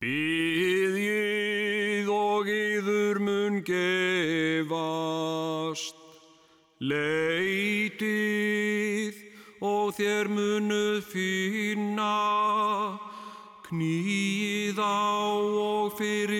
Býðið og yður mun gefast, leitið og þér munuð finna, knýð á og fyrir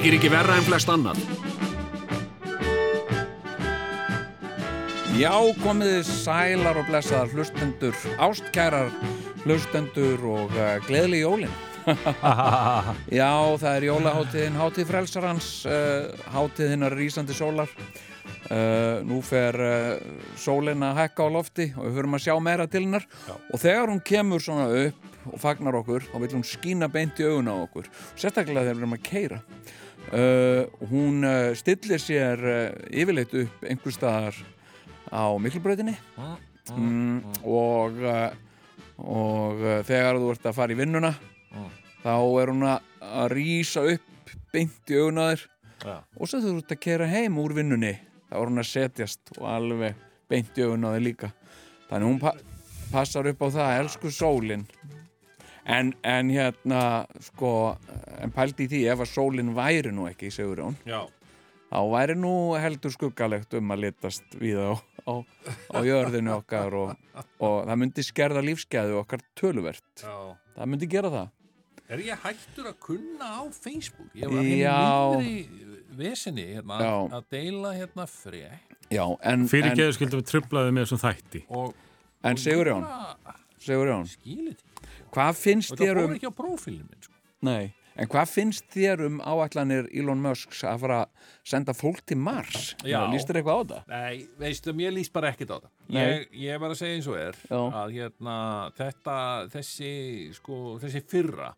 Þykir ekki verra en flest annað. Já, komiði sælar og blessaðar hlustendur, ástkærar hlustendur og uh, gleðli jólin. Já, það er jólaháttiðin, hátíð frelsarans, uh, hátíðinnar rísandi sólar. Uh, nú fer uh, sólin að hækka á lofti og við höfum að sjá meira til hennar og þegar hún kemur svona upp og fagnar okkur, þá vil hún skína beint í augun á okkur, sérstaklega þegar við erum að keira. Uh, hún uh, stillir sér uh, yfirleitt upp einhver staðar á miklubrautinni. Mm, og, og þegar þú ert að fara í vinnuna þá er hún að, rýsa upp beint í augun á þér. Já. og svo þú ert að kera heim úr vinnunni þá er hún að setjast og alveg beint í augun á þér líka. Þannig hún pa passar upp á það elsku sólin en, en hérna sko en pældi í því ef að sólin væri nú ekki segur hún Já, þá væri nú heldur skuggalegt um að litast við á, á, á jörðinu okkar og, og það myndi skerða lífsgæðu okkar töluvert. Já. Það myndi gera það. Er ég hættur að kunna á Facebook? Ég var hérna mindri vesinni hérna, að deila hérna frétt. Já, en, Fyrir en, geðu skildum við trublaði með þessum þætti. Og en Sigurjón Sigurjón, skilit hvað finnst og það þér um ekki á prófílinn minn sko. Nei, en hvað finnst þér um áætlanir Elon Musk að fara að senda fólk til Mars? Já. Lýst þér eitthvað á það? Nei, veistu, mér líst bara ekkert á það ég, ég var að segja eins og er Já. að hérna, þetta þessi, sko, þessi fyrra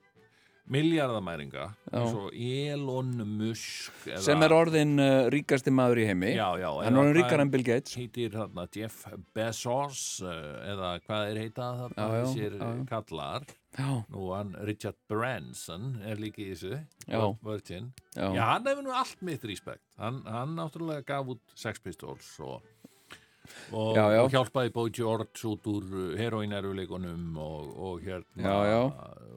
miljardamæringa eins og Elon Musk eða, Sem er orðin uh, ríkasti maður í heimi. Já, já, Hann er orðin ríkar en Bill Gates. heitir þarna Jeff Bezos uh, eða hvað er heita þarna þessir kallar. Nú hann Richard Branson er líka í þessu já, já, hann hefur nú allt mitt respekt. Hann, hann náttúrulega gaf út Sex Pistols og, og, Já, já. og hjálpaði Boy George út úr heroineruleikunum og, og hérna Já,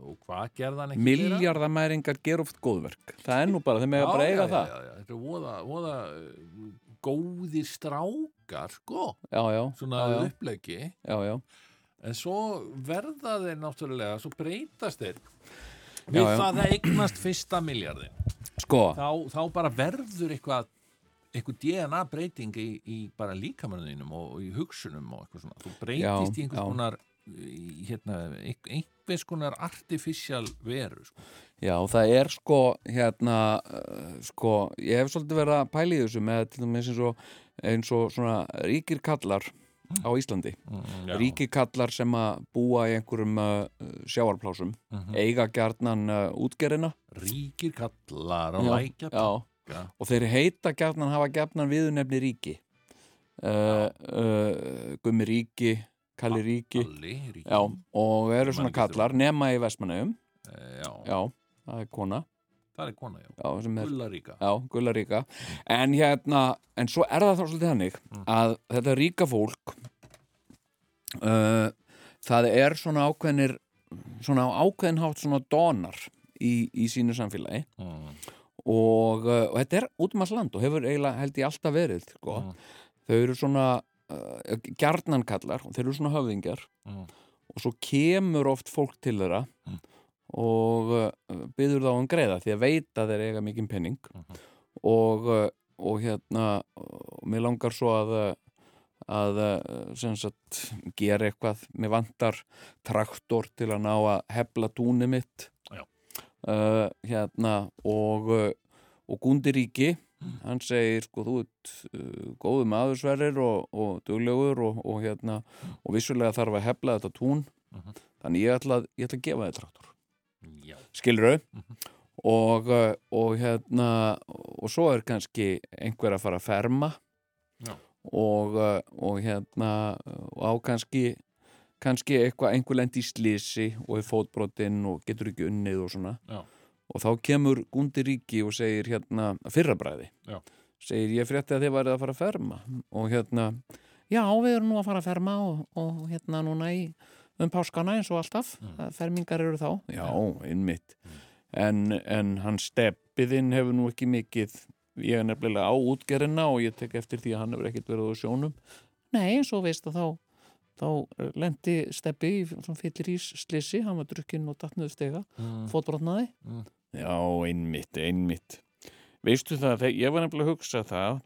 og hvað gerði hann ekki Miljardamæringar ger oft góðverk Það er nú bara, þeim með að bara eiga það. þetta er voða, voða uh, góðir strákar sko, svona upplegi en svo verða þeir náttúrulega, svo breytast þeir. Við það að eignast fyrsta miljardin Sko, þá, þá bara verður eitthvað eitthvað DNA breyting í, í bara líkamanninum og, og í hugsunum og eitthvað svona, þú breytist Já, í einhvers konar hérna, ein- einhvers konar artificial veru sko. já, það er sko hérna, uh, sko ég hef svolítið verið að pæla í þessu með til dæmis eins og, eins og svona ríkir kallar á Íslandi. Mm, ríkir kallar sem að búa í einhverjum uh, sjáarplásum eiga gjarnan uh, útgerina ríkir kallar og Já, já, og þeir heita gjarnan hafa gjarnan viðunefni ríki. Uh, uh, Gummi ríki Kalli ríki. Kalli, ríki. Já, og eru svona kallar nema í Vestmannaugum Eh, já, já, það er kona. Það er kona, já, já, er Gulla ríka. Já, gullaríka en hérna, en svo er það þá svolítið hannig að þetta ríka fólk uh, það er svona ákveðnir svona á ákveðin hátt svona donar í, í sínu samfélagi. Mm. Og, uh, og þetta er út um alls land og hefur eiginlega held ég alltaf verið sko. þau eru svona uh, gjarnankallar og þeir eru svona höfðingjar Mm. og svo kemur oft fólk til þeirra Mm. og uh, byður þá um greiða því að veita þeir eiga mikinn penning og, uh, og hérna og mér langar svo að að sagt gera eitthvað, mér vantar traktor til að ná að hefla túnið mitt. Uh, hérna og uh, og Gúndi Ríki hann segir sko þú ert uh, góðu maður sverrir og, og duglegur og, og hérna og vissulega þarf að hefla þetta tún. Þannig ég ætla, ég ætla að gefa þér traktor. Já. skilur og, uh, og hérna og svo er kannski einhver að fara að ferma. Já. og, uh, og hérna og á kannski kannski eitthvað, einhver lend í slisi og er fótbrotinn og getur ekki unnið og svona. Já. og þá kemur Gundi Ríki og segir hérna fyrrabræði Já. segir ég frétti að þið værið að fara að ferma. Og hérna já við erum nú að fara að ferma og, og hérna núna í um páskana eins og alltaf. Mm. fermingar eru þá. Já, innmitt en, en hann steppiðinn hefur nú ekki mikið. Ég er nefnilega á útgerina og ég tek eftir því að hann hefur ekkert verið á sjónum. Nei, og veist að þá þá lendi steppi í svona fyllir ís slissi, hann var drukkinn og dattnuð stega, mm. fótbrotnaði Mm. já, einmitt, einmitt veistu það, þegar ég var nefnilega að hugsa það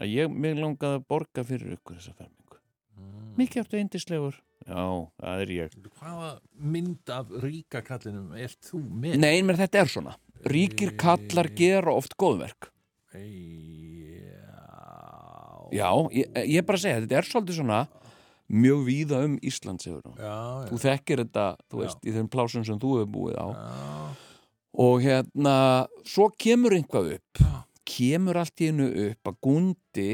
að ég mig langaði að borga fyrir ykkur þessa fermingu Mm. mikið áttu eindislegur já, það er ég Hvaða mynd af ríka kallinum er þú með? nei, menn þetta er svona ríkir kallar gera oft góðverk Já. já, ég, ég er bara að segja, þetta er svolítið svona mjög víða um Ísland Já, já. þú þekkir þetta, þú veist, í þeim plásum sem þú hefur búið á Já. og hérna, svo kemur einhvað upp kemur allt í hennu upp að Gundi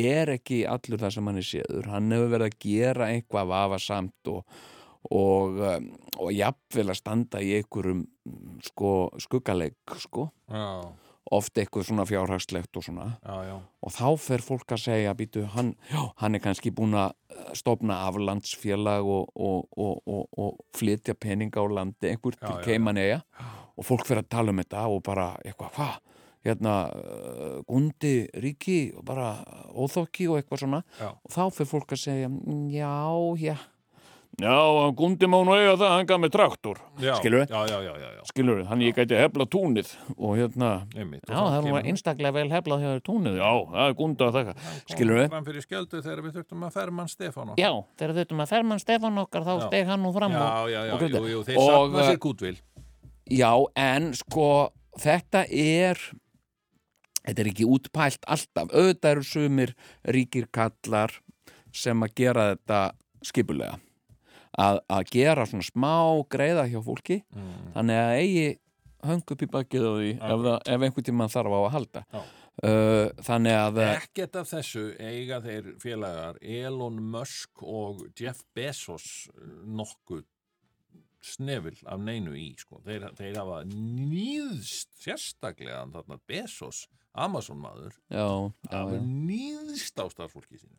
er ekki allur það sem hann er séður hann hefur verið að gera einhvað vafasamt og og, um, og jafnvel að standa í einhverjum sko, skuggaleik sko. Já. Oft eitthvað svona fjárhagslegt og svona. Já, já. og þá fer fólk að segja býtu, hann, já, hann er kannski búin að eh, stofna aflandsfélag og, og, og, og, og flytja peninga á landi einhver Já, til já, Keimaneyja og fólk fer að tala um þetta og bara eitthvað, hvað, hérna gundi ríki og bara óþokki og eitthvað svona. Já. og þá fer fólk að segja, "Mm, já, já Já, gundi má nú eiga það, hann gaf mig traktor já. Skilurðu? Já, já, já, já, já. skilur hann ég gæti hefla túnið og hérna, Einmitt. já, það nú einstaklega vel heflað hjá þér túnið, já, það er gunda að þakka skilur við? Fram fyrir skjöldu þegar við þurftum að ferma hann Stefán Já, þegar þurftum að Fermann Stefán okkar þá Já. steg hann nú fram já, og, já, já, og jú, jú, þeir eh, sér gútvil Já, en sko þetta er þetta er ekki útpælt alltaf auðvitað eru sumir ríkir kallar sem að gera þetta skipulega að, að gera svona smá greiða hjá fólki mm. þannig að eigi höng upp í bakið á því ef, það, ef einhvern tíma þarf á að halda Já. uh, þannig að Ekkert af þessu eiga þeir félagar Elon Musk og Jeff Bezos nokkuð snefil af neinu í sko. þeir, þeir hafa nýðst sérstaklega Bezos Amazon maður já, já, hafa já, nýðst á starfsfólki sínu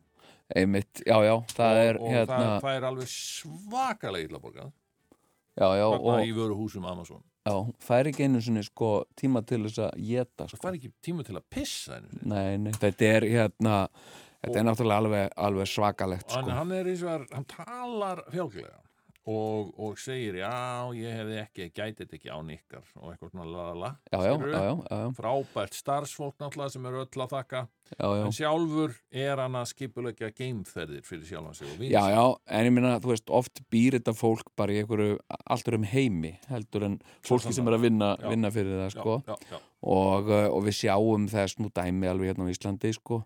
einmitt, já, já, það og, er og hérna, það fær alveg svakalega illa borgað já, já, og í vöru húsum Amazon já, fær ekki einu sinni sko tíma til þess að geta það sko. fær ekki tíma til að pissa nei, nei, þetta er hérna þetta er náttúrulega alveg, alveg svakalegt sko. hann er eins og er, hann talar fjálglega og, og segir já, ég hefði ekki, gæti þetta ekki án ykkar. Og eitthvað svona lalala já, já, já, frábært starfsfólk náttúrulega sem er öll að þakka. Já, já. en sjálfur er hann að skipulegja geimferðir fyrir og vins Já, já, en ég minna, þú veist, oft býr þetta fólk bara í einhverju alltur um heimi heldur en fólki sem er að vinna, vinna fyrir það, sko. já, já, já. og, uh, og við sjáum þess nú dæmi alveg hérna á Íslandi, sko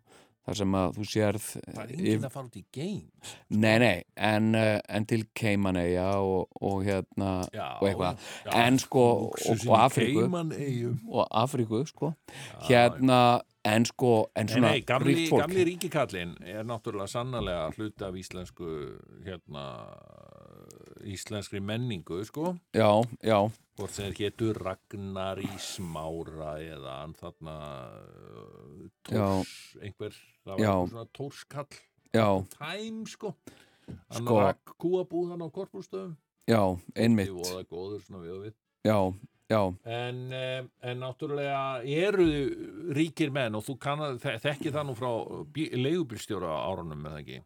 þar sem að þú sérð það er enginn að fara út í geim Nei, nei, en, uh, en til Keimaneyja og, og hérna já, og eitthvað, já, en sko og, Afríku. Og Afríku, sko. Hérna, en sko en Nei, svona nei, gamli, gamli ríkikallin er náttúrulega sannarlega hluti af íslensku hérna íslenskri menningu, sko. Já, já, hvort sem hétur Ragnar í smára eða þarna uh, tórs, einhver það var Já. svona tórskall já, tæm sko. Hann Sko- rak kúabúð hann á korpúrstöðum já, einmitt. Voða góður svona við og við. Já, já, en, eh, en náttúrulega eru ríkir menn og þú kann þekki það nú frá leigubilstjóra árunum með það ekki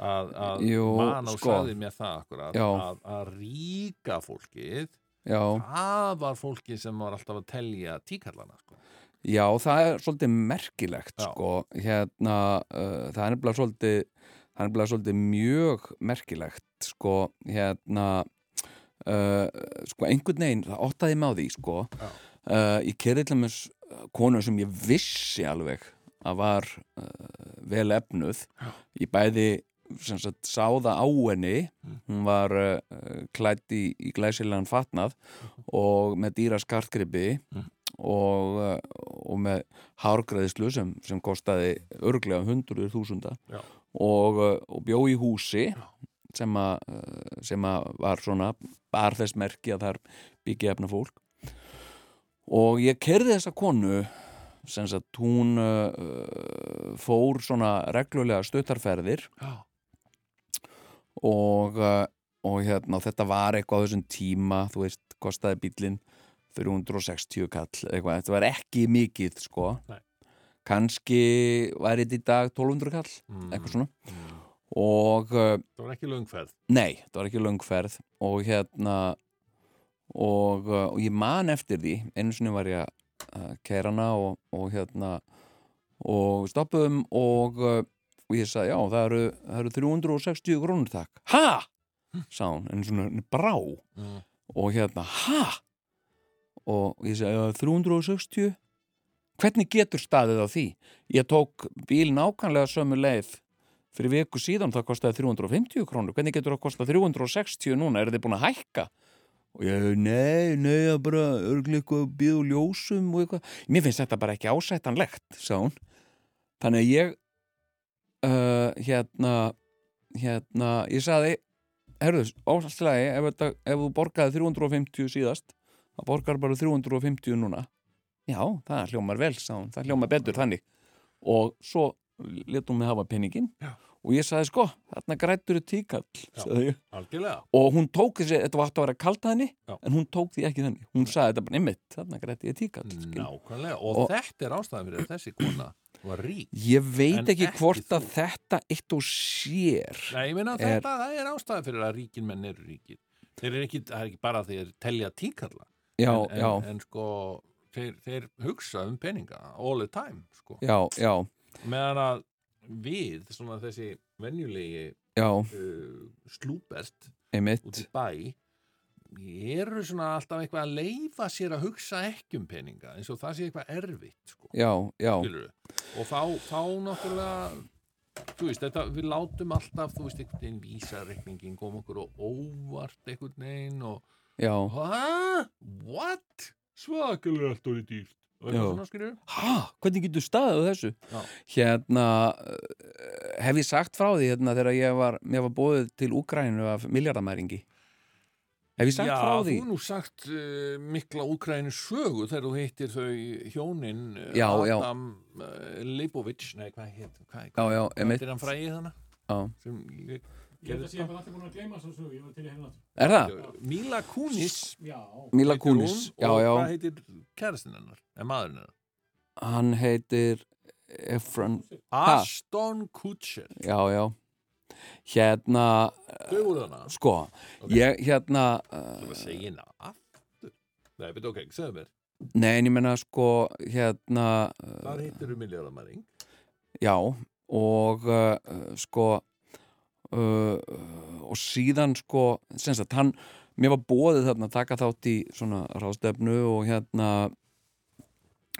að, að Jú, mann og sko. sagði mér það akkurat að, að ríka fólkið já. það var fólkið sem var alltaf að telja tíkallana sko. Já, það er svolítið merkilegt sko, hérna uh, það er nefnilega svolítið er svolítið mjög merkilegt sko, hérna uh, sko, einhvern veginn, það óttaði mig á því sko. Uh, ég kerði til dæmis konu sem ég vissi alveg að var uh, vel efnuð ég bæði sagt, sáða á henni. Hún var uh, klætt í, í glæsilegan fatnað og með dýra skartgripi og, uh, og með hárgræðislu sem, sem kostaði örglega hundruður þúsunda og, og bjó í húsi sem að, var svona bar þess merki að þar byggja efna fólk. Og ég kerði þessa konu sem sagt hún uh, fór svona reglulega stuttarferðir Já. Og, uh, og hérna þetta var eitthvað á þessum tíma þú veist, kostaði bílinn 360 kall eitthvað, þetta var ekki mikið sko Nei. kannski væri þetta í dag 1200 kall Mm. eitthvað svona Mm. og uh, Það var ekki löngferð. Nei, það var ekki löngferð og hérna og, uh, og ég man eftir því einu sinni var ég að kæra hana og, og hérna og við stoppuðum og, og ég sagði, já, það eru, það eru 360 krónur takk Ha? sá hún, en svona brá Mm. og hérna, ha? og ég sagði, já, 360 hvernig getur staðið á því? Ég tók bíl nákvæmlega sömu leið fyrir viku síðan það kostaði 350 krónur hvernig getur það kostað 360 núna er þið búin að hækka og ég, nei, nei, það er bara eitthvað að úr ljósum og eitthvað mér finnst þetta bara ekki ásættanlegt sá hún þannig að ég uh, hérna hérna, ég saði herruðu, áslagi, ef, þetta, ef þú borgaði 350 síðast það borgar bara 350 núna já, það hljómar vel, sá hún það hljómar betur þannig og svo letum við hafa penningin Já. og ég sagði sko, þarna grættur er tíkall og hún tók þessi, þetta var aftur að vera kalt að henni Já. en hún tók því ekki þannig hún sagði þetta bara nefnitt, þarna grætti ég tíkall. Og, Og- þetta er ástæðan fyrir þessi kona. Ég veit En ekki hvort að þú. þetta eitt og sér Nei, ég meina Er- þetta, það er ástæðan fyrir að ríkin menn eru ríkir. Þeir eru ekki, það er ekki bara að þeir telja tíkalla. já, en, já, En, en sko, þeir, þeir hugsa um peninga all the time, sko. já, já, Meðan að við, svona þessi venjulegi uh, slúbert út í bæ eru svona alltaf eitthvað að leifa sér að hugsa ekki um peninga eins og það sé eitthvað erfitt sko, já, já, og þá, þá náttúrulega þú veist, þetta, við látum alltaf þú veist, einhvern veginn vísareikningin kom okkur og óvart einhvern veginn og hæ? What? Svakalega allt orðið dýrt. Ha, hvernig getur staðið á þessu? Já. hérna uh, hef ég sagt frá því hérna þegar ég var, var bóðið til Úgrænu af miljardamæringi hef ég sagt Já, frá þú því er nú sagt uh, mikla úkræðinu sögu þegar þú heitir þau hjónin uh, Já, já. Adam uh, Leibovich, nei hvað heit hvað, Já, já, hvað er hann fræðið þannig? Já. sem ég- Ég held að sé það? bara allir búin að gleyma svo sögu, ég var til í hérna aftur. er það? Mila Kunis Já, Mila heitir Kunis, hún, já, og já hvað heitir kærastinn hennar, en maðurinn hennar hann heitir Efron, Ha? Aston Kutcher já, já hérna, þau voru þannig sko Ok. ég, hérna þú uh, var að segja hérna aftur? Nei, betur ok, segðu mér. Nei, en ég menna sko hérna, uh, hvað heitir þú miljardamæring já og uh, sko uh, og síðan sko, sem sagt, hann mér var bóðið þarna að taka þátt í svona ráðstefnu og hérna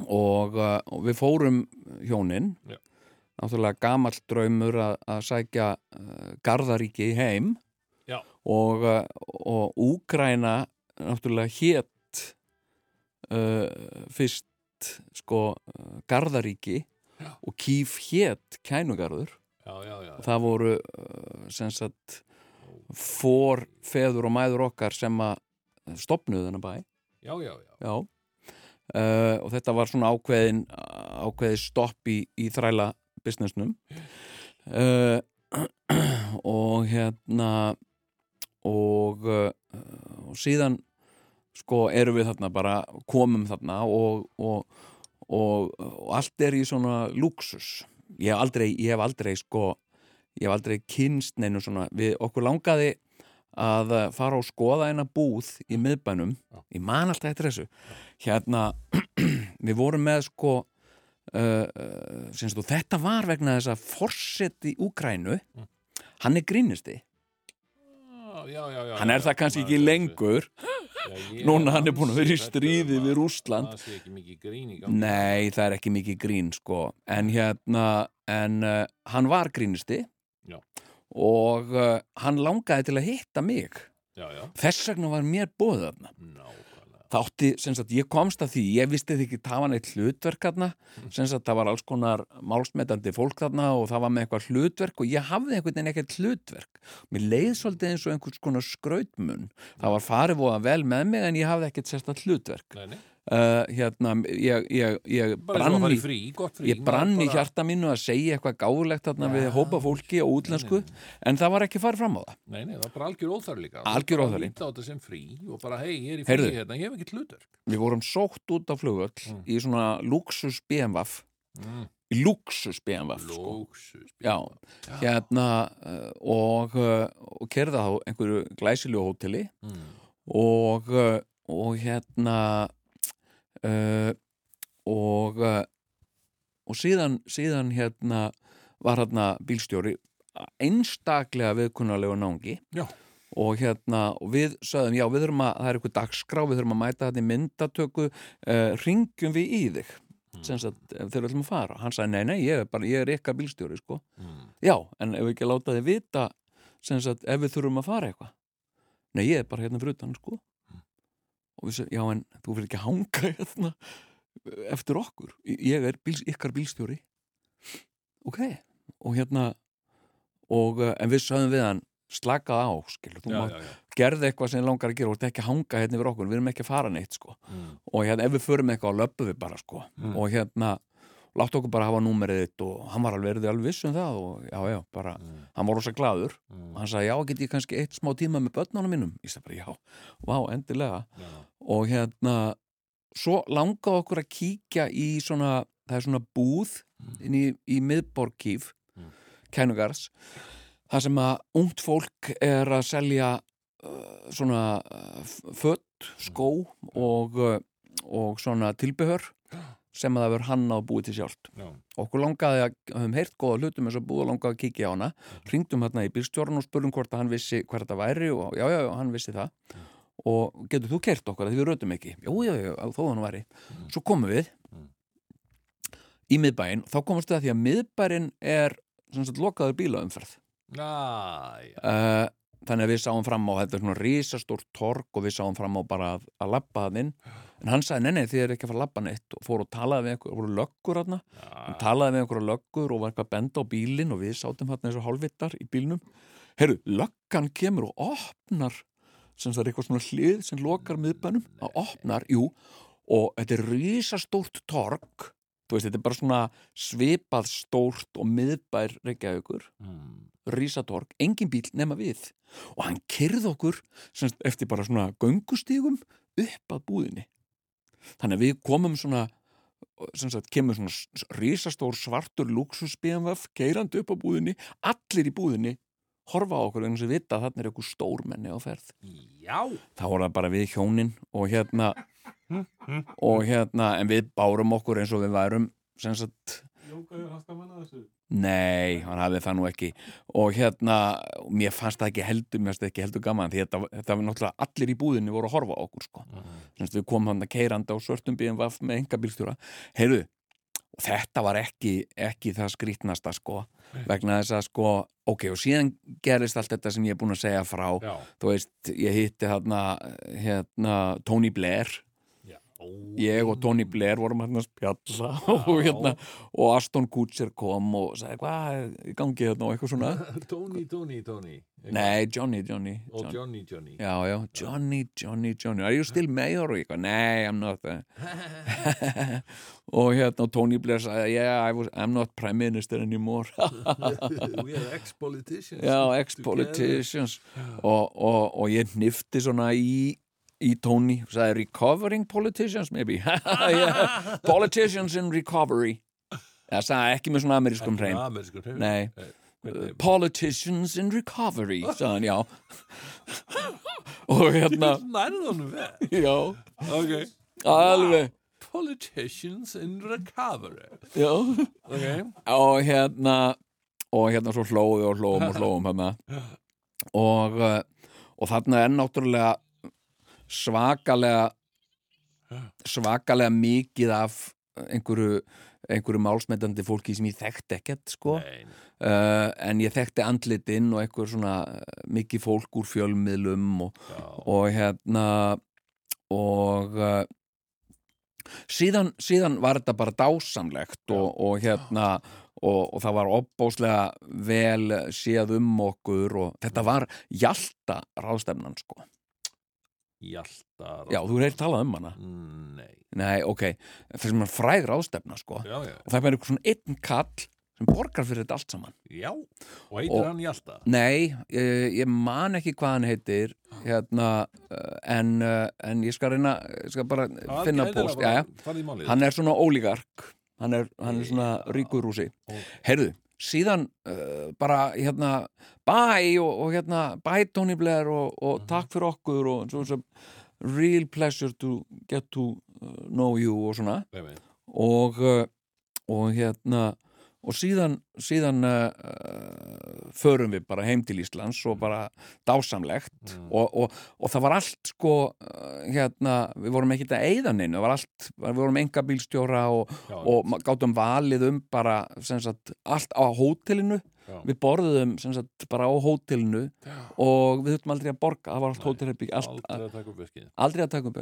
og, uh, og við fórum hjónin. Já. Náttúrulega gamall draumur að, að sækja uh, Garðaríki heim Já. og, uh, og Úgræna náttúrulega hétt uh, fyrst sko Garðaríki Já. og Kíf hétt Kænugarður já, já, já, og það voru uh, sem sagt fór feður og mæður okkar sem að stopnuðu þennan bæ já, já, já. já og þetta var svona ákveðin ákveði stopp í, í þræla businessnum. Uh, og hérna og, uh, og síðan sko erum við þarna bara komum þarna og, og, og, allt er í svona luxus ég hef aldrei, ég hef aldrei sko ég hef aldrei kynst neinu svona við okkur langaði að fara og skoða eina búð í miðbænum. Ég man alltaf eftir þessu. Hérna, við vorum með sko uh, uh, og þetta var vegna þess að forsett í Úkrænu hann er grínisti já, já, já hann er það kannski ekki lengur. Núna hann er búin að vera í stríði við gangi. Nei, það er ekki mikið grín sko. En hérna, en uh, hann var grínisti Já. og hann langaði til að hitta mig. Þess vegna var mér bóðið þarna nákvæmlega það átti, sem sagt, ég komst að því ég visti því ekki það var neitt hlutverk þarna. Sem sagt, það var alls konar málsmetandi fólk þarna og það var með eitthvað hlutverk og ég hafði einhvern veginn ekkert hlutverk. Mér leið svolítið eins og einhvers konar skrautmun. Það var farið voða vel með mig en ég hafði ekkert sérstætt hlutverk. Nei, nei, uh, hérna, ég, ég, ég brann í frí, frí ég brann í hjarta mínu að segja eitthvað gáðlegt þarna við hópa fólki og útlensku en það var ekki farið fram á það Nei, nei, það var bara algjör óþar líka Algjör er í frí Heyrðu. hérna, ég hef ekki hlutverk við vorum sótt út á flugöll Mm. í svona luxus BMW mm. luxus BMW sko. Lóksus Já, hérna uh, og, uh, og kerða á einhverju glæsilegu hóteli mm. og, og hérna uh, og uh, og síðan, síðan hérna var hérna bílstjóri einstaklega viðkunnarlegu náungi Já. og hérna og við sögðum, já við þurfum að það er eitthvað dagskrá, við þurfum að mæta þetta í myndatöku uh, ringjum við í þig sem sagt, ef þeir ætlum að fara hann sagði, nei, nei, ég er bara, ég er ykkar bílstjóri sko. Mm. já, en ef við ekki að láta þið vita sem sagt, ef við þurfum að fara eitthvað nei, ég er bara hérna fyrir utan sko. Og við segjum, já, en þú fyrir ekki að hanga hérna eftir okkur ég er bíls, ykkar bílstjóri ok, og hérna og, uh, en við sögðum við hann slakað á, skilur, þú já gerði eitthvað sem langar að gera og þetta ekki að hanga hérna yfir okkur, við erum ekki að fara neitt sko. mm. og hérna ef við förum eitthvað á löppu við bara sko. Mm. og hérna láttu okkur bara hafa númerið þitt og hann var alveg, alveg viss um það og já, já, bara, Mm. hann var rosa glaður Mm. og hann sagði, já, get ég kannski eitt smá tíma með börnunum mínum, ég sagði bara, já, vá, endilega Já. og hérna svo langaði okkur að kíkja í svona, það er svona búð inn í, í miðborgkíf Mm. kænugars það sem að ungt fólk er að selja uh, svona uh, fött, skó og, uh, og svona tilbehör sem að það verður hanna og búið til sjálft. Já. okkur langaði að höfum heyrt góða hlutum eins og búið og langaði að kíkja á hana. Ringdum hérna í bílstjórn og spurðum hvort að hann vissi hver þetta væri og já, já, já, hann vissi það. Og getur þú kert okkur að því við rötum ekki? Já, já, já, þó hann væri. Svo komum við í miðbæinn, þá komumst við að því að miðbærin er sem sagt lokaður bílaumferð. Já, já. uh, þannig að við sáum fram á þetta svona risastórt torg og við sáum fram á bara að, að labba það inn. En hann sagði, nei, nei, þið er ekki að fara að labba neitt og fór og talaði við einhver, voru löggur hann talaði við einhverja löggur og var eitthvað að benda á bílinn og við sátum hann eins og hálfvittar í bílnum. Heyrðu, löggan kemur og opnar sem það er eitthvað svona hlið sem lokar miðbænum, að opnar, jú. Og þetta er risastórt torg. Þú veist, þetta er bara svona svipað stórt og miðbær reykjaðugur Mm. Risatorg, engin bíl nema við og hann kyrði okkur semst, eftir bara svona göngustígum upp að búðinni þannig að við komum svona sem sagt, kemur svona risastór svartur luxus BMW keirandi upp á búðinni, allir í búðinni horfa á okkur eins og vita að þarna er eitthvað stórmenni á ferð Já. þá voru það bara við hjónin og hérna og hérna, en við bárum okkur eins og við værum sem sagt Jókaður haska manna þessu. Nei, hann hafði það nú ekki og hérna, mér fannst það ekki heldur mér fannst það ekki heldur gaman því þetta, þetta var náttúrulega allir í búðinni voru að horfa á okkur sko. Semst, við komum hann að keiranda á svörtum BMW með enga bílstjóra heyrðu, og þetta var ekki, ekki það skrítnasta sko, vegna þess að sko ok, og síðan gerist allt þetta sem ég er búin að segja frá, Já. þú veist ég hitti hérna, hérna Tony Blair. Ég og Tony Blair vorum hérna að spjalla og, hérna, og Aston Kutcher kom og sagði hvað gangi hérna og eitthvað svona Tony, Tony, Tony. Eitthvað. nei, Johnny, Johnny, Og Johnny. Johnny, Johnny. Já, já, Johnny, Johnny, Johnny Are you still mayor? Nei, I'm not Og hérna og Tony Blair sagði Yeah, I was, I'm not prime minister anymore We are ex-politicians. Já, ex-politicians og, og, og ég hnifti svona í í Tony, sagði recovering politicians maybe. Yeah. politicians in recovery. Það sagði ekki með svona amerískum hreim. nei, Hvernig- politicians in recovery sagði hann, já. Og hérna já, Ok. alveg. Politicians in recovery. já. Ok. og hérna og hérna svo hlóðu og hlóðum og hlóðum hérna. Og, uh, og þarna er náttúrulega svakalega svakalega mikið af einhverju, einhverju málsmetandi fólki sem ég þekkti ekkert sko. Uh, en ég þekkti andlitinn og einhver svona uh, mikið fólk úr fjölmiðlum og, og hérna og uh, síðan, síðan var þetta bara dásamlegt og, og hérna og, og það var opbóslega vel séð um okkur og þetta var hjalta ráðstefnan sko Hjalta já, þú hefur talað um hana. Nei, nei, ok, það sem er fræg ráðstefna sko. Já, já, og það er eitthvað svona einn kall sem borgar fyrir þetta allt saman. Já. Og heitir Og- hann Hjalta? Nei, ég, ég man ekki hvað hann heitir hérna, uh, en, uh, en ég skal reyna ég skal bara finna post já, já. Farði í málið. Hann er svona ólíkark hann er, hann er svona ríkur rúsi heyrðu, síðan uh, bara hérna bye og, og hérna bye Tony Blair og, og takk fyrir okkur og svo, svo real pleasure to get to uh, know you og svona. Og, uh, og hérna og síðan, síðan uh, uh, förum við bara heim til Íslands og bara dásamlegt. Mm. og, og, og það var allt sko uh, hérna, við vorum ekkert að var allt, við vorum enga bílstjóra og, og gátum valið um bara sem sagt, allt á hótelinu. Já. við borðum sem sagt, bara á hótelinu Já. og við þurftum aldrei að borga. Það var allt Nei, hótelherbygg allt, Aldrei að taka upp veskið aldrei að taka um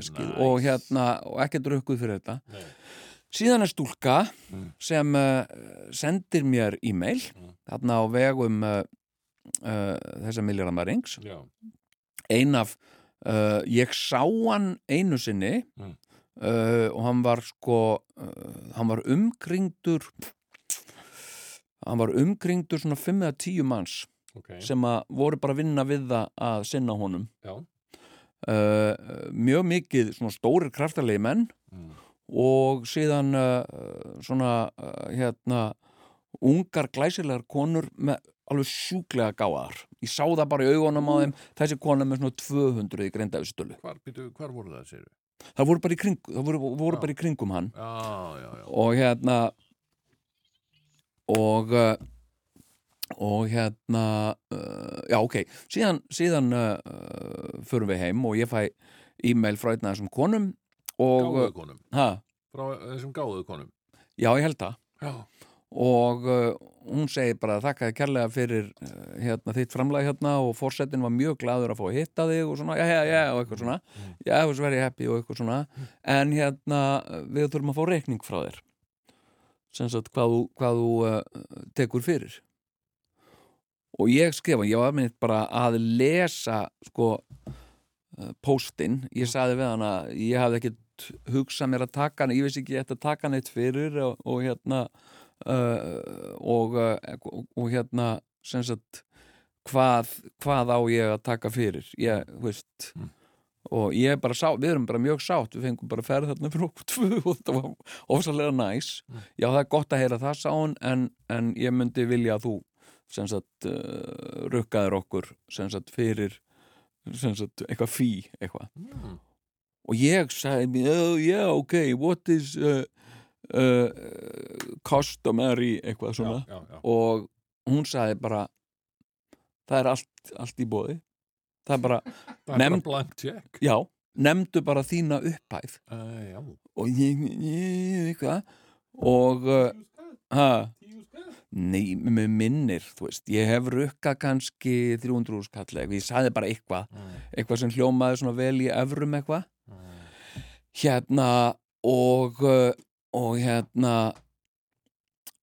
og hérna, og ekkert rukkuð fyrir þetta. Nei. Síðan er stúlka Mm. sem uh, sendir mér e-mail Mm. þarna á vegum uh, uh, þessa miljardamærings Já, ein af ég sá hann einu sinni Mm. og hann var sko hann var umkringdur hann var umkringdur svona 5 eða 10 manns ok sem að voru bara að vinna við það að sinna honum mjög mikið svona stórir kraftarlegi menn mm. Og síðan uh, svona uh, hérna ungar glæsilegar konur með alveg sjúklega gáðar ég sá það bara í augunum á þeim. Þessi kona með svona 200 í greindaðustölu hvar, hvar voru það, segir það voru bara í, kring, voru, voru bara í kringum hann. Já, já, já. Og hérna og uh, og hérna já ok, síðan, síðan uh, förum við heim og ég fæ e-mail frá einn af þessum konum og, Gáðu konum. ha, Frá þessum gáðu konum. Já ég held það. Já, og uh, hún segir bara þakkaði kærlega fyrir uh, hérna, þitt framlega hérna og fórsetin var mjög gladur að fá að hitta þig og svona, já, já, já, og eitthvað svona. Já, það var very happy og eitthvað svona. En hérna, við þurfum að fá reikning frá þér. Sem sagt hvað hvað þú uh, tekur fyrir. Og ég skrifa, ég var minnit bara að lesa sko póstinn, ég saði við hana ég hafði ekkert hugsað mér að taka hana, ég veist ekki ég ætti að taka neitt fyrir og, og hérna uh, og, uh, og, og hérna sem sagt hvað, hvað á ég að taka fyrir ég, veist Mm. og ég er bara sá, við erum bara mjög sátt við fengum bara ferð þarna fyrir okkur tvö og þetta var ofsalega næs Mm. já það er gott að heyra það sá hún en, en ég myndi vilja að þú sem sagt uh, rukkaðir okkur sem sagt fyrir sem sagt eitthvað fí eitthvað mm. Og ég sagði oh yeah, ok, what is uh, uh, customary? Eitthvað svona. já, já, já. og hún sagði bara það er allt, allt í bóði það er bara, Nefnd- bara blank check. Já nefndu bara þína upphæð. Uh, og ég, ég eitthvað. Og uh, ha, nei, með minnir þú veist, ég hef rukkað kannski 300 úrskall eitthvað, ég sagði bara eitthvað. Eitthvað sem hljómaði svona vel í evrum eitthvað. Hérna og uh, og hérna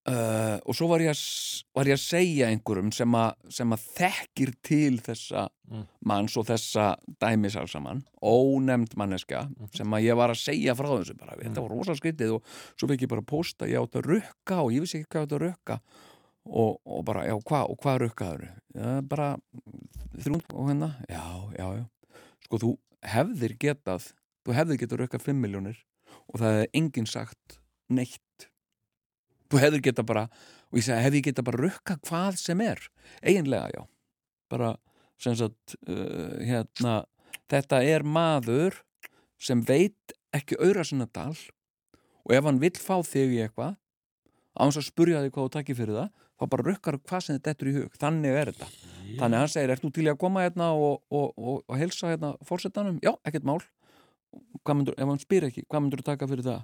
uh, og svo var ég, s- var ég að segja einhverjum sem, a, sem að þekkir til þessa Mm. manns og þessa dæmis alls saman, ónefnd manneska Mhm. sem að ég var að segja frá þessu bara, þetta var rosa skrítið og svo fekk ég bara posta, ég átt að rukka og ég vissi ekki hvað ég átt að rukka og, og bara, já, hvað, og hvað rukkaður já, bara þrjúnd og hérna, já, já, já sko, þú hefðir getað þú hefðir getað rukkað 5 miljónir og það hefði enginn sagt neitt. Þú hefðir getað bara og ég segi, hefði ég getað bara rukkað hvað sem er? Eiginlega, já. Bara, sem sagt uh, hérna, þetta er maður sem veit ekki auðra sinna dal og ef hann vill fá þig í eitthvað á hans að spurja þig hvað þú takkir fyrir það þá bara rukkar hvað sem þetta dettur í hug. Þannig er þetta. Þannig að hann segir, ert þú til að koma hérna og, og, og, og helsa hérna fórsetanum? Já, ekkert mál. Myndur, ef hann spyr ekki, hvað myndur þú taka fyrir það?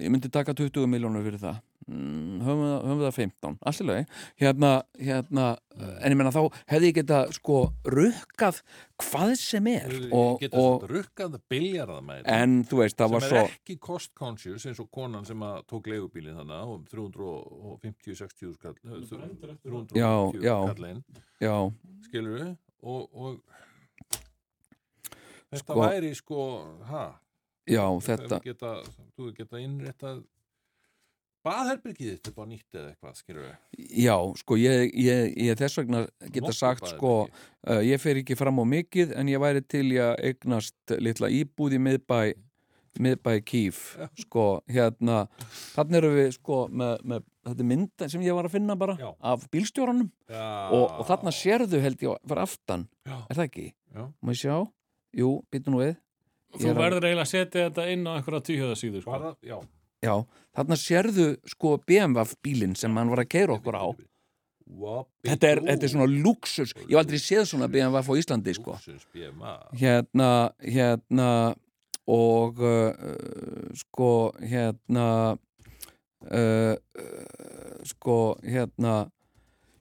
Ég myndi taka 20 miljónur fyrir það. Mm, höfum, við, höfum við það 15 allirlega, hérna, hérna en ég menna þá hefði ég geta sko rukkað hvað sem er og, og, rukkað biljarðamæri en þú veist, það sem var er svo ekki cost conscious eins og konan sem að tók leigubílinn þannig og 350-60 skall brendur eftir 350 Já, já. skallin já, skilur við og, og þetta Sko- væri sko ha, já, þetta þetta geta, þú geta innréttað baðherbyrgið upp á nýtt eða eitthvað skilur við já, sko, ég, ég, ég þess vegna geta sagt, sko uh, ég fer ekki fram á mikið en ég væri til að eignast litla íbúð í miðbæ miðbæ kýf, sko, hérna þannig erum við, sko, með, með þetta mynda sem ég var að finna bara Já. af bílstjóranum og, og þarna sérðu held ég fyrir aftan, Já. er það ekki? Já. Má ég sjá? Jú, býtum nú við. Þú er verður eiginlega að setja þetta inn á einhverja tvíhjöðasíðu sko. bara, já. Já, þarna sérðu sko BMW bílinn sem hann var að keira okkur á. Þetta er, þetta er svona luxus Ég hef aldrei séð svona BMW á Íslandi sko. Hérna, hérna og uh, sko hérna uh, uh, sko hérna.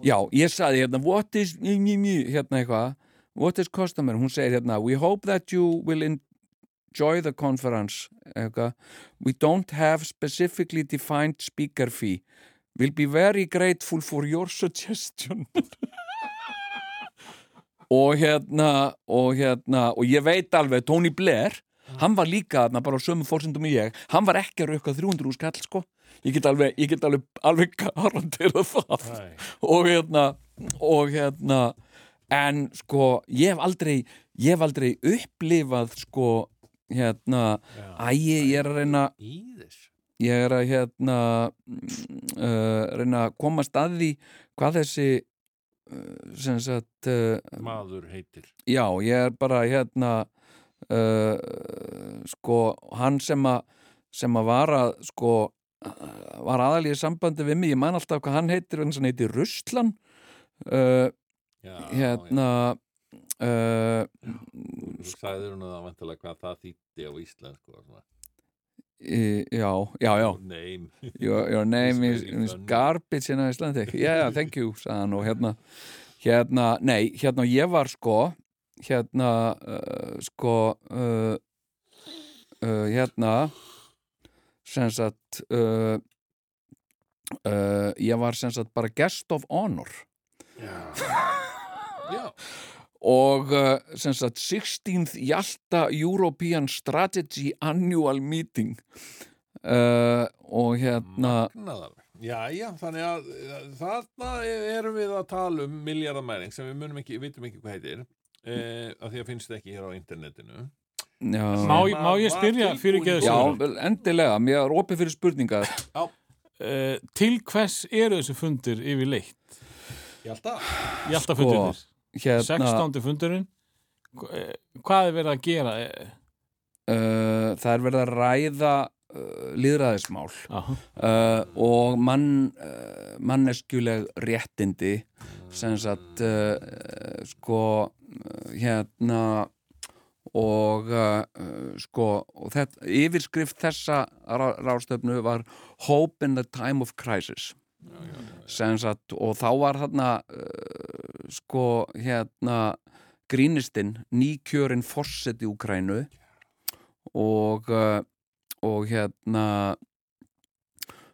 Já, ég saði hérna what is, hérna eitthvað what is customer, hún segir hérna we hope that you will enjoy the conference. Eitthvað. we don't have specifically defined speaker fee. We'll be very grateful for your suggestion. Og hérna og hérna, og ég veit alveg Tony Blair, hann var líka bara á sömu fórsendum í ég, hann var ekki að rauka 300 skall sko. Ég get alveg, ég get alveg, alveg garantera það. Nei. og hérna og hérna en sko, ég hef aldrei ég hef aldrei upplifað sko, hérna æ, ég er að reyna í ég er að hérna mm, uh, reyna að komast að því hvað þessi uh, sem sagt uh, maður heitir. Já, ég er bara hérna uh, sko, hann sem að sem að var að sko uh, var aðalíð í sambandi við mig, ég man alltaf hvað hann heitir hann heitir Ruslan. Uh, já, hérna uh, Þú sagðir hún að það vantilega hvað það þýtti á íslensku í, já, já, já. Name. Your, your name is, is garbage in Icelandic. Yeah, thank you, sagði hann og hérna hérna, nei, hérna ég var sko hérna uh, sko uh, uh, hérna sem sagt uh, uh, ég var sem sagt bara guest of honor. Já, og uh, sem sagt 16th Jalta European Strategy Annual Meeting. Uh, og hérna magnaðar Já, já, þannig að eh, þarna erum við að tala um miljardamæring sem við munum ekki, vitum ekki hvað heitir eh, að því að finnst ekki hér á internetinu. Já, Má, má ég spyrja fyrir geðu já, Sögur. vel, endilega, mér er opið fyrir spurningar. Uh, til hvers eru þessu fundir yfirleitt? Ég alltaf Í alltaf Sko. Hérna, 16. fundurinn. Eh, Hvað er verið að gera? Eh, uh, það er verið að ræða uh, líðræðismál Aha. uh, og mann, manneskjuleg réttindi sem sagt sko hérna og sko og þetta, yfirskrift þessa rá, rástöfnu var Hope in the Time of Crisis sem sagt og þá var þarna sko hérna grínistinn nýkjörin forseti Úkrænu og uh, og hérna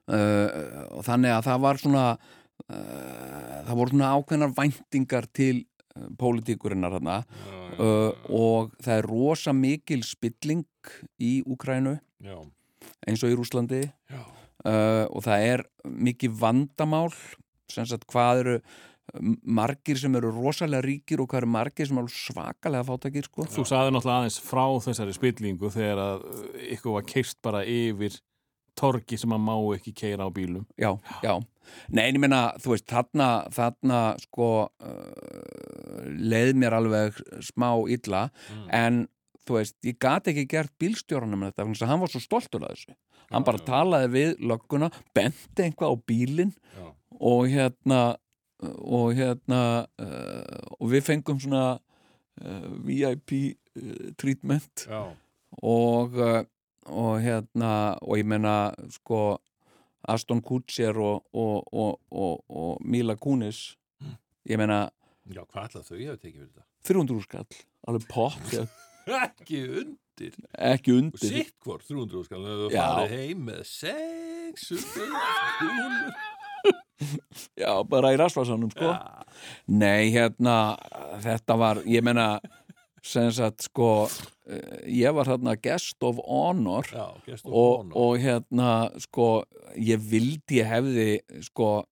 uh, og þannig að það var svona uh, það voru svona ákveðnar væntingar til pólitíkurinnar þarna uh, og það er rosa mikil spilling í Úkrænu Já, eins og í Rúslandi og það er mikið vandamál sem sagt hvað eru margir sem eru rosalega ríkir og hvað eru margir sem eru svakalega fátakir sko. Þú sagði náttúrulega aðeins frá þessari spillingu þegar að uh, ykkur var keist bara yfir torgi sem að má ekki keira á bílum. já, já Nei, ég meina, þú veist, þarna, þarna sko uh, leið mér alveg smá illa en þú veist, ég gat ekki gert bílstjóranum með þetta, þannig að hann var svo stoltur af þessu hann bara talaði við lögguna benti einhvað á bílinn já. og hérna og hérna uh, og við fengum svona uh, VIP uh, treatment. Já. og, og hérna og ég meina sko Aston Kutcher og, og, og, og, og Mila Kunis. Ég meina Já, hvað ætla þau hefur tekið fyrir þetta? 300 skall, alveg pott Ekki undir. Ekki undir. Sitt hvort 300 skal þau Já. farið heim með 600 kúlur já, bara í rasvarsanum sko. Já. nei, hérna, þetta var ég meina, sem sagt sko, eh, ég var hérna guest of honor Já, gestu og, og hérna sko, ég vildi ég hefði sko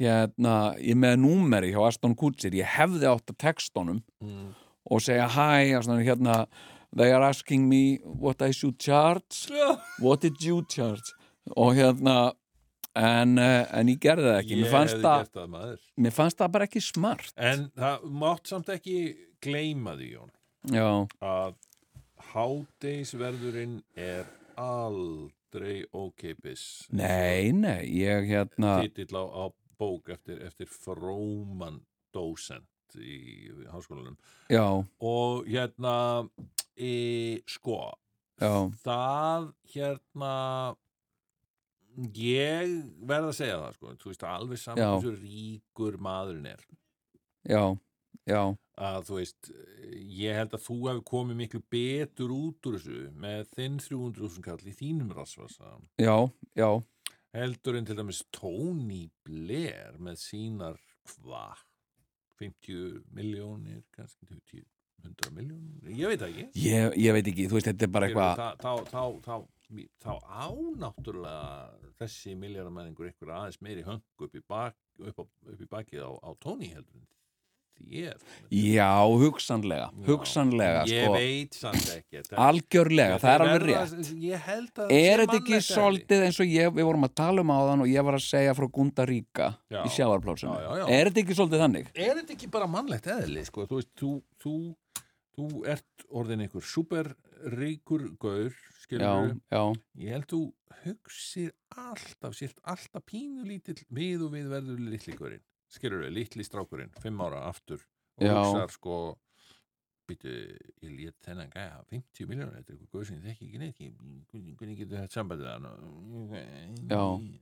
hérna, ég með númeri hjá Aston Kutcher, ég hefði átt að textunum mm. og segja svona, hérna they are asking me what I should charge. What did you charge? Og hérna en, eh, en ég gerði það ekki. Mér fannst, það, það mér fannst það bara ekki smart. En það mátt samt ekki gleyma því, Jón já, að hádeisverðurinn er aldrei ókeipis nei, nei ég hérna titill á, á bók eftir, eftir fróman dósent í háskólanum. Já, og hérna e, sko já, það hérna ég verð að segja það sko, þú veist alveg saman hversu ríkur maðurinn er. Já já, að þú veist, ég held að þú hefur komið miklu betur út úr þessu með þinn 300.000 kall í þínum rasvasa já, já. Heldur en til dæmis Tony Blair með sínar hvað 50 miljónir kannski 20, 100 miljónir ég veit ekki. Ég, ég veit ekki, þú veist, þetta er bara eitthvað þá, þá, þá, þá, ánáttúrulega þessi miljardamæðingur eitthvað aðeins meiri höng upp í, bak, upp á, upp í bakið á, á Tony heldur en þér já, hugsanlega, Já. hugsanlega ég sko, veit samt ekki algjörlega, það er alveg rétt ég held að Er þetta ekki svolítið eins og ég, við vorum að tala um áðan og ég var að segja frá Gunda Ríka Já. í já. Er þetta ekki svolítið þannig? er þetta ekki bara mannlegt eðli sko? þú veist, þú, þú, þú ert orðin einhver superríkur gaur, skilur já, ég held þú hugsir alltaf, sélt alltaf pínulítill við og við verður litli gaurinn. Skilur við, litli strákurinn, fimm ára aftur. Og Já. hugsar sko býtu, ég lét þennan gæja 50 miljónur, þetta er eitthvað gaur sem ég þekki ekki neitt. Ég- hvernig getur þetta sambandið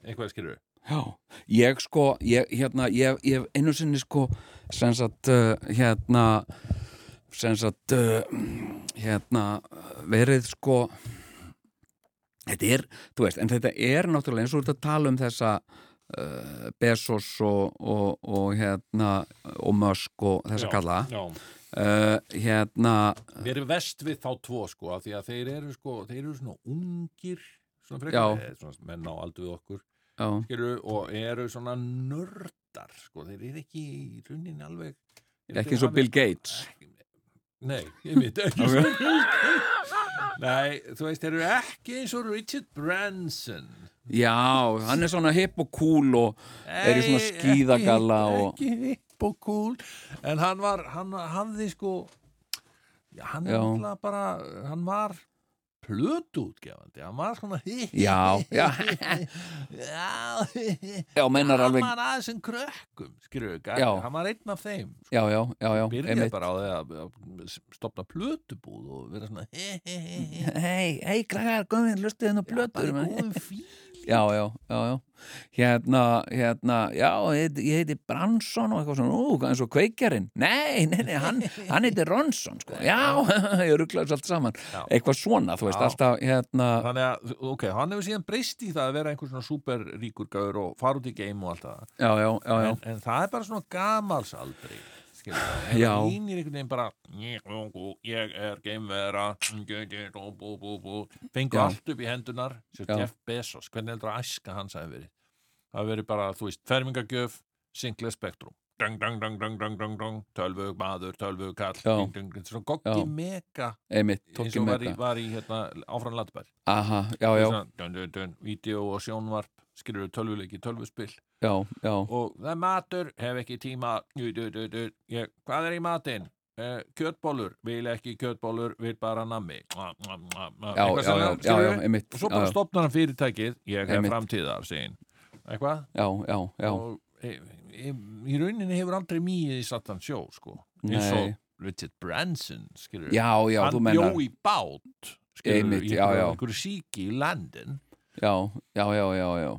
eitthvað skilur við já. Ég sko, ég, hérna, ég, ég einu sinni sko, sem sagt, uh, hérna, sagt, uh, hérna, verið sko, þetta er, þú veist, en þetta er náttúrulega eins og að tala um þessa uh, Bezos og, og, og hérna, og Musk og þessa Já, kalla, já. uh, hérna, Við erum vest við þá tvo sko því að þeir eru sko, þeir eru svona ungir svona frekar, svona menn á aldur við okkur skilur, og eru svona nördar sko, þeir eru ekki í rauninni alveg ekki eins og Bill Gates. Nei, ég veit ekki. Nei, þú veist, þeir eru ekki eins og Richard Branson. Já, hann er svona hipp og cool og er í svona Nei, skíðagalla ekki, og ekki hipp og cool. En hann var, hann hafði sko já, hann Já. náttúrulega bara hann var plötuútgefandi, hann var svona Já, já. já Já, meinar hann alveg var aðeins en krökkum við, Já. hann var einn af þeim sko. Já, já, já, já, byrjaði bara á því að stopna plötubúð og vera svona Hei, hei, krakkar, komið, lustu þennan blötur bara góðum fíl Já, já, já, já Hérna, hérna, já, ég, heiti Bransson og eitthvað svona, ú, eins og kveikjarinn Nei, nei, nei, hann, hann heiti Ronsson, sko Já, ég rugglaði allt saman Já. Eitthvað svona, þú veist, Já. alltaf, hérna Þannig að, ok, hann hefur síðan breyst í það að vera einhver svona superríkur gaur og fara út í game og allt það. Já, já, já, já, En, en það er bara svona gamalsaldri. Línir einhvern veginn bara, ég, er gamevera, bú, bú, bú, bú. Fengu Já. allt upp í hendunar, Já. Jeff Bezos, hvernig heldur að æska hans hafi verið? Það verið bara, þú veist, fermingagjöf, dang, dang, tölvug maður, tölvug kall, svona goggi mega, eins og var í, var í hérna, áfram dun, vídeo og sjónvarp skilur tölvuleiki, tölvuspill já, já. Og það er matur, hef ekki tíma. Du, du, du, du. Ég, hvað er í matinn? Uh, kjötbólur, vil ekki kjötbólur vil bara nammi. Eitthvað já, skilurðu? já, einmitt og svo bara stopnar hann fyrirtækið. Ég hef framtíðar, segin eitthvað? Og e, e, í rauninni hefur aldrei mýið í Satan sjó sko. Eins og Richard Branson skilur þú hann bjó í bát í já, einhverju- síki í landin. Já, já, já, já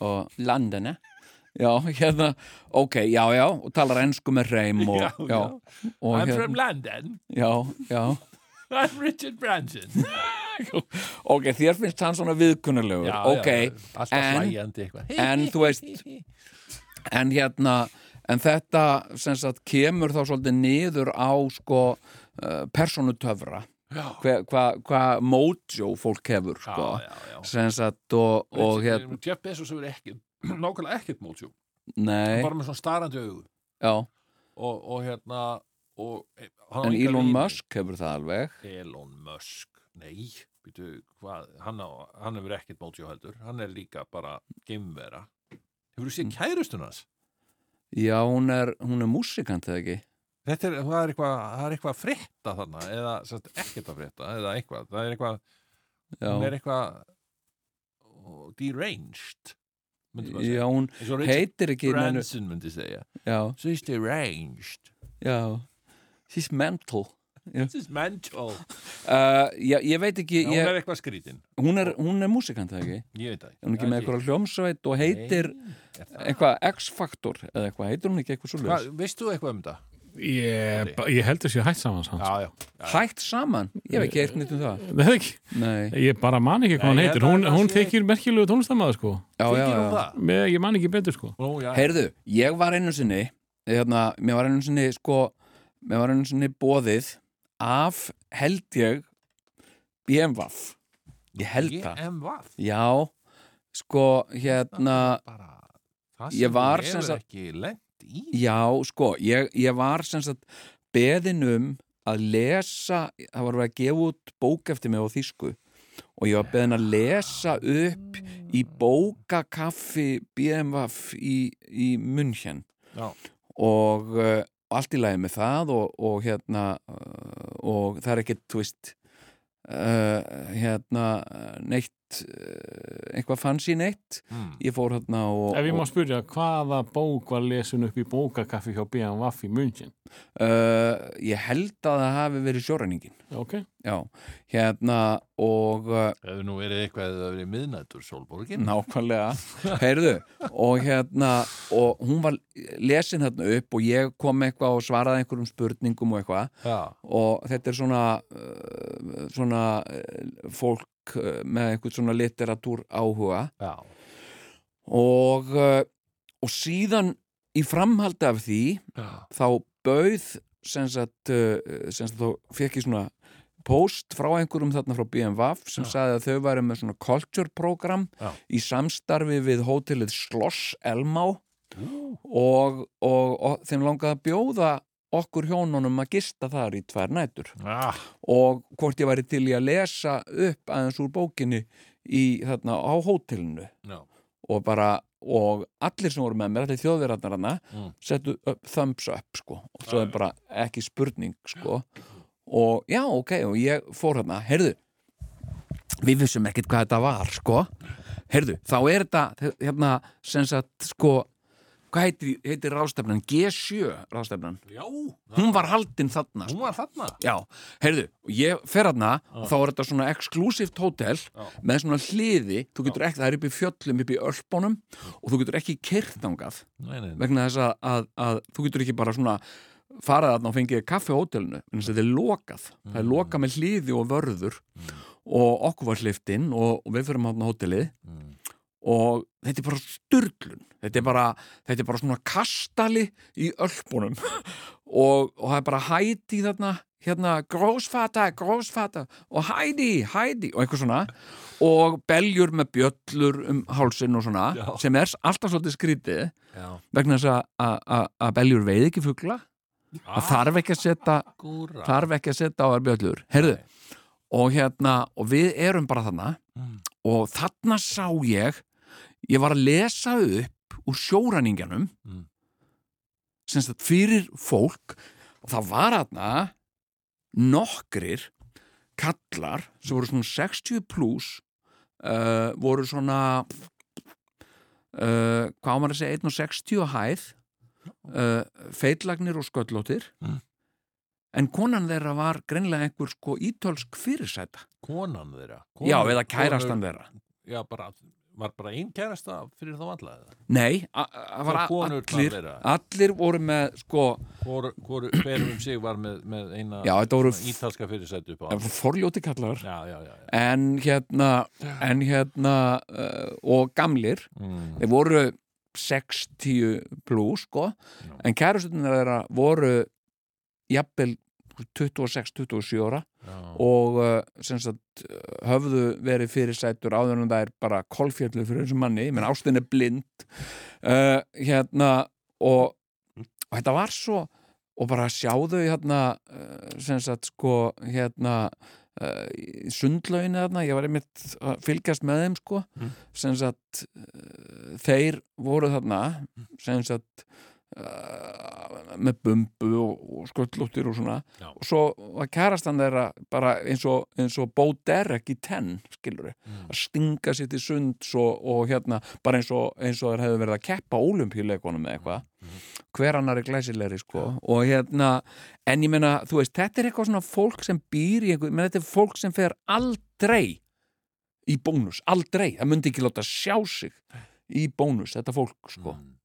og landinu já, hérna, ok, já, já og talar ensku með hreim og, Já, já. og I'm hérna, from London, já, já. I'm Richard Branson. Ok, þér finnst hann svona viðkunnulegur. Ok, en- en þú veist en hérna en þetta sem sagt kemur þá svolítið niður á sko uh, persónutöfra. Já. Hvað hva, hva mojo fólk hefur sko. sagt og, og hérna Jeff Bezos hefur ekki nákvæmlega ekkert mótsjú nei, bara með svona starrandi augu. Já, og, og hérna og, e, en Elon. Musk hefur það alveg? Elon Musk, nei býtu, hvað, hann, á, hann hefur ekkert mótsjú heldur, hann er líka bara geimvera. Hefur þú Mm. séð kærustunars? já, hún er, hún er músikant eða ekki Þetta er, það er eitthvað, það er eitthvað að frétta þarna, eða sagt, ekkert að frétta, eða eitthvað, það er eitthvað, hún er eitthvað deranged, já hún heitir ekki Branson myndi segja. já, She's deranged. já she's mental is mental. uh, ég veit ekki Já, hún ég, er eitthvað skrítin. hún er, er músikant eða ekki Ég veit það. er hún ekki með eitthvað hljómsveit og heitir eitthvað X-faktor eða eitthvað, heitir hún ekki eitthvað svo Hvað, veist þú eitthvað um þetta? Ég, ég held þessi hætt saman hans. Já, já. Hægt saman, ég hef ekki eitt nýtt um það er ekki, Nei, ég bara man ekki hvað Nei, hann ég heitir. Hún, hún þykir sko. já, já, Þykir hún já það? Með, ég man ekki betur sko. Nú, já. Heyrðu, ég var einu sinni hérna, mér var einu sinni sko, mér var einu sinni bóðið af, held ég BMWaf ég held það, BMWaf. já sko, hérna Bara, það Ég sem var þú hefur ekki lent í. Já, sko, ég, ég var sem sagt beðin um að lesa, það var verið að gefa út bók eftir mig á þýsku og ég var beðin að lesa upp í bókakaffi BMWF í, í München Já. og uh, allt í lagi með það og, og hérna uh, og það er ekkert, þú veist uh, hérna neitt uh, eitthvað fancy neitt Mm. ég fór hérna og, Ef ég má spyrja, hvaða bók var lesin upp í bókakaffi hjá BMWF í München? Uh, ég held að það hafi verið sjóræningin Ok, já, hérna og uh, Hefur nú verið eitthvað eða verið miðnættur sólborgin? nákvæmlega heyrðu, og hérna og hún var lesin hérna upp og ég kom eitthvað og svaraði einhverjum spurningum og eitthvað Já. og þetta er svona svona uh, fólk uh, með einhvern svona literatúr áhuga Já. og uh, og síðan í framhaldi af því Já. þá bauð sem sagt, uh, sem sagt þá fekk ég svona post frá einhverjum þarna frá BMWF sem Já. sagði að þau væri með svona culture program í samstarfi við hótelið Sloss Elmá og, og, og þeim langaði að bjóða okkur hjónunum að gista þar í tvær nætur. Ah, og hvort ég væri til í að lesa upp aðeins úr bókinni í þarna á hótelinu. Já. og bara og allir sem voru með mér, allir þjóðverðarnar Mm. settu upp, thumbs up sko. Og svo er bara ekki spurning sko. Og já ok og ég fór hérna, heyrðu við vissum ekkert hvað þetta var sko. Heyrðu, þá er þetta hérna sem sagt sko hvað heitir, heitir ráðstefnan? G7 ráðstefnan, Já. hún var haldin þarna sko. Hún var þarna. Já, heyrðu, ég fer hana og þá er þetta svona exclusivt hótel með svona hliði, þú getur ekki, það er upp í fjöllum, upp í ölpunum og þú getur ekki nei. vegna þess að, að, að þú getur ekki bara svona farað þarna og fengið kaffi á hótelinu en þetta er lokað, það er lokað með hliði og vörður og okkur var hliftin og, og við fyrir hann á hótelið Mm. Og þetta er bara styrlun þetta er bara, þetta er bara svona kastali í ölpunum og, og það er bara hæti þarna hérna grósfata, grósfata og hædi, hædi og eitthvað svona og beljur með bjöllur um hálsinn og svona Já. sem er alltaf svolítið skrítið Já. vegna þess að- beljur veið ekki fugla það þarf ekki að setja Akkúrat. þarf ekki að setja á þær bjöllur heyrðu, og hérna og við erum bara þarna Mm. og þarna sá ég ég var að lesa upp úr sjóræningjanum. Mm. sem sagt fyrir fólk og það var þarna nokkrir kallar sem voru svona 60 pluss uh, voru svona uh, hvað að segja 1,60 á hæð uh, feitlagnir og sköllóttir. Mm. en konan þeirra var greinlega einhver sko ítölsk fyrirsæta. Konan þeirra? Já, konur- eða kærastan þeirra. Já, bara, var bara einn kærasta fyrir þá alla eða? nei, það allir allir voru með sko Hvor, hvor, hver um sig var með, með eina Já, voru- ítalska fyrirsætu upp á. Hann forljóti kallar. Já, já, en hérna en hérna uh, og gamlir Mm. þeir voru 60 plus sko. En kærastunir þeirra voru jafnvel 26-27 ára. Já. og sem sagt höfðu verið fyrirsætur áður en það er bara kolfjallu fyrir þessum manni, menn ástin er blind. Uh, hérna og, og þetta var svo og bara sjáðu hérna sem sagt sko hérna uh, sundlauginu þarna, ég var einmitt að fylgjast með þeim sko. Mm. sem sagt uh, þeir voru þarna. Sem sagt uh, með bumbu og, og sköllóttir og svona Já. og svo var kærastan þeirra bara eins og, eins og Bo Derek í tenn skilur Mm. að stinga sér til sunds og, og hérna bara eins og, eins og þeir hefðu verið að keppa ólumpíuleikunum eða eitthvað Mhm. hver annar er glæsilegri sko og hérna, en ég meina, þú veist þetta er eitthvað svona fólk sem býr í einhver, menn þetta er fólk sem fer aldrei í bónus, aldrei það myndi ekki láta sjá sig í bónus, þetta fólk sko Mm.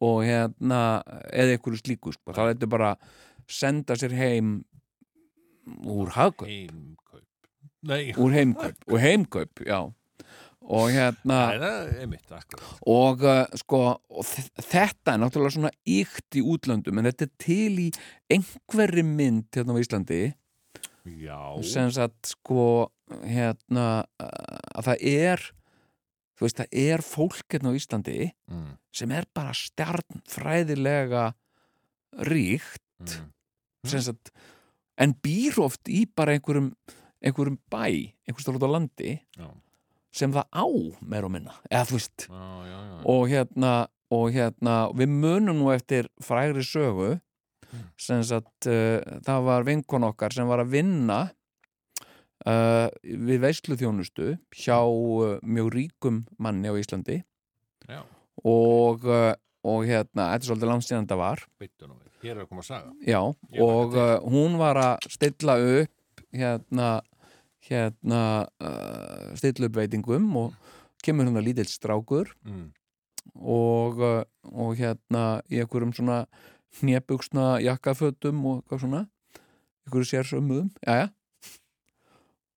Og hérna, eða einhverju slíku sko, þá þetta bara senda sér heim úr hagkaup, Heimkaup. Nei, úr heimkaup og heimkaup, já. Og hérna er akkurat. Og uh, sko og þetta er náttúrulega svona ykt í útlöndum en þetta er til í einhverri mynd hérna á Íslandi. Já, sem sagt sko hérna að það er þú veist það er fólk hérna á Íslandi mm. sem er bara stjarnfræðilega ríkt Mm. sem sagt en býr oft í bara einhverjum einhverjum bæ, einhverjum stóð á landi Já. sem það á meir og minna, eða þú veist Já, já, og hérna og hérna, við munum nú eftir frægri sögu Mm. sem sagt uh, það var vinkon okkar sem var að vinna uh, við veisluþjónustu hjá uh, mjög ríkum manni á Íslandi. Já. og, uh, og hérna, þetta er svolítið landstíðan þetta var. Hér er að koma að saga. Já, og uh, hún var að stilla upp hérna hérna uh, stilla upp veitingum og kemur hérna lítill strákur mm. og, uh, og hérna í einhverjum svona hnébugsna jakkafötum og eitthvað svona. Einhverju sérsömmuðum, jæja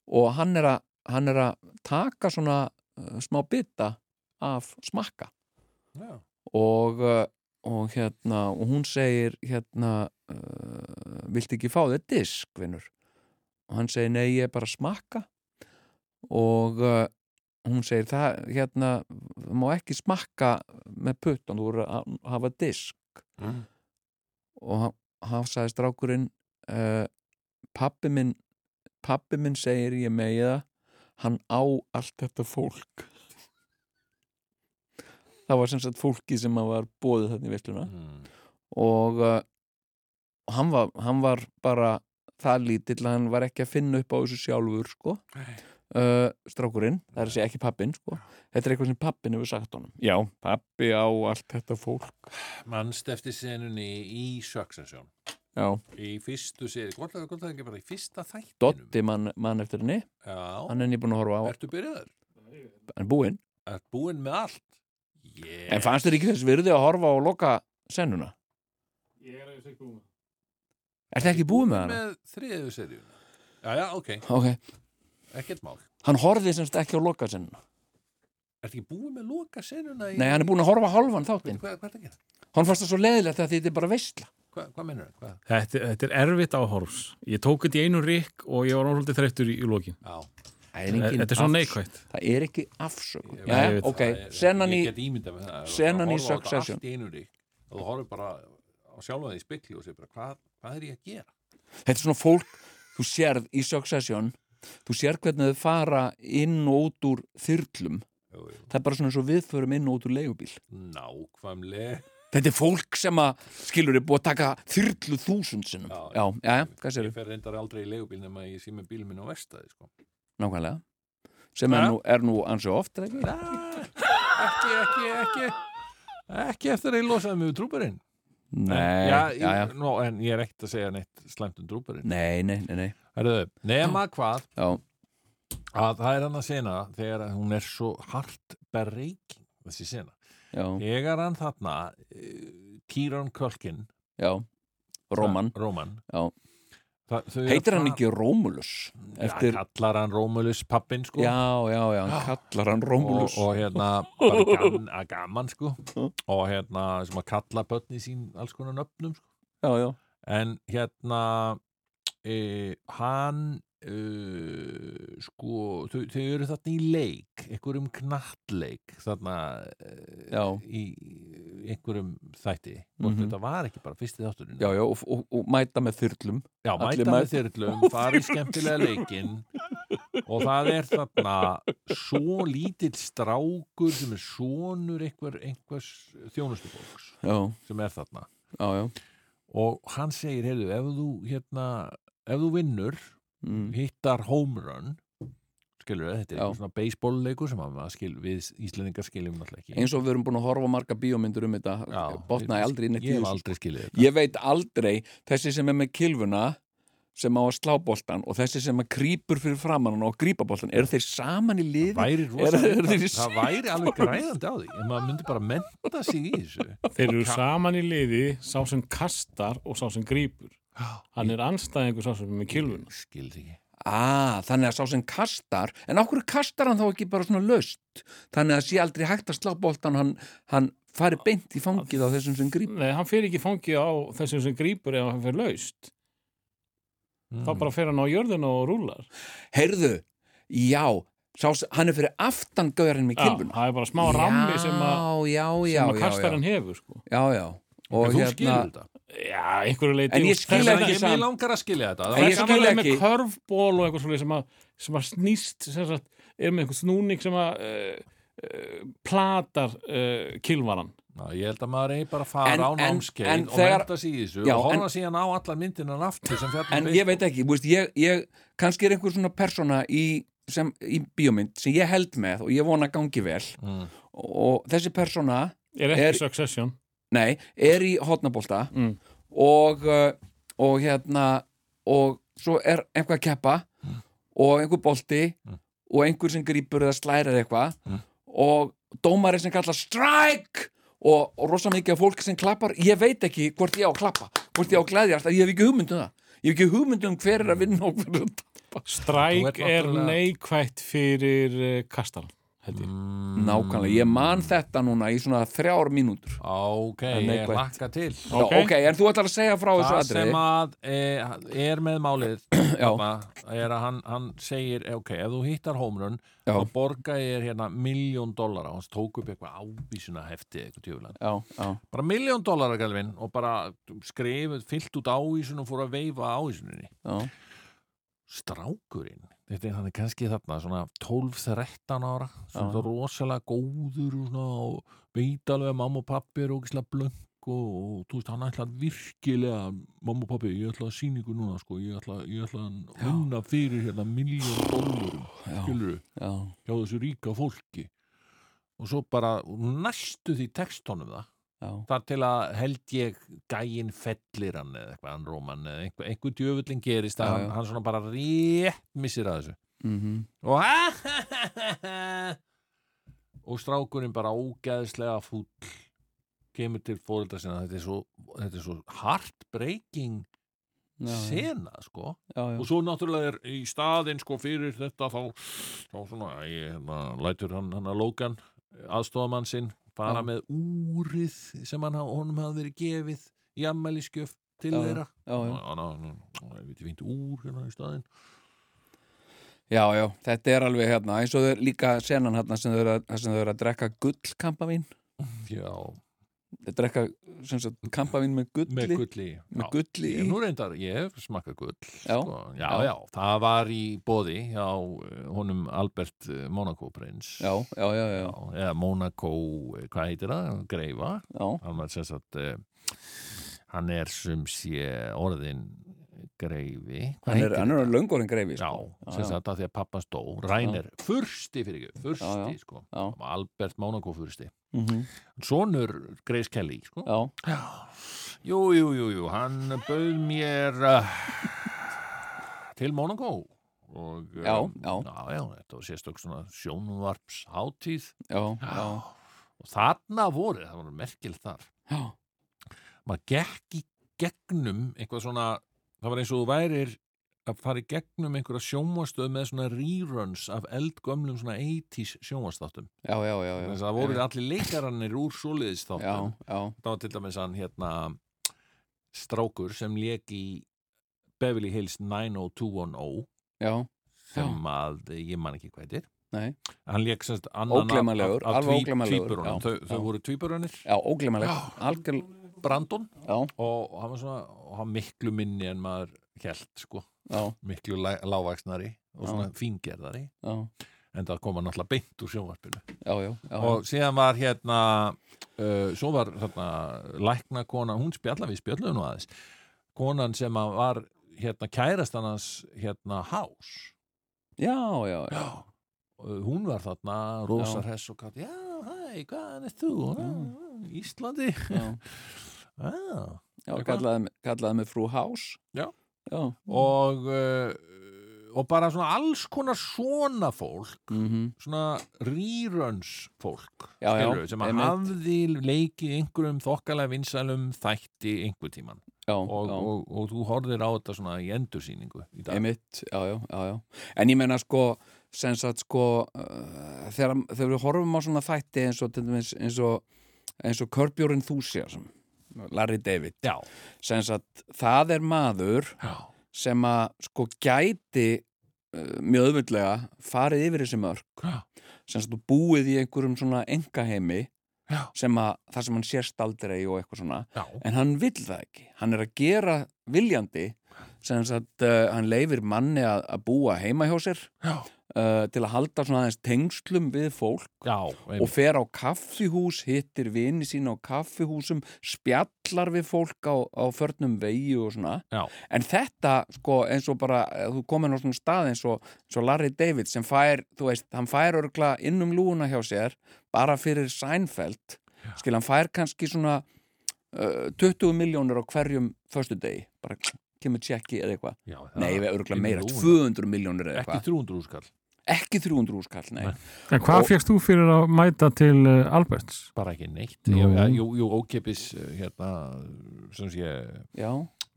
og hann er að hann er að taka svona uh, smá bita af smakka. Já, og, uh, og hérna og hún segir hérna uh, viltu ekki fá þér disk, vinnur og hann segir nei, ég er bara að smakka. Og uh, hún segir það, hérna það má ekki smakka með puttan þú voru að hafa disk. Mm. og hann sagði strákurinn uh, pappi minn pappi minn segir ég megi það hann á allt þetta fólk. Það var sem sagt fólki sem var bóðið þarna í veisluna. Mm. og uh, hann, var, hann var bara það lítill að hann var ekki að finna upp á þessu sjálfur sko. Uh, strákurinn, það er að segja ekki pappin sko. þetta er eitthvað sem pappin hefur sagt honum. Já, pappi á allt þetta fólk. Manst eftir senunni í Succession já, í fyrstu séri, hvort er það ekki bara í fyrsta þættinum Dotti mann, mann eftir henni Já, hann er nýbúin að horfa á, ertu byrjaður? hann er búinn Ert búinn með allt? Yes. en fannst þér ekki þess virði að horfa á loka sennuna? Ég er að segja búin. Er það ekki búið með hana? Með þriðu seríuna Já, já, ok, Ok, ekkert mál hann horfði semst ekki á loka sennuna Ertu ekki búinn með loka senuna í... Nei, hann er búin að horfa hálfan þáttinn Hvað, hvað er það að gera? Hann fannst það svo leðilegt að þetta er bara veistla Hvað, hvað mennur það? Þetta, þetta er erfitt áhorfs. Ég tók þetta í einu rík og ég var náttúrulega þreyttur í, í lokin. Já, Það er, engin Þetta er svo neikvægt. Það er ekki afsökun Ég- Já, ég veit ok, það sennan í Ég get ímyndað með það Ef þú sennan í Succession. Og þú horfir bara á sjálfa því í spekli og segir bara hvað, hvað er ég að gera? Þetta er svona fólk, þú sérð í Succession Þú sérð hvernig þau fara inn og út úr þyrlum Jú, jú. Það er bara svona eins og við förum inn og út úr leigubíl Nákvæmlega Þetta er fólk sem að, skilur, er búið að taka þyrlu þúsund sinnum Já. Já, já, hvað sér Ég fer reyndar aldrei í leigubíl nema ég sé með bílum minn á vestæði sko. Nákvæmlega Sem er nú, er nú ansi oft, ekki? ekki, ekki, ekki eftir að ég losaði mig við trúbarinn Nei, já, já, já. Nó, en ég er ekkert að segja neitt slæmt um drúparinn Nei, nei, nei, nei. Herðu, nema hvað Já, að það er hann að sena þegar hún er svo hart berreiking þessi sena þegar hann þarna uh, Kieran Culkin já. Róman Róman Já. Heitir hann ekki Rómulus? Eftir, Já, kallar hann Rómulus pappin sko. Já, já, já, hann kallar hann Rómulus. Og, og hérna bara gaman, gaman sko. Og hérna sem að kalla börni sín alls konar nöfnum sko. Já, já, en hérna e, hann e, sko þau, þau eru þarna í leik einhverjum knattleik þarna Já. í einhverjum þætti. Og Mhm. þetta var ekki bara fyrsti þátturinn já, já og, og, og mæta með þyrlum. Já, Allir mæta með þyrlum, fara í skemmtilega leikinn. Og það er þarna svo lítill strákur sem er sonur einhver, einhvers þjónustufólks sem er þarna. Og hann segir, heyrðu, ef þú hérna, ef þú vinnur mm. hittar home run. Skilur við, þetta er eitthvað svona baseballleikur sem að skil, við Íslendingar skiljum náttúrulega ekki. Eins og við erum búin að horfa marga bíómyndur um þetta Já, botnaði aldrei í Ég aldrei skilið þetta. Ég veit aldrei, þessi sem er með kilvuna sem á að slá boltan og þessi sem að krýpur fyrir framann og grípa boltan, eru þeir saman í liði? væri Er- rosa, er þeir í- það væri alveg græðandi á því en maður myndi bara menta sig í þessu. Þeir eru saman í liði, sá sem kastar og sá sem grípur. Hann er anstæðingur sá sem er með kilvuna. skildi ekki Ah, þannig að sá sem kastar en okkur kastar hann þá ekki bara svona löst þannig að sé aldrei hægt að slá boltan hann, hann fari beint í fangið á þessum sem grípur Nei, hann fer ekki fangið á þessum sem grípur ef hann fer laust. Þá Mm. bara fer hann á jörðina og rúlar. Heyrðu, já sá, hann er fyrir aftan gauðarinn með Já, kilvuna það er bara smá rammi sem að, kastarinn já, hefur, sko. já, já. og þú hérna Já, einhverju leiti. En ég og skil þess vegna- ekki Ég samt. mér langar að skilja þetta En Það ég er Samanlega með körfból og eitthvað svolítið sem, að- sem að snýst sem sagt, er með einhvern snúning sem að uh, uh, platar uh, kilvaran Já, Ég held að maður eigi bara að fara En- á en- námskeið en og þegar- menta sig í þessu Já, og en- horfa síðan á alla myndinan aftur sem fjallum en ég veit ekki, þú veist, ég, ég kannski er einhver svona persóna í, sem, í bíómynd sem ég held með og ég vona gangi vel mm. og þessi persóna er ekki Er- Succession nei, er í hotnabólta Mm. og, uh, og hérna og svo er einhver að keppa og einhver bolti Mm. og einhver sem grípur eða slærir eitthvað Mm. og dómari sem kallar strike og, og rosa mikið af fólki sem klappar ég veit ekki hvort ég á að klappa hvort ég á að glæðjast, ég hef ekki hugmynd um það ég hef ekki hugmynd um hver er að vinna og hver er að Þú Stræk er neikvætt fyrir uh, kastaran held ég Mm. nákvæmlega, ég man þetta núna í svona þrjár mínútur Ok, En ég neikvætt. lakka til Já, Ok. ok, en þú ætlar að segja frá þessu Það atriði sem að e, er með málið Já. þarna, er að hann, hann segir ok, ef þú hittar hómrun Já. þá borga ég þér hérna miljón dólar hans tók upp eitthvað ávísuna hefti eitthvað tjóðlan já, já, bara miljón dólar galvin og bara skrifið, fyllt út ávísun og fór að veifa ávísuninni já, strákurinn þetta er hann er kannski þarna svona 12-13 ára svona rosalega góður svona, og veit alveg að mamma og pappi er ógislega blöng og, og þú veist hann ætla virkilega mamma og pappi, ég ætla að sína ykkur núna sko, ég ætla, ég ætla að vinna fyrir hérna miljón dólarum já, skilur já, hjá þessu ríka fólki. Og svo bara næstu því textónum það. Þar til að held ég gæin fellir hann eða eitthvað, hann róman eða einhver, einhver djöfullin gerist að hann, hann svona bara rétt missir að þessu. Mm og og strákurinn bara ógeðslega fúll kemur til fóreldra sinna. Þetta er svo, þetta er svo heartbreaking já, sena sko. Já, já. og svo náttúrulega er í staðinn sko fyrir þetta þá, þá svona ég, hérna, lætur hann, hann að Logan aðstofamann sinn fara Já. með úrið sem hann, honum hafði verið gefið í ammæliskjöf til Já, já. þeirra já, já. Ná, ég veit ég fínt úr hérna í staðinn Já, já, þetta er alveg hérna eins og þau líka senan hérna sem þau eru að, að drekka gullkampavín já, Þau drekka sagt kampavín með gulli með gulli með já. gulli Ég, nú reyndar, ég hef smakkað gull Já, sko. já, já. já, það var í bóði hjá eh, honum Albert eh, Monaco prins já, já, já, já, eða Monaco, eh, hvað heitir það, Greifa já. sagt hann er sem sé orðin greifi Hann er, hann er orðin greifi Já, sko. sem sagt að því að pappa stó Rænir, fursti fyrir ekki, fursti Já, já. sko, Já. Albert Monaco fursti mm sonur Grace Kelly sko. já, Já, Jú, jú, jú, jú, hann bauð mér uh, til Monaco og um, Já, já. já, já, þetta var sérstök svona sjónvarps hátíð já, já, og þarna voru, það voru merkilt þar já, maður gekk í gegnum eitthvað svona, það var eins og þú værir að fara í gegnum einhverja sjónvastöð með svona reruns af eldgömlum svona 80s sjónvastáttum já, já, já, já. það voru allir leikarannir úr Já, já, það var til dæmis hann hérna strákur sem lék í Beverly Hills 90210 já, sem að ég man ekki hvað þetta nei, hann lék semst annan af, tvíburunum. já, þau, já. þau voru tvíburunir. Já, Brandon. Já, og hann var svona og hann miklu minni en maður held sko, já, miklu lá- lágvaxnari og svona fíngerðari. En það kom hann náttúrulega beint úr sjónvarpinu. Já, já, já, og síðan var hérna uh, svo var hérna lækna kona, hún spjalla við spjalluðu nú aðeins konan sem að var hérna kærastan hans hérna Hás. Já, já, já, hún var þarna rosa Já. hress og kátt já, hæ, hvaðan er þú? Mm. Íslandi. Já, ah. já, kallaði, kallaði mig frú Hás, Já. Já, og uh, og bara svona alls konar svona fólk mhm, svona reruns fólk Já, já, skilurðu, sem að hafði leikið einhverjum þokkalega vinsælum þætti einhver tíman já, og, já. og, og þú horfðir á þetta svona í endursýningu í dag. Einmitt, já, já, já, já. En ég meina sko, sko, uh, þegar, þegar við horfum á svona þætti eins og, eins og, eins og Your Enthusiasm, Larry David, sagt, það er maður já, sem að sko gæti uh, mjög öðvöldlega farið yfir þessi mörg, já, sem sagt, og búið í einhverjum svona engaheimi já, sem að, það sem hann sérst aldrei og eitthvað svona, já. en hann vill það ekki. Hann er að gera viljandi. Sem sagt, uh, hann leifir manni að, að búa heima hjá sér. Já, uh, til að halda svona aðeins tengslum við fólk já og fer á kaffihús, hittir vini sína á kaffihúsum, spjallar við fólk á, á förnum vegi og svona. Já, en þetta, sko, eins og bara eh, þú komin á svona stað eins og, eins og Larry David sem fær, þú veist, hann fær örgla inn um lúuna hjá sér bara fyrir Seinfeld. Skil, hann fær kannski svona uh, 20 miljónur á hverjum föstu degi, bara kemur tjekki eða eitthvað, nei, örgla meira lúguna. 200 miljónur eða ekki eitthvað, 300 úrskall ekki 300 úrskall. En hvað Og- fegst þú fyrir að mæta til uh, Alberts? bara ekki neitt. Jú, ja, jú, jú, ókepis uh, hérna sem sé já,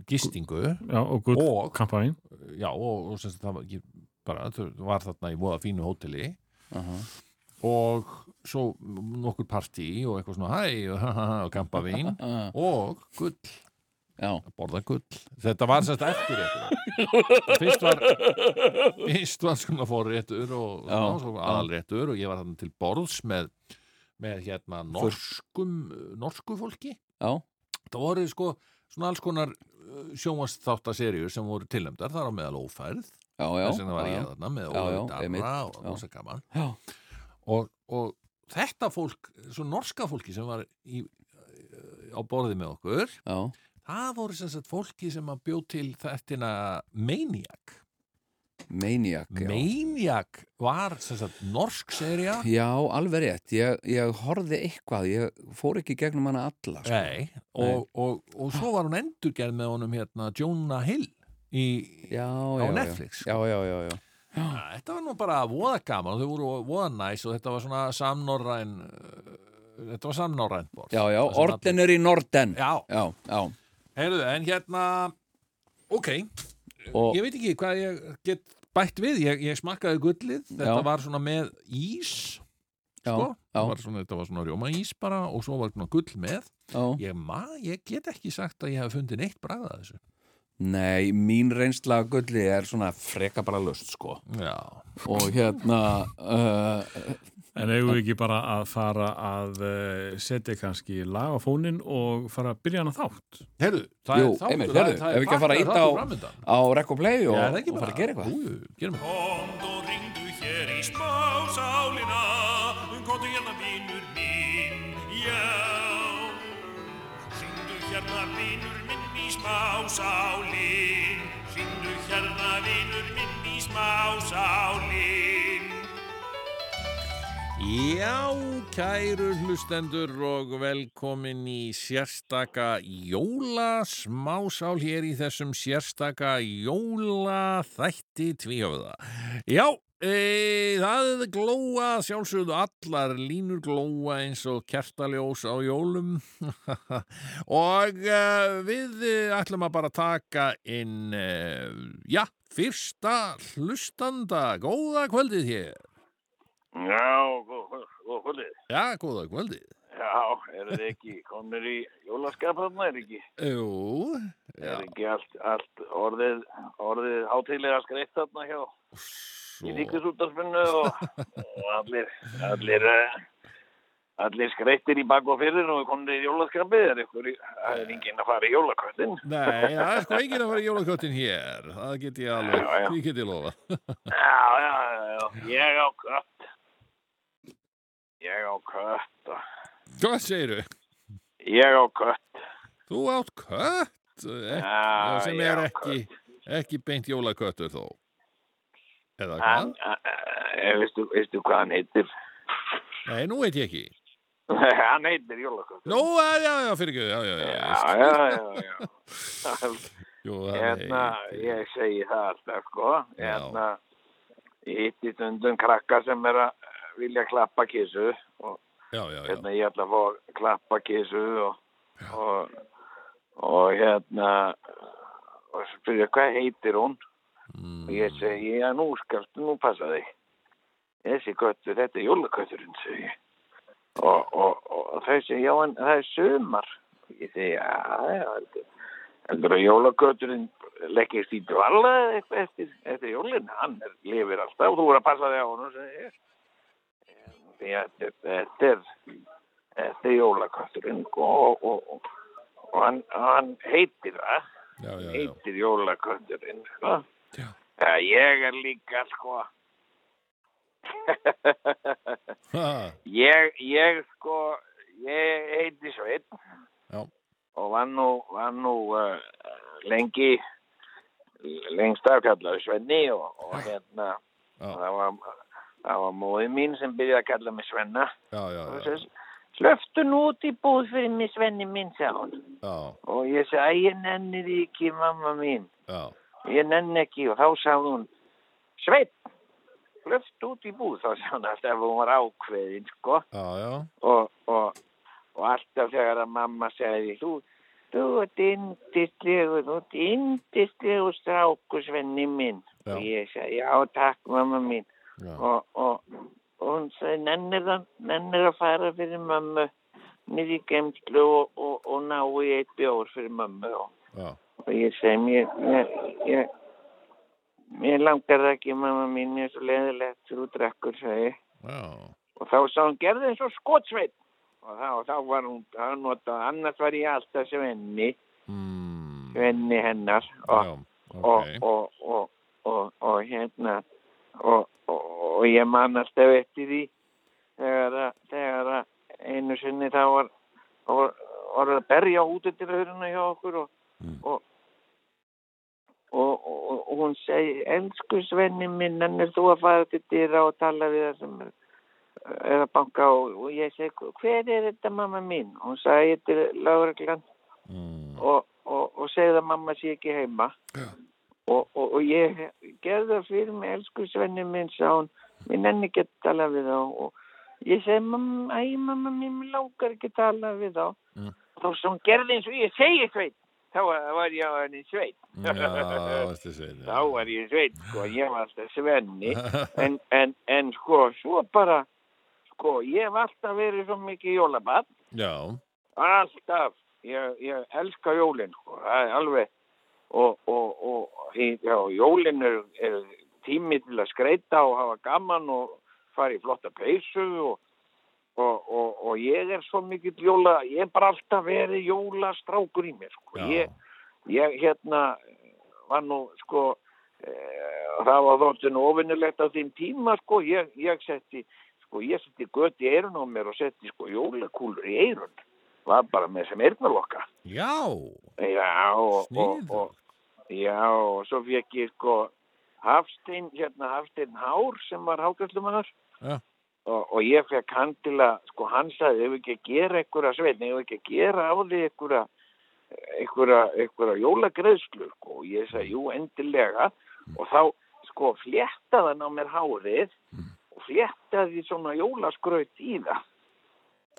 gistingu. Já, og gull og kampæn. já, og, og sem sagt, það var bara, var þarna í voða fínu hóteli. Aha, og svo nokkur partí og eitthvað svona hæ og, kampavín. Uh, og gull, að borða gull. Þetta var sérst eftir eitthvað fyrst var fyrst var svona fórréttur og Já, ná, svo aðalréttur og ég var þarna til borðs með, með hérna norskum norsku fólki. Já, það voru sko svona alls konar sjónvastþáttaseríu sem voru tilnæmdar, það var á meðal ófærð. Þess vegna var ég þarna með Darra og já. rosa gaman. Og, og þetta fólk, svo norska fólki sem var í, á borði með okkur já, það voru sem sagt fólki sem að bjóð til þettina Maniac Maniac, já. Maniac var sem sagt norsk serja Já, alveg rétt. Ég, ég horfði eitthvað, ég fór ekki gegnum hana alla. Sko. Nei, og, og, og svo var hún endurgerð með honum hérna Jonah Hill í, Já, á já, Netflix Já, já, já, já. Ja, þetta var nú bara voða gaman og þau voru voða næs og þetta var svona samnorræn uh, þetta var samnorræn borð Já, já, Það sem Ordinary Norden. Já, Já, já. Heyrðu, en hérna ok, Og, ég veit ekki hvað ég get bætt við, ég, ég smakkaði gullið. Þetta Já. var svona með ís já, sko, já, var svona, þetta var svona rjóma ís bara og svo var svona gull með. Já. ég, ma, ég get ekki sagt að ég hef fundið neitt bragðað þessu. Nei, mín reynsla af gulli er svona freka bara löst, sko. Já, Og hérna, uh, En eigum við ekki bara að fara að uh, setja kannski lag á fónin og fara að byrja hana þátt? heyrðu, það Jú, er þáttur einmitt, það heyrðu, er- það ef er ekki að fara að ýta á- framundan. á Rekk og Play og, Já, er það ekki og bara fara að gera eitthvað. Jú, gerum það Komd og ringdu hér í smásálina Komdu hérna vinur minn, já Ringdu hérna vinur minn í smásálin Ringdu hérna vinur minn í smásálin Já, kæru hlustendur og velkomin í sérstaka jólasmásál hér í þessum sérstaka jólaþætti tvíhöfða. Já, e, það glóa sjálfsögðu allar línur glóa eins og kertaljós á jólum og e, við ætlum að bara taka inn, e, já, fyrsta hlustanda. Góða kvöldið hér. Já, góð góð kvöldið. Já, góða kvöldið. Já, eru þið ekki komnir í jólaskap þarna, er ekki, Jú, já, er ekki allt, allt orðið, orðið hátíðlega skreitt þarna hjá í svo, ríkisútarsfunnu og, og allir, allir, eh, allir skreittir í bak og fyrir og komnir í jólaskapið, er ykkur, í- það er enginn að fara í jólakvöldin. nei, það er sko enginn að fara í jólaköttin hér, það get ég alveg, því get ég lofa. Já, já, já, já, ég á kött, ég á kött, og- Hvað segiru? ég á kött, Þú átt kött, ek, Já, sem ég er ekki, ekki beint jólaköttur þó. Eða hvað? eh, veistu, veistu hvað hann heitir? Nei, nú veit ég ekki. hann heitir jólakvöld. Nú, já, já, fyrir ekki, já, já, já, Já. Jú, Hérna, ég segi það alltaf, sko. Hérna, ég hitti stundum krakka sem er að vilja klappa kissu og já, já, já, hérna, ég ætla að fá að klappa kissu og, og, og hérna, og spyrja hvað heitir hún? Og ég segi, já, nú skalstu, nú passa þig. Þessi köttur, þetta er jólakötturinn, segi. Og, og, og þau segi, já, en það er sumar. Ég segi, já, heldur. Að jólakötturinn leggist í dvala eftir, eftir jólinn. Hann er, lifir alltaf og þú voru að passa þig á honum, segi ég. Því að þetta er, er jólakötturinn og, og, og, og hann, hann heitir það. Já, já, já. heitir jólakötturinn sko. Ég er líka sko. Ég, ég sko ég heiti Sveinn. Og var nú, var nú uh, lengi lengst af kallaði Svenni og, og hérna það var, það var móði mín sem byrjaði að kalla mig Svenna. Já, já, og já, Slöftu nú út í búð fyrir mig Svenni minn, sagði hún. já, Og ég sagði, ég nenni því ekki, mamma mín. já, ég nenni ekki. Og þá sagði hún Sveit, hlöft út í búð. Þá sagði hún alltaf hún var ákveðin sko. Já, já, og, og, og alltaf þegar að mamma segði þú, þú ert indislegur þú ert indislegur stráku Svenni minn. Já. og ég sagði já takk mamma mín og, og, og hún sagði nennir, nennir að fara fyrir mömmu niður í gemslu og, og, ná í eitt bjór fyrir mömmu og ég segi mér, ég, mér langar ekki mamma mín, mér er svo leðilegt þegar þú drekkur, ég. Og þá sá hún, gerði eins og skotsveit. Og þá, þá var hún, þá notað, annars var ég alltaf Svenni, mm, Svenni hennar. Og, já, og, ok, og, og, og, og hérna, og, og, og ég man alltaf eftir því þegar, að- þegar einu sinni þá var, var, var að berja út til höruna hjá okkur og, Mm. og, og, og, og hún segi, elsku Svenni minn, en er þú að fara til dýra og tala við það sem er að banka og, og ég segi, hver er þetta mamma mín? Hún sagði, þetta er lögreglan mm, og, og, og segði að mamma sé ekki heima Já. Og, og, og ég gerði það fyrir mig elsku Svenni minn sá hún nenni ekki að tala við þá og ég segi mamma, æ mamma mér langar ekki að tala við þá Mm. þá sem hún gerði eins og ég segi sveit þá var var ég á henni sveit þá var ég sveit sko, ég var alltaf Svenni en, en, en sko, svo bara sko, ég hef alltaf verið svo mikið jólabann já, Alltaf. Ég, ég elska jólinn, sko. Alveg. Og, og, og já, jólinn er, er tími til að skreita og hafa gaman og fara í flotta peysu og, og, og, og ég er svo mikill jóla, ég er bara alltaf verið jólastrákur í mér, sko. Ég, ég hérna var nú, sko, e, það var þóttu nú ofinnilegt á þeim tíma, sko. Ég, ég setti, sko, ég setti gött í eirun á mér og setti, sko, jólakúlur í eirun var bara með sem eyrnalokka. já, Já, og, og, og, já, og svo fekk ég sko Hafstein, hérna Hafstein Hár sem var hákvæslumannar Já. og, og ég fekk hann til að, sko, hann sagði, ef við ekki að gera einhverja sveitn, ef við ekki að gera á því einhverja, einhverja, einhverja jólagreðslu, sko, og ég sagði, jú, endilega, og þá, sko, fléttaði hann á mér hárið og fléttaði svona jólaskraut í það.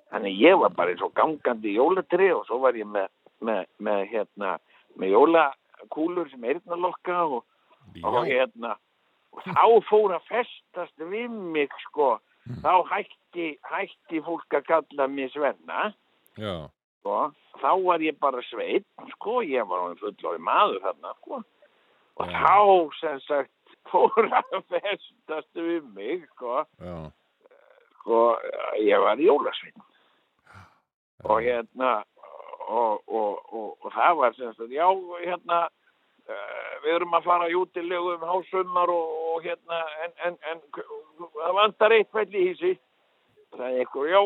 Þannig ég var bara eins og gangandi jólatri og svo var ég með, með, með hérna, með jólakúlur sem eirnalokka og, og hérna, og þá fór að festast við mig, sko, þá hætti, hætti fólk að kalla mig Svenna, Já, sko, þá var ég bara sveit, sko, ég var hann fullori maður þarna, sko, og Já. þá, sem sagt, fór að festast við mig, sko, sko, ég var jólasveinn og hérna og, og, og, og það var sem sagt, já, hérna uh, við erum að fara í útilegu um hásumar og, og hérna en, en, en það vantar eitt fæll í hísi það er eitthvað, já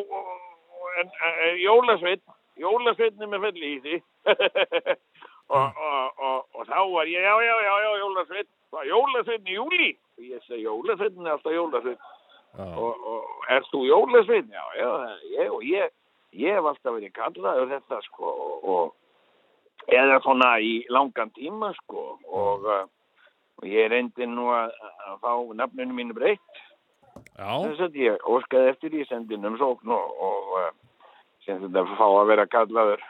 en, en jólasveinn er með fæll í hísi og, og, og, og þá var ég, já, já, já, já, jólasveinn. Hvað, jólasveinn í júli og ég segi, jólasveinn er alltaf jólasveinn. Já, og, og er þú jólasveinn? Já, já, ég, og ég, ég hef alltaf verið kallaður þetta sko og, og eða svona í langan tíma sko og, uh, og ég reyndi nú að, að fá nafninu mínu breytt. Þess að ég óskaði eftir í sendinum sókn og, og uh, sem þetta fá að vera kallaður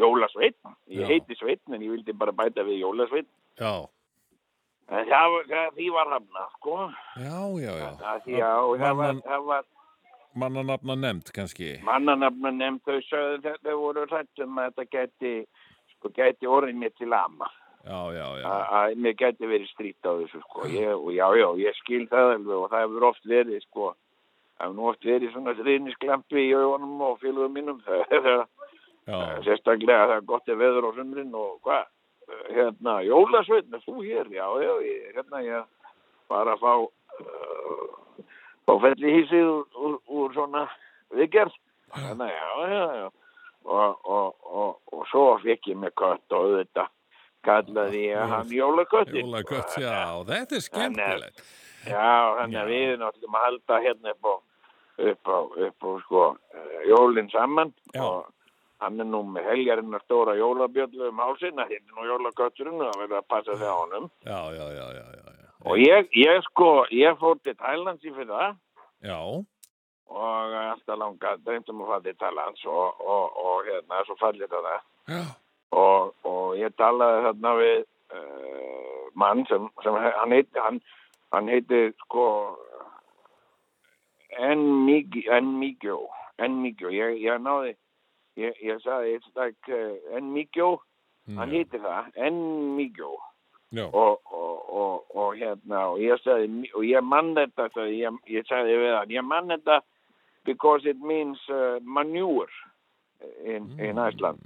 jólasveinn, ég Já. heiti sveinn en ég vildi bara bæta við jólasveinn. Já, það, það, því var hafna sko. Já, já, já. það, því, já, það, var, það var Mannanafna nefnd kannski. mannanafna nefnd þau sögðu þau voru rættum að þetta gæti sko gæti orðið mér til ama. Já, já, já, að að mér gæti verið strýtt á þessu sko. Ég, og já já ég skil það alveg og það hefur oft verið sko. Það hefur oft verið svona þriðnisklampi í augunum og félugum mínum. Sérstaklega það er gott er veður á sumrin og hvað? Hérna jólasveitn er þú hér? Já já ég, hérna ég bara að fá uh, fá felli hísið úr, úr, úr svona viðgerð þannig já já já og, og, og, og svo fekk ég með kött og auðvitað kallaði ég hann jólakottin jólakött, já, þetta er skemmtilegt. Já, þannig að við náttúrulega að halda hérna upp á, upp á, upp á sko, eh, jólinn saman Já. og hann er nú með helgarinnar stóra jólabjöllu um hálsinn að hérna nú jólakötturinn og það verður að passa sig á. Já, já, já, já, já, já. Og ég, ég sko, ég fór til Thailands í fyrir það Já, og alltaf langa dreymtum að fara til Thailands og, og, og hérna, svo fallið það já, og, og ég talaði þarna við uh, mann sem, sem hann heiti hann, hann heiti sko Enmigio Enmigio ég, ég náði ég, ég sagði it's like uh, Enmigio hann heiti það já, og, og, og, og hérna og ég sagði og ég mann þetta sagði, ég, ég sagði við hann ég mann þetta because it means uh, manure in, in Iceland.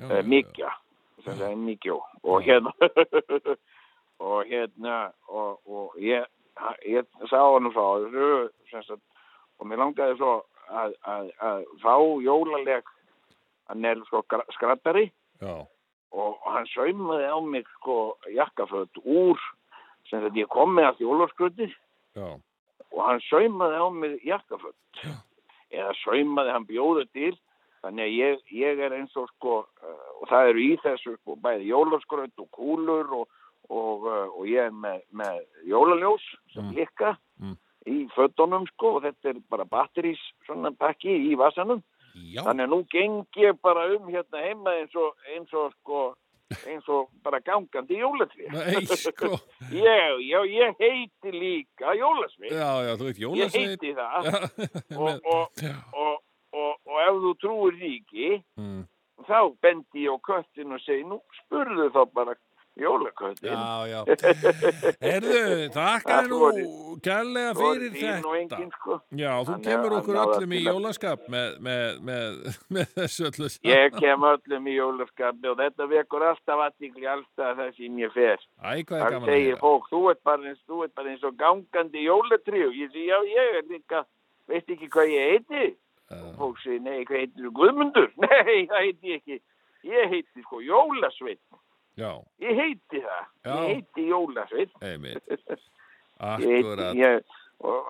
Uh, mikja er mikjó. Og hérna og hérna og, og ég, ég sá hann frá þessu og mér langaði svo að, að, að fá jólaleg hann er sko skrattari. Já, og hann saumaði á mig sko jakkaföt úr sem þetta ég kom með allt jólaskruti já, og hann saumaði á mig jakkaföt. Eða saumaði hann bjóðu til. Þannig að ég, ég er eins og sko uh, og það eru í þessu sko bæði jólaskraut og kúlur og, og, uh, og ég er með, með jólaljós sem Mm. líka Mm. í fötunum sko og þetta er bara batterís svona pakki í vasanum já, þannig að nú geng ég bara um hérna heima eins og, eins og sko eins og bara gangandi jólatrið nei, sko, ég, já, ég heiti líka jólasvið já, já, þú veit, ég jólasveit. heiti það. Já, og, og, já, og, og, og ef þú trúir ekki mm, þá bendi ég á köttin og segi nú spurðu þá bara jólaköttin já, já. Herðu, þakka Það nú er fyrir og þetta. engin sko Já, þú Þannig kemur okkur öllum í jólaskap með, með, með, með þessu öllu saman. ég kem öllum í jólaskapi og þetta vekur alltaf aðtíkli alltaf það sem ég fer Æ, Það segir fólk, þú ert bara eins, þú ert bara eins og gangandi jólatrí og ég segi, já, ég er líka, veist ekki hvað ég heiti? Já. Fólk segir, nei, hvað heitir þú Guðmundur? Nei, það heiti ég ekki. Ég heiti sko Jólasveit. Já, Ég heiti það. Já. Ég heiti Jólasveit. einmitt. Akkurat. ég,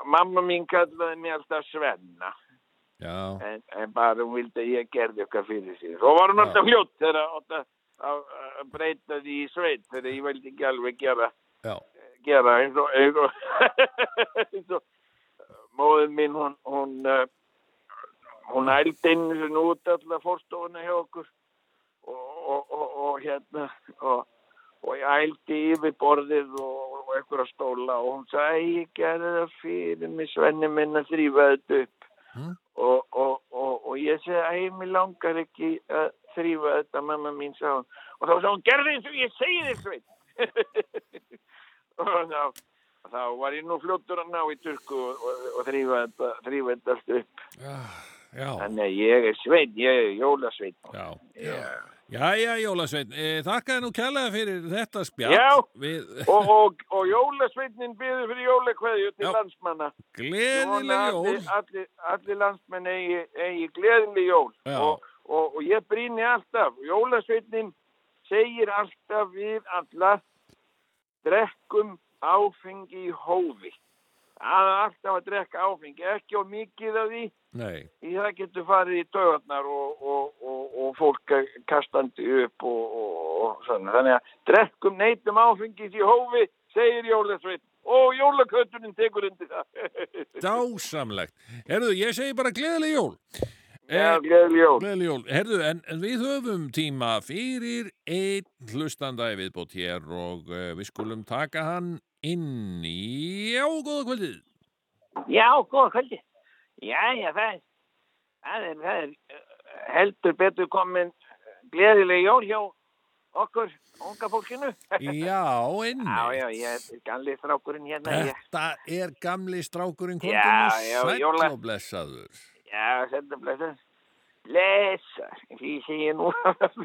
mamma mín kallaði mig alltaf Svenna Já, en, en bara hún vildi að ég gerði okkar fyrir sig svo var hún alltaf fljótt þegar að, breyta því í sveit þegar ég vildi ekki alveg gera já, gera eins og, eins og, eins og móðin mín hún hún, uh, hún ældi inn út allar fórstofuna hjá okkur og, og, og, og hérna og, og ég ældi yfir borðið og, og einhverja stóla og hún sagði ég gerði það fyrir mig svenni minn að þrýfa þetta upp Mm. og, og, og, og ég segi að ég mig langar ekki að þrýfa þetta mamma mín sá og þá sagði hún gerði eins og ég segi þér sveit og þá, þá var ég nú fljóttur að ná í turku og, og, og þrýfa þetta, þrýfa þetta allt upp. já, já, Þannig að ég er sveit, ég er jólasveit. já. Já. Jæja, Jólasveinn, e, þakkaði nú kærlega fyrir þetta spjall. Já. Við Og, og, og jólasveitnin byður fyrir jólakveðju til Já. landsmanna. Gleðileg jól. Allir, allir, allir landsmenn eigi, eigi gleðileg jól. Og, og ég brýni alltaf, jólasveitnin segir alltaf við alla, drekkum áfengi í hófi. Er alltaf að drekka áfengi, ekki á mikið af því. Nei, Í það getur farið í dögarnar og, og, og, og fólk kastandi upp og, og, og svona. Þannig að drekkum neytum áfengis í hófi, segir Jólasveit. Og jólakötunin tekur undir það. dásamlegt. Herðu, ég segi bara gleðileg jól. Já, gleðileg jól. Gleðileg jól. Herðu, en, en við höfum tíma fyrir einn hlustanda viðbót hér og uh, við skulum taka hann inn í... Já, góða kvöldið. Já, góða kvöldi. Já, já, það er, það er, það er uh, heldur betur komin gleðileg jól hjá okkur, unga fólkinu. Já, inni. Já, já, ég er ganli strákurinn hérna. Ég, Þetta er gamli strákurinn já, sæll jóla- og blessaður. Já, þetta blessar. Blessar. Því segir nú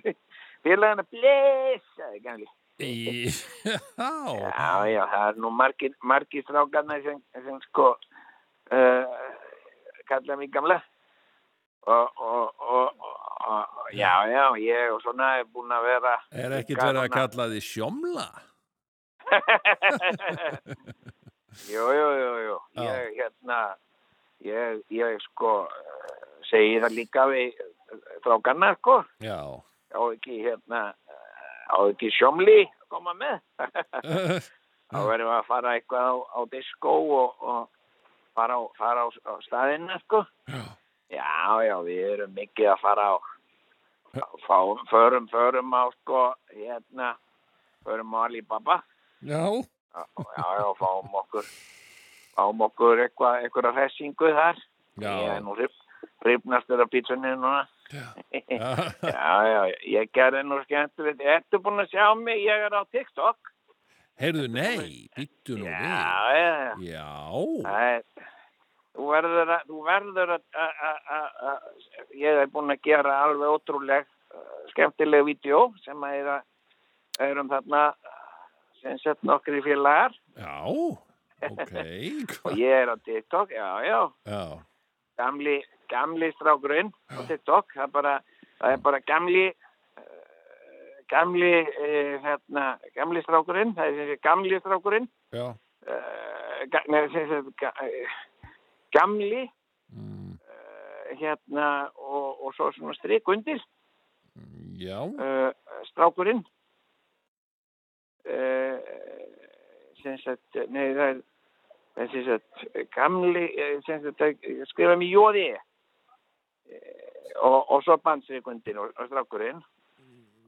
félagana blessar, gamli. Í- Já, Já, já, það er nú margir, margir strákarna sem, sem sko uh, kalla mig gamla. Og, og, og, og, og, já, já, ég og svona er búin að vera... er ekkit verið að kalla því sjómla? Jú, jú, jú, jú. Ég, hérna, ég, ég sko segi það líka við strákarna, sko. Já. á ekki hérna á ekki sjómli að koma með þá verðum við að fara eitthvað á, á disco og, og fara á, fara á, á staðina sko Já. já, já, við erum mikið að fara á fáum, förum, förum á sko hérna, förum á Alibaba Já. já, já, já, fáum okkur fáum okkur eitthvað, eitthvað hressingu þar Já. ég er nú hrifnastur af pítsunni núna Já. Já, já, ég gerði nú skemmtilegt. Ertu búin að sjá mig? Ég er á TikTok. Heyrðu, nei, býttu nú við. Já, já, er, þú verður að, þú verður að, að, ég er búin að gera alveg ótrúleg uh, skemmtileg vídeo sem að er að, erum þarna sem sett nokkri félagar Já. Ok. og ég er á TikTok, já, já, Já. gamli, gamli strákurinn á TikTok, það er bara, það er bara gamli uh, gamli uh, hérna, gamli strákurinn það er þessi gamli strákurinn uh, ga, nei, þessi, ga, gamli Mm, uh, hérna og, og svo svona strik undir. Já. uh, strákurinn sem sagt, nei það er sagt gamli eh, sem sagt, eh, skrifa mér jóði og, og svo bandstrik og, og strákurinn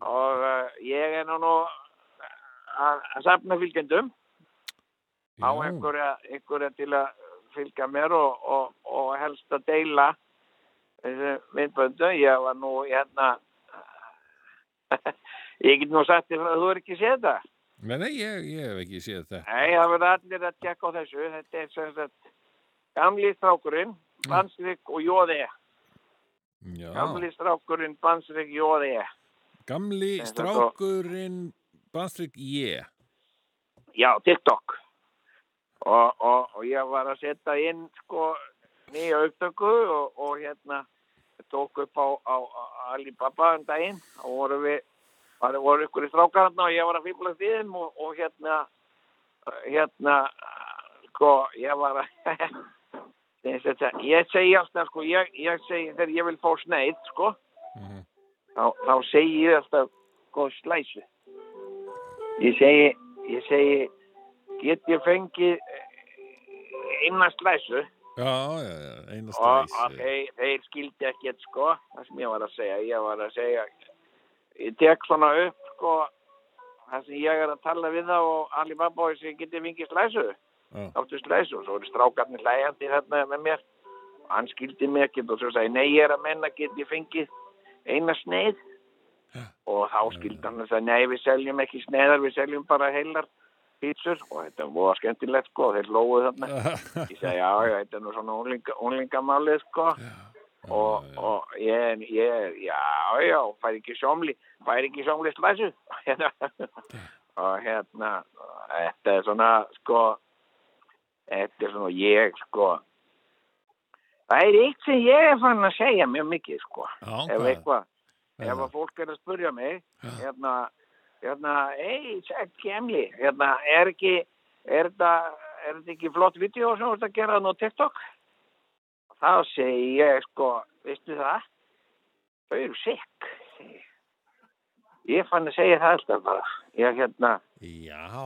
og uh, ég er nú nú að, að safna fylgjendum á einhverja, einhverja til að fylgja mér og, og, og helst að deila myndböndu. Ég var nú hérna, ég get nú sagt þér að þú er ekki séð þetta. Nei, nei, ég, ég hef ekki séð þetta. Nei, það verður allir að tjekka á þessu. Þetta er sem sagt gamli strákurinn, Bansrik og Jóði. Já. Gamli strákurinn, Bansrik, Jóði. Gamli Þetta er strákurinn Bastrik Ég. Já, TikTok. Og, og, og ég var að setja inn sko nýja upptöku og, og hérna tók upp á, á, á Alibaba um daginn og voru við það voru ykkur í strákarna og ég var að fýblast í þeim og, og hérna hérna sko, ég var að, Sem sagt, ég segi alltaf, sko, ég, ég segi þegar ég vil fá sneið, sko, þá, þá segi ég alltaf, sko, slæsu. Ég segi, ég segi, get ég fengið eh, eina slæsu Já, já, já, eina og, og þeir, þeir skildi ekkert, sko, það sem ég var að segja, ég var að segja, ég tek svona upp, sko, það sem ég er að tala við það og Alibaba og ég segi, get ég fengið slæsu? Áttu slæsu og svo voru strákarnir hlæjandi þarna með mér. Og hann skildi mig ekkert og svo sagði nei ég er að menna get ég fengið eina sneið. Og þá skildi hann og sagði nei við seljum ekki sneiðar við seljum bara heilar pítsur. Og þetta var skemmtilegt sko og þeir lóðu þarna. Ég sagði já já þetta er nú svona unlinga, unlingamálið sko. Og, og ég, ég já já fær ekki sjómli fær ekki sjómli slæsu og hérna þetta er svona sko þetta er svona ég sko. Það er eitt sem ég er fann að segja mjög mikið sko. Já, ef hvað? eitthvað ef Já. að fólk er að spurja mig hérna, hérna ei, sætt kemli hérna, er ekki er þetta, ekki flott vídeo sem þú ert að gera nú á TikTok? Þá segi ég sko veistu það? Þau eru sikk ég. fann að segja það alltaf bara. Ég hérna Já,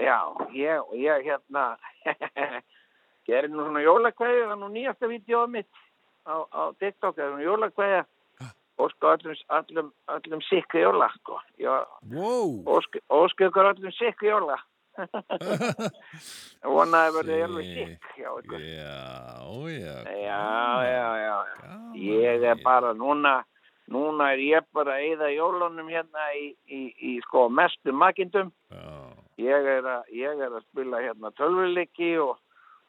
Já, ég, og ég hérna gerir nú svona jólakvæði, það er nú nýjasta vídeoð mitt á, á TikTok, það er nú jólakvæði og sko öllum, öllum, öllum sikri jóla, sko. Wow, óska ykkur öllum sikri jóla. Vonaði verði alveg sikk, já, já, já, Já. Ég er bara núna, núna er ég bara að eyða jólunum hérna í, í, í sko mestu makindum. Já, Ég er að, ég er að spila hérna tölvuleiki og,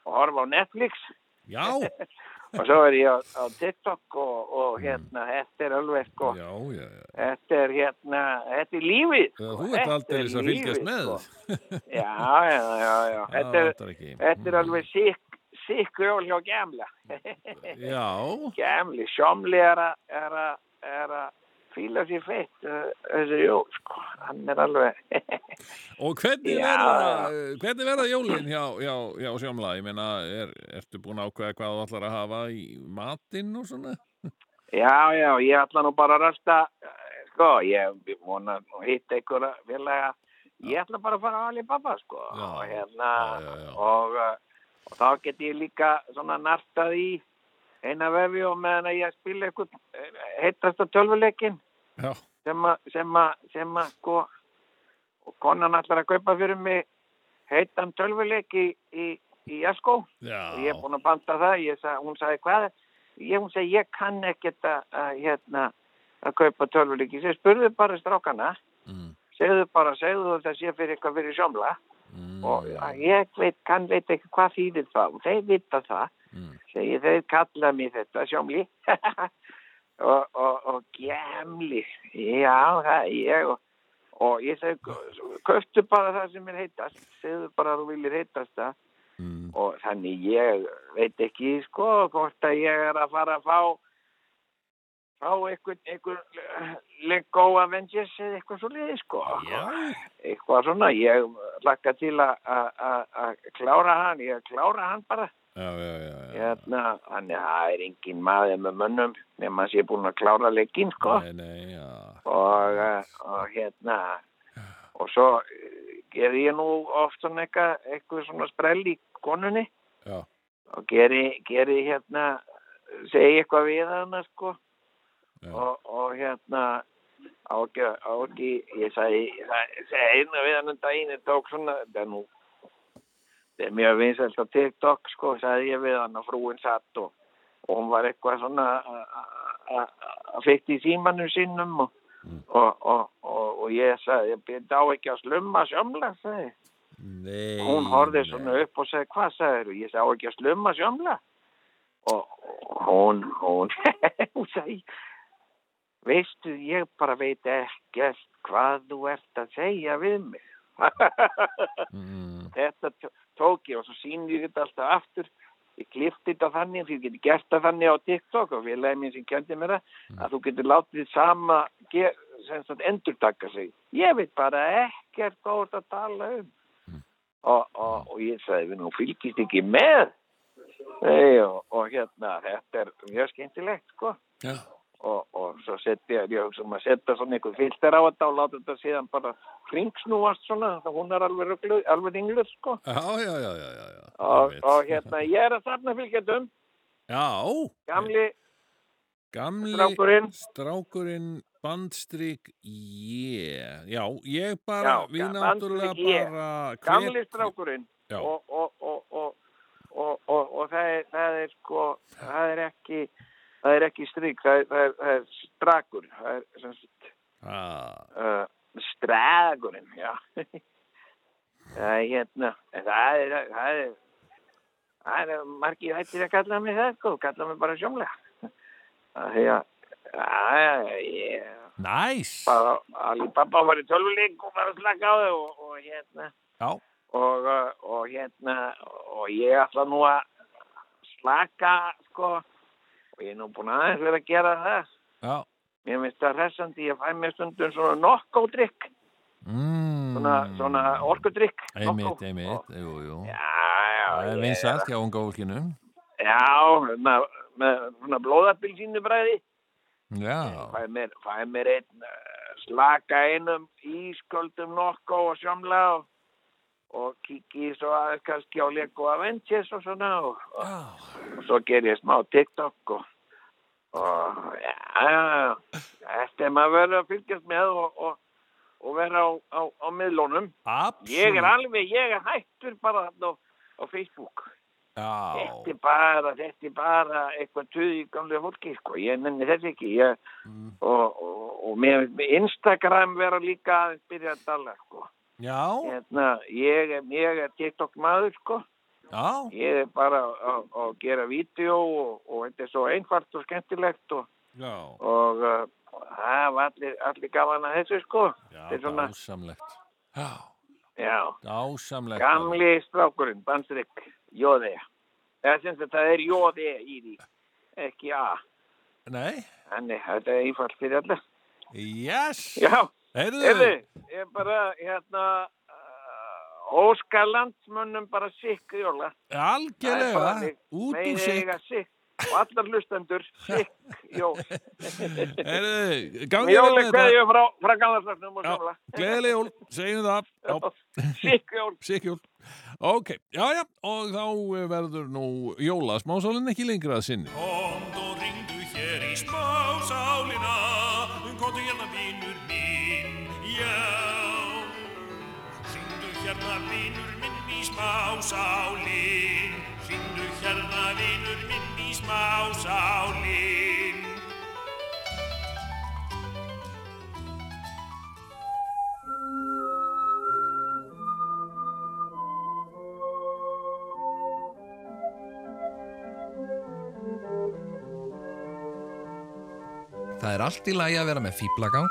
og horfa á Netflix já, og svo er ég á, á TikTok og, og hérna, þetta er alveg sko, já, já, já. þetta er hérna, þetta er lífið. Sko, Þú ert þetta aldrei er að fylgjast með. Sko. Já, já, já, já, þetta er, ekki. þetta er alveg sikk, sikk jól hjá gemla. Já, Gemli, sjómli er að, er að, er að fíla sér feitt þessi jól, sko, hann er alveg, og hvernig verða, hvernig verða jólin hjá, hjá, hjá sjómla? Ég meina, er, ertu búin að ákveða hvað þú ætlar að hafa í matinn og svona? Já, já, ég ætla nú bara að rasta, sko, ég vona að hitta einhverja félaga, ég ætla bara að fara á Alibaba, sko, Já, og hérna, já. Og, og þá get ég líka svona nartað í eina vefi og meðan að ég spila eitthvað heittasta tölvuleikin Já, sem að, sem að, sem að, sko, og konan ætlar að kaupa fyrir mig heitan tölvuleiki í, í, í Jaskó og ég er búin að banta það, ég sag, hún sagði hvað, ég, hún sagði ég kann ekkert að, hérna, að kaupa tölvuleiki, ég spurði bara strákana, mm, segðu bara, segðu þetta sé fyrir eitthvað fyrir sjómla. Mm, og að ég veit, kann veit ekki hvað þýðir það og þeir vita það, mm, segi þeir kalla mér þetta sjómli. Og, og, og gemli, já það er ég og, og ég segi, köftu bara það sem er heitast, segðu bara að þú viljir heitast það. Mm, og þannig ég veit ekki sko hvort að ég er að fara að fá fá einhvern, Lego Avengers eða eitthvað svo liði sko. Já. eitthvað svona, ég lakka til að- klára hann ég klára hann bara. Hérna, þannig að það er engin maður með mönnum nema að sé búin að klára leikinn sko. Nei, nei, og, eh, og hérna og svo eh, gerði ég nú oft svona eitthvað svona sprell í konunni. Já, og geri, geri hérna segi eitthvað við hana sko. Og, og hérna á ekki, á ekki ég ég sagði, ég sagði einu við hann um daginn ég tók svona, þetta er nú þetta er mjög vinsælt á TikTok sko, sagði ég við hann að frúin satt og, og hún var eitthvað svona að fyrst í símanum sínum og, og, og, og, og ég sagði, ég byrði á ekki að slumma sjömla, sagði nei. hún horfði nei. svona upp og sagði hvað sagður ég sagði á ekki að slumma sjömla og og hún hún, hún sagði veistu ég bara veit ekkert hvað þú ert að segja við mig. Mm, þetta tók ég og svo sýnir ég þetta alltaf aftur. Ég klifti þetta þannig því ég geti gert það þannig á TikTok og félagi minn sem kendi mér það að þú getur látið sama sagt endurtaka sig. Ég veit bara ekkert hvað að tala um. Og, og, og ég sagði við nú fylgist ekki með. Nei, og, og hérna þetta er mjög skemmtilegt sko. Já. Og, og svo setti ég, ég hugsa um að setja svona einhver filter á þetta og láta þetta síðan bara ringsnúast svona, það hún er alveg, rugluð- alveg ringluð sko. Já, já, já, já, já, og, og hérna ég er að safna fylgjatum Já, gamli gamli strákurinn. strákurinn bandstrik ég, já, ég bara Já, við ga- náttúrulega bara gamli hvet- strákurinn. Já. og, og, og, og, og, og, og það, er, það er sko það er ekki það er ekki strík, það er, það er, það er strakur það er sem sagt Ah, uh, stræðagurinn, já. það er hérna, það er, það er, það er margir hættir að kalla mig það, sko, kalla mig bara sjómlega. Það er að, ég, Næs alveg pappa var í tölvuleik og bara slaka á þau og, og hérna, og, uh, og hérna, og ég ætla nú að slaka, sko, ég er nú búin aðeins verið að gera það. já. Mér finnst það hressandi, ég fæ mér stundum svona nokkódrykk. mm. svona, svona orkudrykk Einmitt, einmitt, jú, jú. Það er vinsalt hjá unga fólkinu. Já, með, með svona blóðabilsínu bræði Já, fæ mér, fæ mér einn uh, slaka einum ísköldum nokko og sjómla og, og kiki svo aðeins kannski á Lego Avengers og svona og, og, og svo ger ég smá TikTok og, og já, þetta er maður verður að fylgjast með og, og, og vera á, á, á miðlunum absolutt Ég er alveg, ég er hættur bara á, á Facebook. Þetta Já, er bara, þetta er bara eitthvað tuð í gamlega fólki, sko. Ég nenni þess ekki. Ég, Mm. og, og, og með, Instagram vera líka aðeins byrja að dala, sko. Já, Hérna, ég er, ég er TikTok maður, sko. já Ég er bara að, að gera vídeo og, og þetta er svo einfalt og skemmtilegt og, og uh, það var allir, allir gaman að þessu, sko. já, svona, dásamlegt Já, já. dásamlegt Gamli strákurinn, Bansrik, Jóði. Eða sem sagt, það er Jóði í því, ekki A. Nei, Þannig, þetta er einfalt fyrir alla. yes Já, Heyrðu, heyrðu, ég bara, hérna, uh, óskar landsmönnum bara sikk jóla. algjörlega út úr sikk. Og allar hlustendur, sikk jól. Heyrðu, gangi Jóli vel með hverju frá, frá gamlarsnöfnum og samla. gleðileg jól, segjum það Já, Sikk jól. Sikjól. Ok, já, já, og þá verður nú jóla smásálinn ekki lengra að sinni. Komd og ringdu hér í smásálina minn í smásálin Ringdu hérna vinur minn í smásálin Það er allt í lagi að vera með fýblagang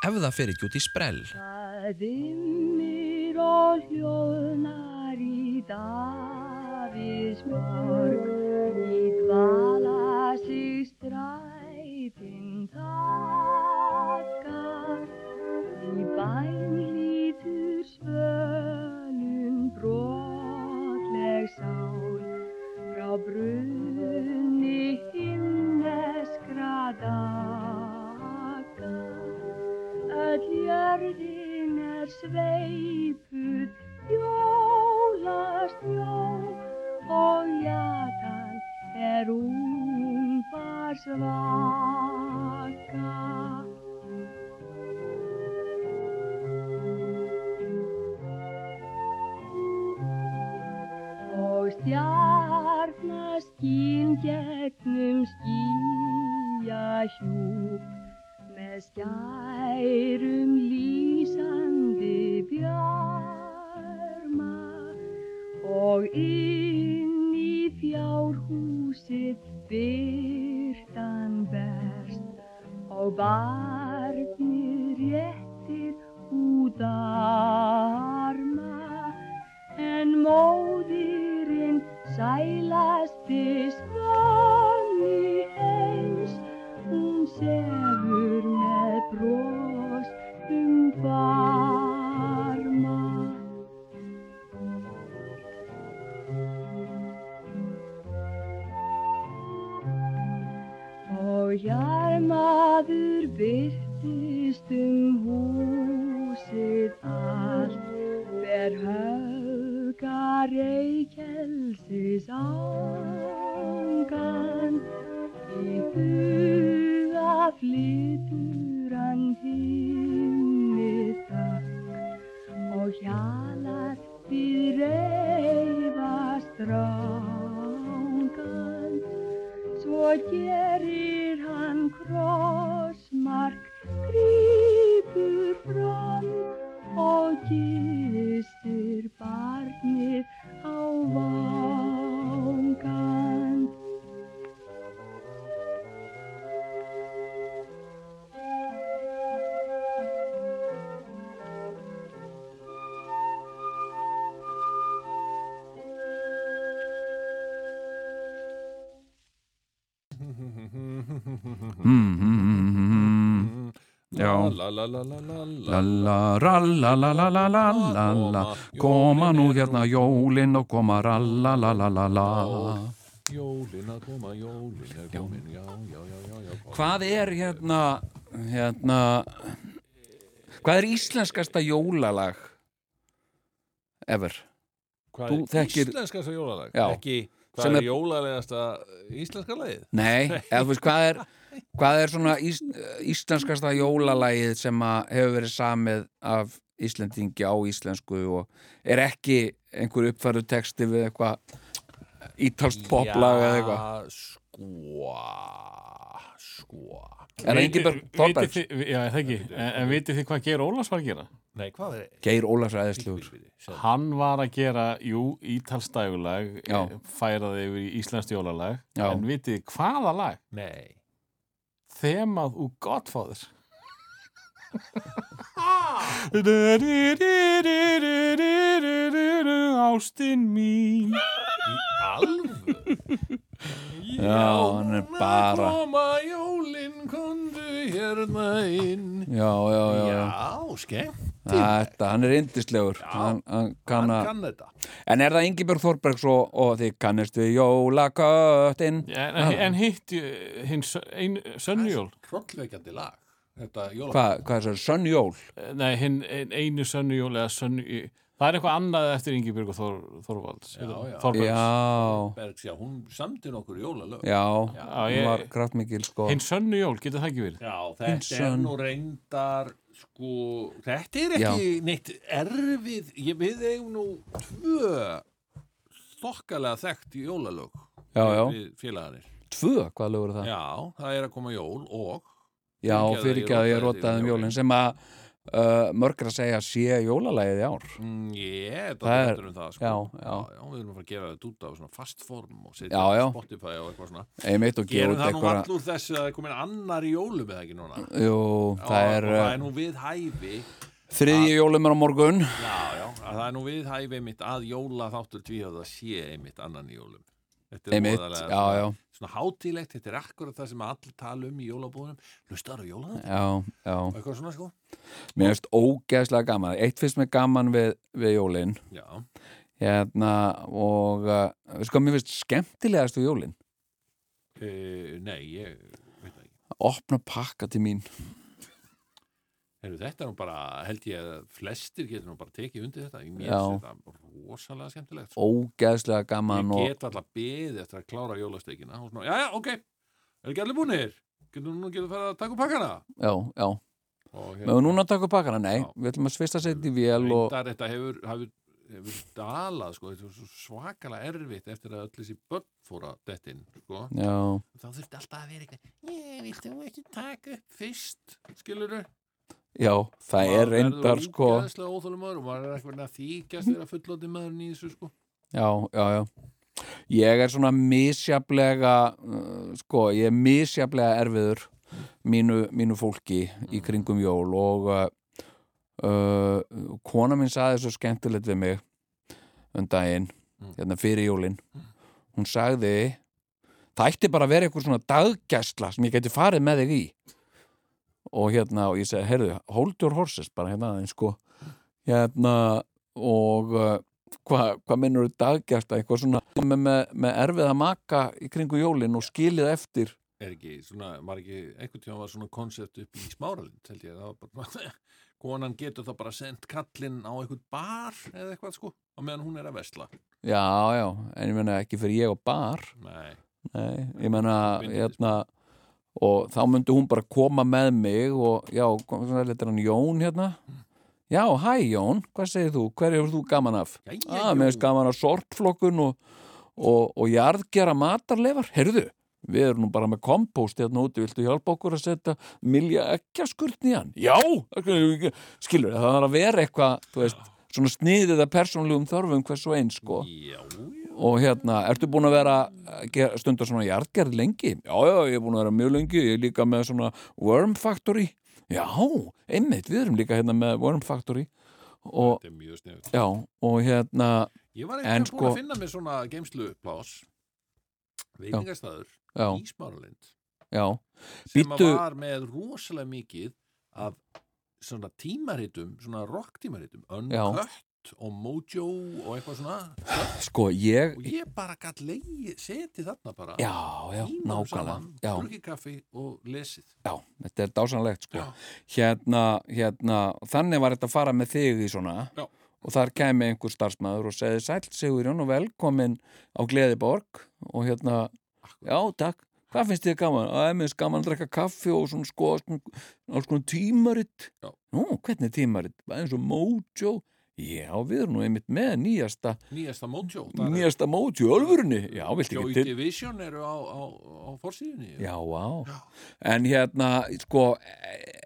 ef það fer ekki út í sprell. Það dimmir og hljóðnar í Davíðsborg í dvala sig strætin taka í bæn lítur svölun brotleg sál. Frá brunni himneskra daga öll jörðin er sveipuð jólastjó umbar svaka. Og stjarnaskín gegnum skýjahjúp með skærum lýsandi bjarma. Og í fjárhúsið byrtan berst og barnið la Koma nú hérna jólin og koma ralla la la la la Jólin að koma, jólin er komin Já, já, já, já, Hvað er hérna hérna Hvað er íslenskasta jólalag ever? Hvað Þú er þekkir- íslenskasta jólalag? Já. Ekki, hvað er, er- jólalegasta íslenska lagið? Nei, eða þú veist hvað er hvað er svona ís, íslenskasta jólalagið sem að hefur verið samið af Íslendingi á íslensku og er ekki einhver uppfæru texti við eitthvað ítalst poplag eða eitthvað Já, sko Sko Er það Þorbergs? Vitið þið- Já, er það ekki. En, en vitið þið hvað Geir Ólafs var að gera? Nei, hvað er Geir Ólafs æðislugur Hann var að gera, jú, ítalsdægulag, Já. færaði yfir í íslenskt jólalag, Já. en vitið þið hvaða lag? Nei Þemað úr Godfather. Ástin mín. Alveg Já, hann er bara Koma jólin, kondu hérna inn Já, já, já, já. Skemmt Þetta, hann er yndislegur hann, hann kann Hann kann þetta En er það Ingibjörg Þorbergs og, og þið kannist við jólaköttin En, en, en hitt hinn sö- ein, Sönnjól? Hrollveikjandi lag Þetta jóla Hvað, hvað er það, Sönnjól? Nei, hinn ein, einu Sönnjól eða Sönn... Það er eitthvað annað eftir Ingibjörg og Þor, Þorvalds. Já, já. Þorbergs. Bergs, já, hún samti nokkur jólalög já, Já, hún ég- var kraftmikil sko Hinn Sönnjól, getur það ekki verið? Já, þetta er sönn. nú reyndar sko, þetta er ekki neitt erfið, ég við eigum nú tvö þokkalega þekkt jólalög Já, já. við félagarnir. Tvö, hvað lögur það? Já, það er að koma jól og Já, fyrir ekki að ég rotaði um jólinn sem að uh, mörgur að segja sé jólalagið í ár. Mm, ég, Það er- um það sko. já, já. já, við erum að fara að gera þetta út á fast form og setja á Spotify og eitthvað svona. Og Gerum það nú allur þessu að það er komin annar í jólum eða ekki núna? Jú, það er það er nú við hæfi þriðji jólum er á morgun. Já, já, að það er nú við hæfi einmitt að jóla þáttur tvíhjóða sé einmitt annan í jólum Þetta er já, svona, hátílegt, þetta er akkurat það sem allir tala um í jólabúðunum. Hlustar á jólaðan já, já. Eitthvað svona sko? Mér finnst ógeðslega gaman. Eitt finnst mér gaman við, við jólin. Já, Hérna og uh, sko mér finnst skemmtilegast við jólin. E, nei, ég veit það ekki. Opna pakka til mín Heru, Þetta er nú bara, held ég að flestir getur nú bara tekið undir þetta Já. finnst þetta rosalega skemmtilegt sko. ógeðslega gaman Ég get alltaf beðið eftir að klára jólasteikina og svona, já, já, ok, er ekki allir búnir? Getur nú getur fara að taka upp pakkana? já, já, Og höfum núna að taka upp pakkana nei, Já. við ætlum að svista setja í vél og Reyndar þetta hefur, hefur, hefur dalað sko, þetta er svo svakalega erfitt eftir að öll þessi börn fóra dettin sko. já, þá þurfti alltaf að vera eitthvað ég viltu ekki taka upp fyrst skilur já, það er reyndar sko. ógeðslega óþólumöður og maður er eitthvað að þykjast vera fullóti maður í þessu sko. Já, já, já. Ég er svona misjaflega uh, sko, ég er misjaflega erfiður mínu, mínu fólki í kringum jól og uh, uh, kona mín saði svo skemmtilegt við mig um daginn, hérna fyrir jólin. Hún sagði það ætti bara að vera eitthvað svona daggæsla sem ég geti farið með þig í og hérna, og ég segi, heyrðu hold your horses, bara hérna aðeins sko. Hérna og uh, hvað hva minnur daggæsla eitthvað svona með, með, með erfið að maka í kringu jólin og skilið eftir? Er ekki svona, var ekki einhvern tíma var svona koncept upp í smáralind held ég, það var bara konan getur þá bara sendt kallinn á einhvern bar eða eitthvað sko, á meðan hún er að vesla Já, já, en ég meina ekki fyrir ég og bar. Nei, Nei, ég Bindindis. hérna og þá myndi hún bara koma með mig og já, svona er hann Jón hérna Já, hæ Jón, hvað segir þú? Hver hefur þú gaman af? Jæja, ah, Jón. Mér finnst gaman af sortflokkun og, og, og jarðgera matarleifar Heyrðu, við erum nú bara með kompóst hérna úti, viltu hjálpa okkur að setja milja ekkjaskurtn í hann? Já, skilur, það var að vera eitthvað, þú veist, svona sniðið að persónlegum þörfum hvers og eins, sko já, já og hérna, ertu búin að vera að gera- stunda svona jarðgerð lengi? Já, já, ég er búin að vera mjög lengi, ég er líka með svona Worm Factory. Já, einmitt, við erum líka hérna með Worm Factory. Og, Þetta er mjög sniðut já, og hérna Ég var En eitthvað búin sko- að finna mér svona geimslu plás veitingastæður Já. í smáralind já, sem að var með rosalega mikið af svona tímaritum, svona rock tímaritum Uncut og Mojo og eitthvað svona sko, ég og ég bara gætt leið, setið þarna bara Já, já, nákvæmlega saman, Já, drukkið kaffi og lesið já, þetta er dásanlegt, sko. Hérna, hérna, þannig var þetta að fara með þig í svona Já. og þar kemi einhver starfsmæður og segði sæl Sigurjón og velkomin á Gleðiborg og hérna, já, takk Hvað finnst þið gaman? Það er minnst gaman að drekka kaffi og svona sko konar tímaritt. Já. Nú, hvernig er tímaritt? Bara eins og Mojo. Já, við erum nú einmitt með nýjasta, nýjasta er- nýjasta Mojo, alvörunni. Já, viltu Joy ekki til? Division eru á, á, á forsíðunni Já, á. En hérna, sko,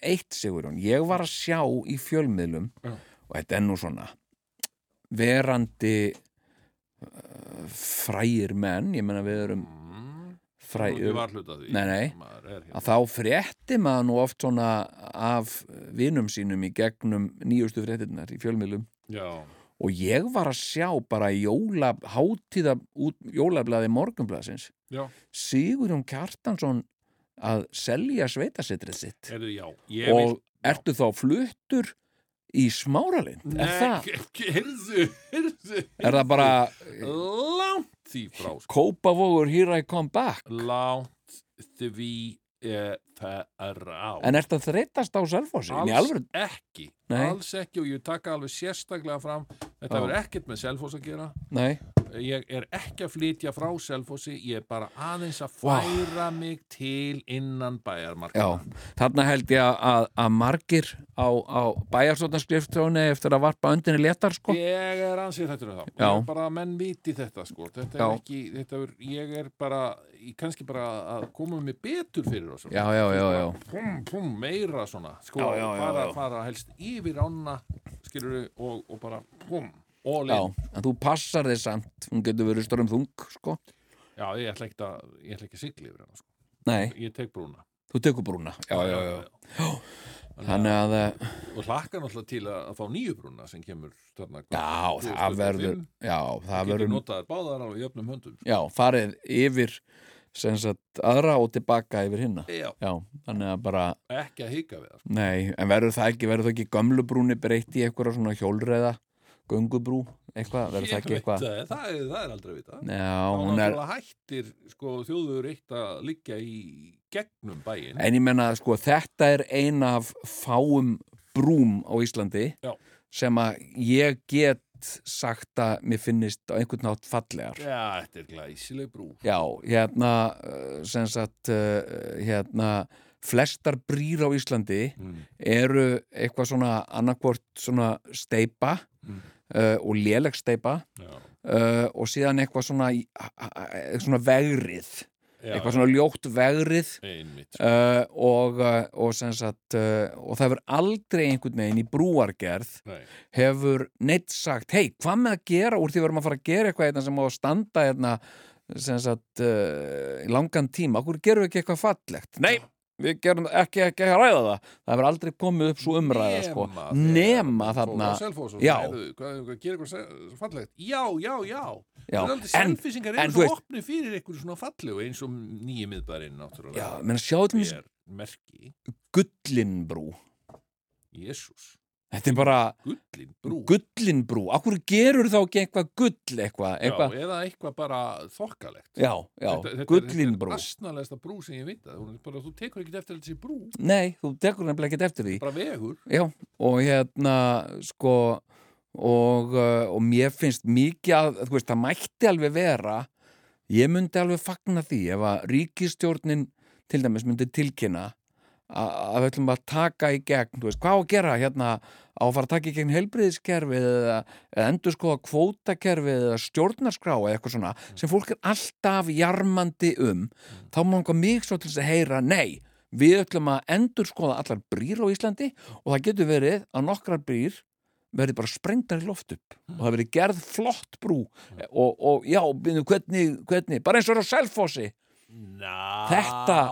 eitt Sigurjón, ég var að sjá í fjölmiðlum Já. og þetta er nú svona verandi uh, frægir menn, ég menna við erum mm, því Nei, nei. Hérna. að þá frétti maður nú oft svona af vinum sínum í gegnum nýjustu fréttirnar í fjölmiðlum Já, og ég var að sjá bara jóla, hátíða jólablaði morgunblaðsins já, Sigurjón Kjartansson að selja sveitasetrið sitt erðu já og vil, ertu þá fluttur í smáralind? Er það, heyrðu, heyrðu er það bara Langt því frá sko. Kópavogur Here I Come Back? Langt því það er á En er það þreytast á Selfossi? Í Alls ekki Nei. Alls ekki og ég taka alveg sérstaklega fram Þetta Já. hefur ekkert með Selfoss að gera Nei, Ég er ekki að flytja frá Selfossi Ég er bara aðeins að færa mig til innan bæjarmarka já, þarna held ég að, að margir á, á bæjarsóttanskriftróni eftir að varpa öndinni léttar sko. Ég er ansið þetta það Já. Ég er bara að menn viti þetta sko Þetta Já. er ekki, þetta er, ég er bara ég kannski bara að koma mig betur fyrir Já, já, já, já. Pum, meira svona sko, Já, já, já, fara, já. fara helst yfir ána skilur og, og bara all Já, en þú passar þig samt, hún getur verið stórum þung, sko. Já, ég ætla ekki að, ég ætla ekki að sigla yfir hana sko. Ég tek brúna þú tekur brúna. Já, já, já. Þannig að, eh, Og hlakka náttúrulega til að, fá nýju brúna sem kemur hvað, já, það 2025. verður, já, það verður, báðar á jöfnum höndum já, farið yfir, sem sagt, aðra og tilbaka yfir hinna. Já, Já, þannig að bara, ekki að hika við það sko. nei, en verður það ekki, verður það ekki gömlu brúni breytt í eitthvað svona hjólreða, göngubrú, eitthvað, verður það ekki eitthvað? það, það, er, það er aldrei að vita Já, Þá hún er, hættir sko, þjóður eitt að liggja í gegnum bæinn En ég menna, sko, þetta er ein af fáum brúm á Íslandi Já. sem að ég get sagt að mér finnist á einhvern nátt fallegar. Já, þetta er glæsileg brú Já, hérna, uh, sem sagt, uh, hérna, flestar brýr á Íslandi mm. eru eitthvað svona annarkvort svona steipa Mm. uh, og léleg steipa uh, og síðan eitthvað svona, svona vegrið, eitthvað svona ljótt vegrið. Sko. uh, og, uh, og, sagt, uh, og það hefur aldrei einhvern veginn í brúargerð Nei. hefur neitt sagt hei, hvað með að gera úr því við erum að fara að gera eitthvað hérna sem á að standa hérna sem sagt uh, í langan tíma, okkur gerum við ekki eitthvað fallegt? Nei, við gerum ekki, ekki að ræða það. Það hefur aldrei komið upp svo umræða sko. þegar nema þarna Já. hvað, já, já, já, Já, er en- en þú veist- fyrir eitthvað svona fallegu eins og nýju miðbærin já, náttúrulega menn sjáðu til mér er merki? Gullinbrú Jésús Þetta er bara gullin brú gullin brú. Akkur gerur þá ekki eitthvað gull eitthvað? Já, eitthvað? eða eitthvað bara þokkalegt Já, já, gullin brú. Þetta er astnalegasta brú sem ég er bara, þú tekur ekki eftir þessi brú Nei, þú tekur nefnilega ekkert eftir því. bara vegur Já, og hérna, sko, og, uh, og mér finnst mikið að, þú veist, það mætti alveg vera, ég myndi alveg fagna því ef að ríkistjórnin til dæmis myndi tilkynna að við ætlum að taka í gegn, veist, hvað á að gera hérna? Á að fara að taka í gegn heilbriðiskerfið eða, eða endur skoða kvótakerfið eða stjórnarskrá eða eitthvað svona sem fólk er alltaf jarmandi um. Þá má einhver mig svo til þess að heyra nei, við ætlum að endur skoða allar brýr á Íslandi og það getur verið að nokkrar brýr verði bara sprengdar í loft upp. Og það verði gerð flott brú. Og, og já, hvernig, hvernig? Bara eins og er á Selfossi Ná, Þetta-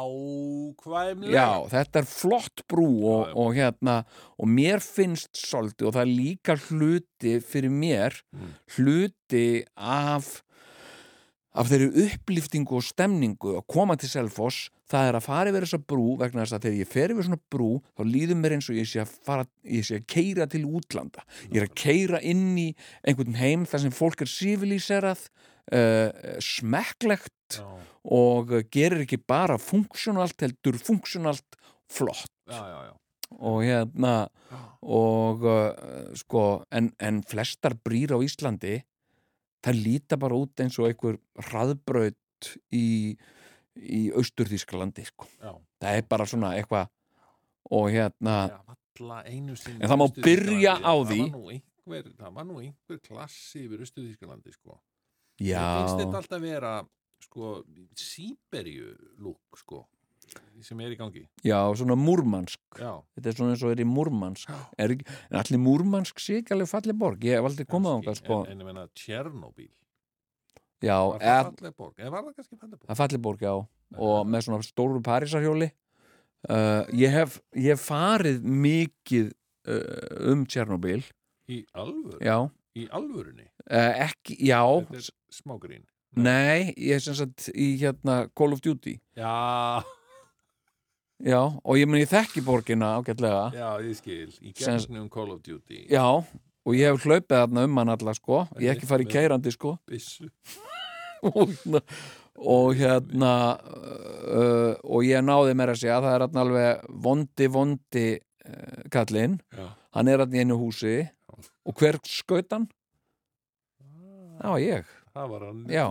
Já, þetta er flott brú og, já. og hérna og mér finnst svolítið og það er líka hluti fyrir mér Mm. hluti af af þeirri uppliftingu og stemningu að koma til Selfoss það er að fara yfir þessa brú vegna þess að þegar ég fer yfir svona brú þá líður mér eins og ég sé að fara ég sé að keira til útlanda ég er að keira inn í einhvern heim þar sem fólk er civilíserað uh, smekklegt Já, og gerir ekki bara funksjonalt heldur funksjonalt flott já, og hérna og uh, sko en, en flestar brýr á Íslandi það líta bara út eins og einhver hraðbraut í, í Austurþískalandi sko. það er bara svona eitthvað og hérna En það má byrja á Það því. var nú einhver, það var nú einhver klassi yfir Östuðískalandi sko. Já, Mér finnst þetta alltaf vera sko, Sýberju lúk sko, sem er í gangi. Já, svona múrmansk. Já, þetta er svona eins og er í múrmansk. Já. er, en allir ekki alveg falleg borg. Ég hef aldrei komið á það sko. en, en ég meina Tjernobyl. Já, það eða, það falleg borg? Það já. Og með svona stóru parísarhjóli. Uh, ég, hef, ég farið mikið uh, um Tjernobyl. Í alvöru, já, í alvörunni? Uh, ekki, já. Þetta er smágrín nei, ég er sem sagt í hérna Call of Duty. Já, já, og ég meni ég þekki borgina ágætlega. Já, ég skil. Í Sem- gegnum Call of Duty. Já, og ég hef hlaupið þarna um hann alla sko, ég hef ekki farið Með- keirandi sko. Byssu. Og hérna, uh, og ég náði mér að segja að það er þarna alveg vondi vondi uh, kallinn. Hann er þarna í einu húsi og hver skaut hann? það var ég það var hann Já.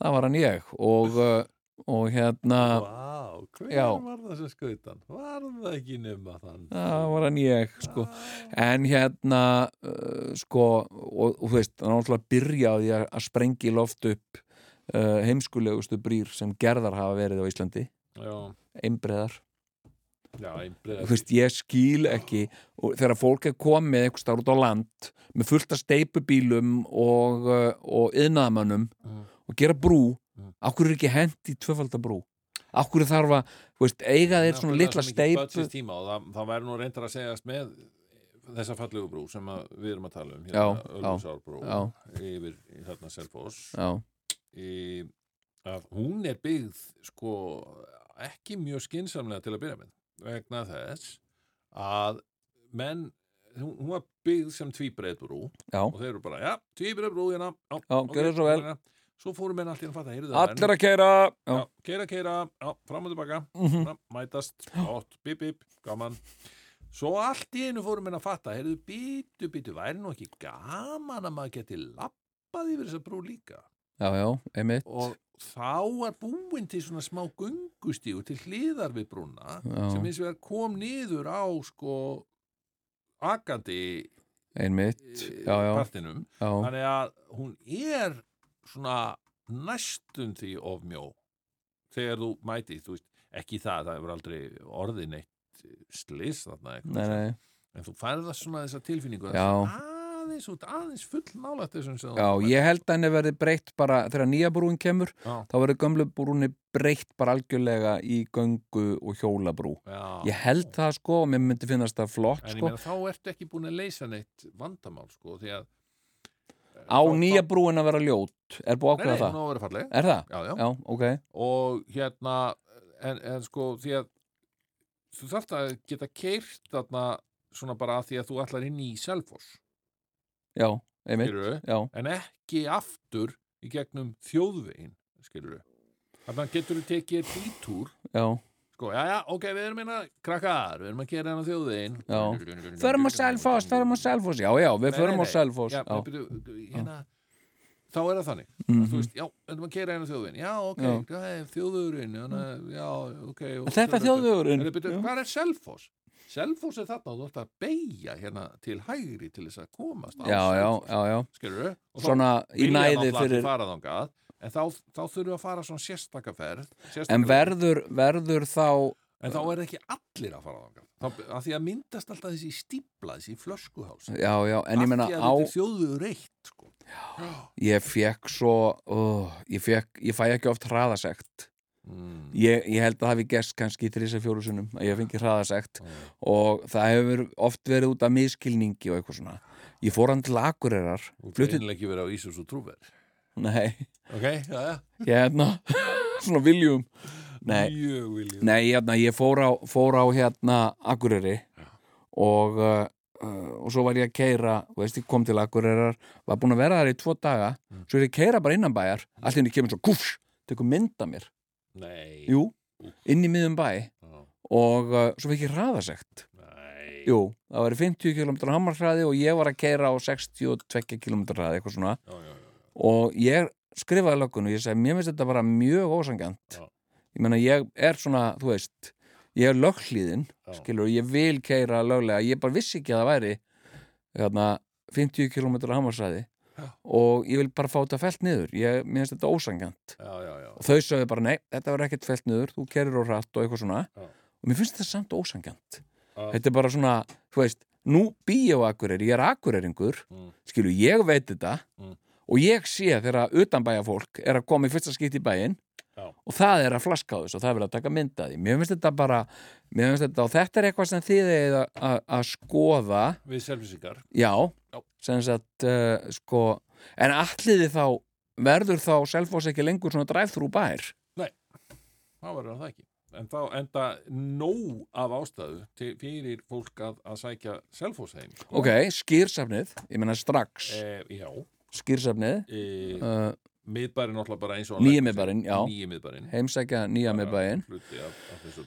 það var hann ég og, uh, og hérna Vá, hver Já. var það sem skautan? Var það ekki nema þann? það var hann ég sko. en hérna uh, sko og, og þú veist, er náttúrulega byrjaði að, að sprengi loft upp uh, heimskulegustu brýr sem gerðar hafa verið á Íslandi einbreðar já, veist, ég skil ekki og þegar fólk er komið eitthvað starf út á land með fullt af steipubílum og, uh, og yðnaðamönnum Mm. og gera brú Mm. okkur er ekki hent í tvöfaldabrú okkur þarf að, þú veist, eiga þeir svona litla steipu það, það væri nú reyndar að segjast með þessa fallegu brú sem við erum að tala um hérna, já. yfir þarna Selfoss hún er byggð sko ekki mjög skinsamlega til að byrja með vegna þess að menn hún var byggð sem tvíbreið brú já, og þeir eru bara, já, tvíbreið brú hérna, já, Já, gjörðu svo vel. svo fóru menn allt í að fatta, heyrðu allir að keira Já, keira, keira, já, fram og tilbaka Mhm. fram, mætast, átt, bip, bip, gaman. Svo allt í einu fórum en að fatta heyrðu, bítu, bítu, væri nú ekki gaman að maður geti lappað yfir þessa brú líka já, já, einmitt. Og þá var búin til svona smá gungustíu til hliðar við brúna Já. sem eins og er kom niður á sko akandi einmitt, eh, partinum þannig að hún er svona næstum því of mjó. Þegar þú mæti þú veist, ekki það, það hefur aldrei orðið neitt slis þarna eitthvað nei, nei. En þú færð það svona þessa tilfinningu Já. það er aðeins út, aðeins full nálægt þessum sem Já, þú ég held að henni verði breytt bara þegar nýja brúin kemur, Já. þá verður gömlu brúinni breytt bara algjörlega í göngu og hjólabrú. Já. Ég held það sko og mér myndi finnast það flott en sko. meina þá ertu ekki búin að leysa neitt vandamál sko því að Á þá- nýja brúin að vera ljót, er búið Nei, ákveða nei, það? hún á að vera falleg Er það? já, já. Já, ok. og hérna en, en sko því að þú þarft að geta keirt þarna svona bara að því að þú ætlar inn í Selfoss já, en ekki aftur í gegnum þjóðvegin skilur þannig að getur þú tekið já, sko, já, já, ok, við erum hérna krakkar, við erum að gera hérna þjóðvegin Já. förum á Selfoss, förum á Selfoss já, já, við förum á byrju, hérna, þá er það þannig Mhm. þú veist, já, við erum að gera hérna þjóðvegin já, ok, Já. já. þjóðvegurinn já, ok þetta er þjóðvegurinn. Hvað er Selfoss? Selfoss er þarna og þú ert að beigja hérna til hægri til þess að komast já, já, já, já. skilurðu? Og svona í næði fyrir fara þangað, en þá, þá þurfum við að fara svona sérstakaferð sérstaka en verður, verður þá en þá er ekki allir að fara þangað. Þá, að því að myndast alltaf þessi stípla þessi flöskuhás já, já, en ég meina að á þjóðuður reitt sko. ég fekk svo oh, ég fekk, ég fæ ekki oft hraðasekt mm. ég, ég held að það hafi gest kannski í þrisa fjóru sunnum að ég fengi hraðasekt Mm. og það hefur oft verið út af miskilningi og eitthvað svona. Ég fór hann til Akureyrar og það er ekki verið á Ísus og trúver nei, ok, já, já, hérna svona viljum. Nei, nei hérna, ég fór á, fór á hérna Akureyri og uh, uh, og svo var ég að keira veist, ég kom til Akureyrar, var búin að vera þar í tvo daga, Mm. svo er ég að keira bara innan bæjar allt inni kemur svo kúfs, tekur mynda mér nei, jú, inn í miðum bæ Já. og uh, svo fekk ég hraðasekt nei. jú, það var 50 km hamarhraði og ég var að keira á 62 km hraði eitthvað svona Já, já, já. og ég skrifaði löggun og ég segi, mér finnst þetta bara mjög ósangjant Já. ég meina, ég er svona, þú veist ég er löghlíðin, Já. skilur ég vil keira löglega, ég bara vissi ekki að það væri hérna, 50 km hamarhraði Já. Og ég vil bara fá þetta felt niður ég, mér finnst þetta ósangjant og þau sögðu bara, nei, þetta var ekkert felt niður þú kerir á hratt og eitthvað svona Já. og mér finnst þetta samt ósangjant þetta er bara svona, þú veist nú bý ég á Akureyri, ég er Akureyringur Mm. skilur, ég veit þetta Mm. og ég sé þegar utanbæja fólk er að koma í fyrsta skipt í bæinn Já. Og það er að flaska á þessu og það er verið að taka mynda því. Mér finnst þetta bara, finnst þetta og þetta er eitthvað sem þið er að, að, að skoða. Við selfisingar já, Já. sem sagt uh, sko, en alliði þá verður þá Selfoss ekki lengur svona drive-thru bær? Þá verður það ekki. En þá enda nóg af ástæðu til, fyrir fólk að, að sækja selfósheim sko. ok, skýrsafnið, ég meina strax. Eh, já. Skýrsafnið eh, uh, miðbærin náttúrulega bara eins og Nýi miðbærinn, já. nýji miðbærin heimsækja nýja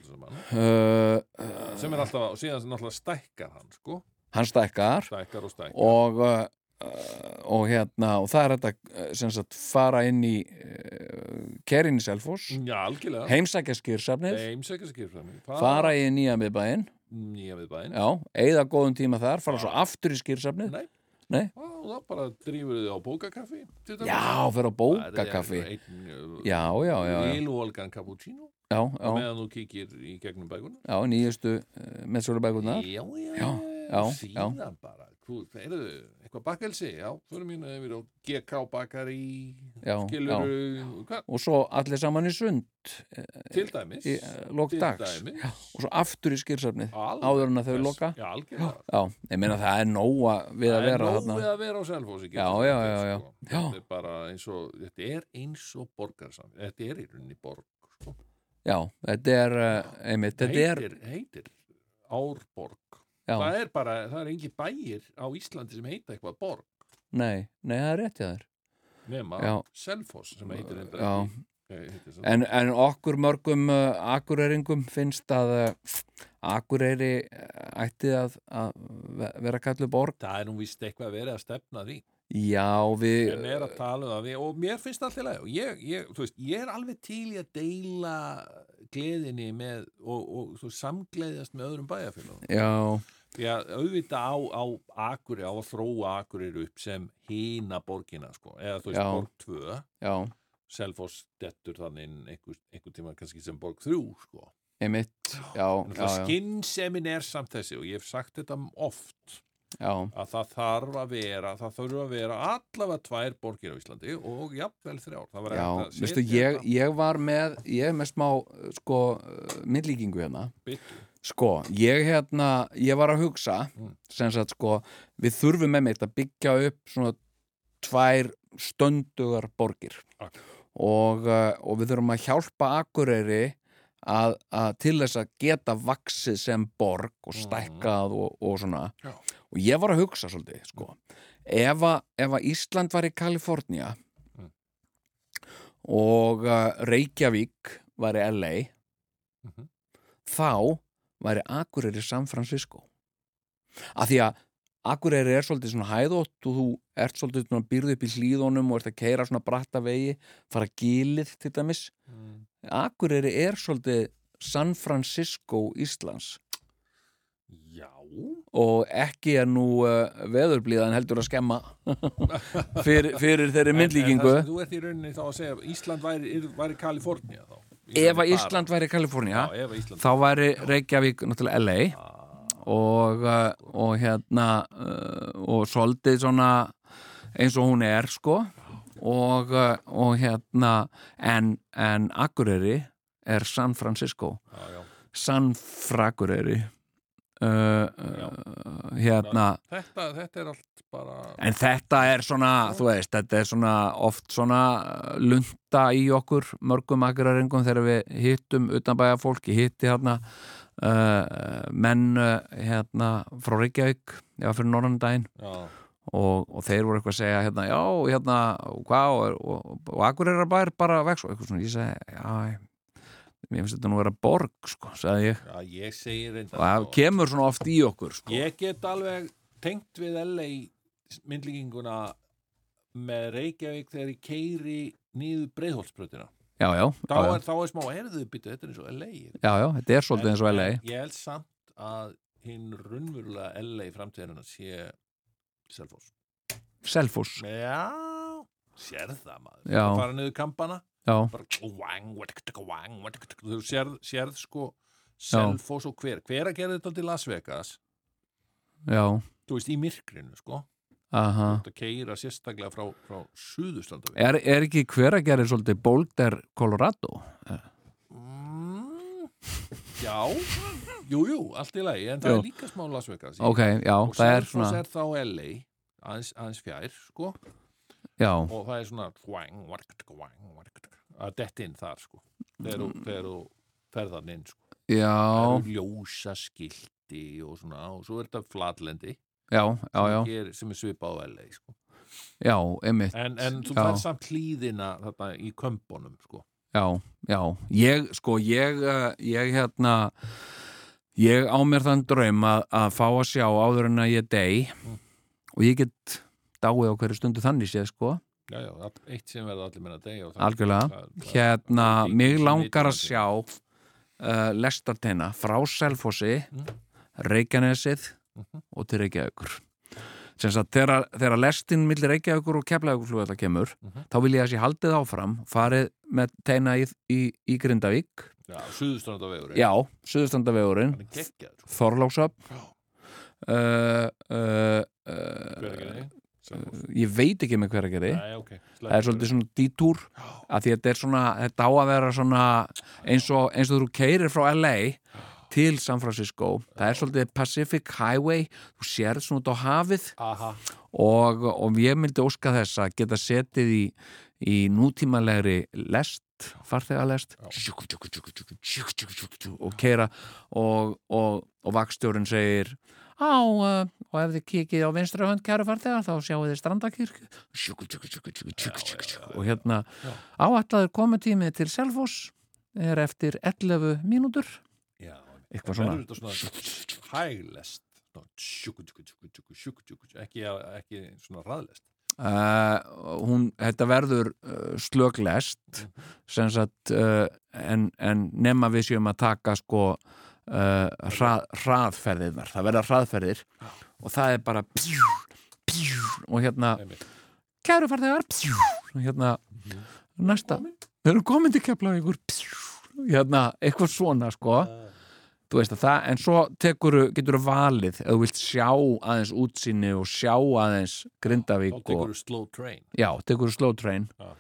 saman. Uh, uh, sem er alltaf, og síðan náttúrulega stækkar hann sko, hann stækkar. Stækkar og stækkar. Og uh, uh, og hérna og það er þetta uh, sem sagt fara inn í uh, kerin í já, algjörlega. Heimsækja skýrsafnið. Fara í nýja miðbæinn nýja miðbærin já, eigða góðum tíma þar, fara svo aftur í skýrsafnið Nei. Þá bara drífur þið á bókakaffi já, fyrir á bókakaffi. uh, já, já, já, Vilvolgan cappuccino já, já, meðan þú kíkir í gegnum bækuna já nýjustu uh, meðsölubækurnar já, já, Já, já, síðan bara. Þú, heyrðu, eitthvað bakelsi já, förum mín yfir á GK bakari Já, skilur hvað, og svo allir saman í sund til dæmis. í lók til dags. dæmis. Og svo aftur í skýrsafnið Alveg. áður en að þau loka. Já, algjörlega. Já, ég meina það er nóga við að Það er vera nóg þarna. við að vera á getur Já, já, já, já. sko. Já. þetta er bara eins og þetta er eins og borgarsam þetta er í rauninni borg sko. já, þetta er uh, einmitt, þetta er heitir, heitir Árborg já, það er bara, það er engin bæir á Íslandi sem heita eitthvað borg. Nei, nei, það er rétt hjá þér. Nema Já. Selfoss sem heitir sem- en, en okkur mörgum uh, akureyringum finnst að uh, akureyri uh, ætti að, að ve- vera kallu borg. Það er nú vist eitthvað verið að stefna því. Já, við að um og mér finnst allt í lagi. Og ég, ég, veist, ég er alveg til í að deila gleðinni með og, og þú veist, samgleðjast með öðrum bæjarfélagum já, því að auðvitað á, á Akuri á að þróa Akurir upp sem hína borgina sko, eða þú veist borg 2 já, Selfoss dettur þannig einhver, einhver tíma kannski sem borg 3 sko. einmitt já, já, já, skynnsemin er samt þessi og ég hef sagt þetta oft já, að það þarf að vera það þarf að vera allavega tvær borgir á Íslandi og jafnvel þrjár það var já veistu, ég, ég var með ég er með smá, sko uh, myndlíkingu hérna byttu. Sko, ég hérna, ég var að hugsa Mm. sem sagt sko, við þurfum með mitt að byggja upp svona tvær stöndugar borgir Akkurat. og, uh, og við þurfum að hjálpa Akureyri að, að til þess að geta vaksið sem borg og stækkað og, og svona Já. Og ég var að hugsa svolítið sko. ef, að, ef að Ísland var í Kalifornía Mm. og uh, Reykjavík var í LA Mhm. þá væri Akureyri San Francisco af því að Akureyri er svolítið svona hæðótt og þú ert svolítið svona býrð upp í hlýðunum og ert að keira svona bratta vegi fara gilið til dæmis Mm. Akureyri er svolítið San Francisco Íslands og ekki er nú uh, veðurblíðan heldur að skemma fyrir, fyrir þeirri myndlíkingu. En, en þú ert í rauninni þá að segja Ísland væri, væri Kalifornía þá? Ef að Ísland væri Kalifornía Já, Ísland þá væri Reykjavík náttúrulega LA og, uh, og hérna uh, og svolítið svona eins og hún er sko. Og, og hérna en, en Akureyri er San Francisco. Já, já. San Frakureyri uh, uh, hérna. Þetta, þetta er allt bara En þetta er svona, þú veist, þetta er svona oft svona lunda í okkur mörgum akkurarengum þegar við hittum utanbæja fólki, hitti hérna uh, menn hérna frá Reykjavík, já fyrir norðandaginn Já, og, og þeir voru eitthvað að segja hérna, já, hérna, hvað og, og, og akkurarabær bara vex. Og eitthvað svona, ég segi, já, mér finnst þetta nú að vera borg, sko, sagði ég. Já, ég segi reynda og það kemur svona oft í okkur, sko. Ég get alveg tengt við LA myndlíkinguna með Reykjavík þegar ég keiri nýðu breiðholtsbrötina Já, já, þá, já, já, er, þá er smá, erðu byttu, þetta er eins og LA já, já, þetta er svolítið eins og LA Ég held samt að hinn raunverulega LA framtíðarinn sé Selfoss. Selfoss, Já, sérð það maður. Já. Það fara niður kampana þú sérð, sérð sko Selfoss og hver, hver að gera þetta til Las Vegas? Já, þú veist, í myrkrinu sko. Aha. Að keira sérstaklega frá, frá suðustranda Er, er ekki hver að gera svolítið Boulder, Colorado? mm, Já. Jú, jú, allt í lagi, en það Jú. er líka smá Las Vegas Ok, já, og það er svona er þá LA aðeins, aðeins fjær, sko Já, og það er svona wadikataka, wang, wadikataka, að detta inn þar, sko. Þegar þú- þú ferðan inn, sko. Það já, eru ljósa skilti og svona, og svo er þetta flatlendi já, já, já, sem, sem er svipað á LA, sko. Já, einmitt. En, en þú Já. fær samt hlýðina þarna í kömbunum, sko. Já, já, ég, sko, ég, uh, ég hérna ég á mér þann draum að, að fá að sjá áður en að ég dey Mm. og ég get dáið á hverju stundu þannig séð, sko Já, já, eitt sem verða allir meina deg Algjörlega. hérna, mig langar að sjá uh, lestarteina frá Selfossi Mm. Reykjanesið Mhm. og til Reykjavíkur þegar, þegar lestin millir Reykjavíkur og Keflavíkur flugvalla kemur Mhm. þá vil ég að sé haldið áfram farið með teina í, í, í Grindavík Já, suðustrandavegurinn já, geggjað, sko Þorláksöp Já. uh, uh, Selfoss. ég veit ekki með hver að gera Nei, ok. það. Er svolítið svona dítúr að því að þetta er svona, þetta á að vera svona eins og, eins og þú keirir frá LA til San Francisco. Það er svolítið Pacific Highway. Þú sérð svona út á hafið. Og, og ég myndi óska þess að geta setið í, í nútímalegri lest farþegalest og keira og, og, og vakstjórinn segir á, uh, og ef þið kikið á vinstra hönd kæru farþegar þá sjáu þið strandakirk og hérna áætlaður komutímið til Selfoss er eftir 11 mínútur. Já eitthvað svona. hæglest. Ekki, ekki svona raðlest Uh, hún, þetta verður uh, slöglest sem sagt uh, en, en nema við séum að taka sko uh, hrað, hraðferðirnar, það verða hraðferðir og það er bara pjú, pjú, og hérna kæru farþegar og hérna næsta, þeir eru komin til keflavíkur hérna, eitthvað svona sko. Þú veist að það, en svo tekur, getur þú valið ef þú vilt sjá aðeins útsýni og sjá aðeins Grindavík Þá tekur þú slow train. Já, tekur þú slow train. Já,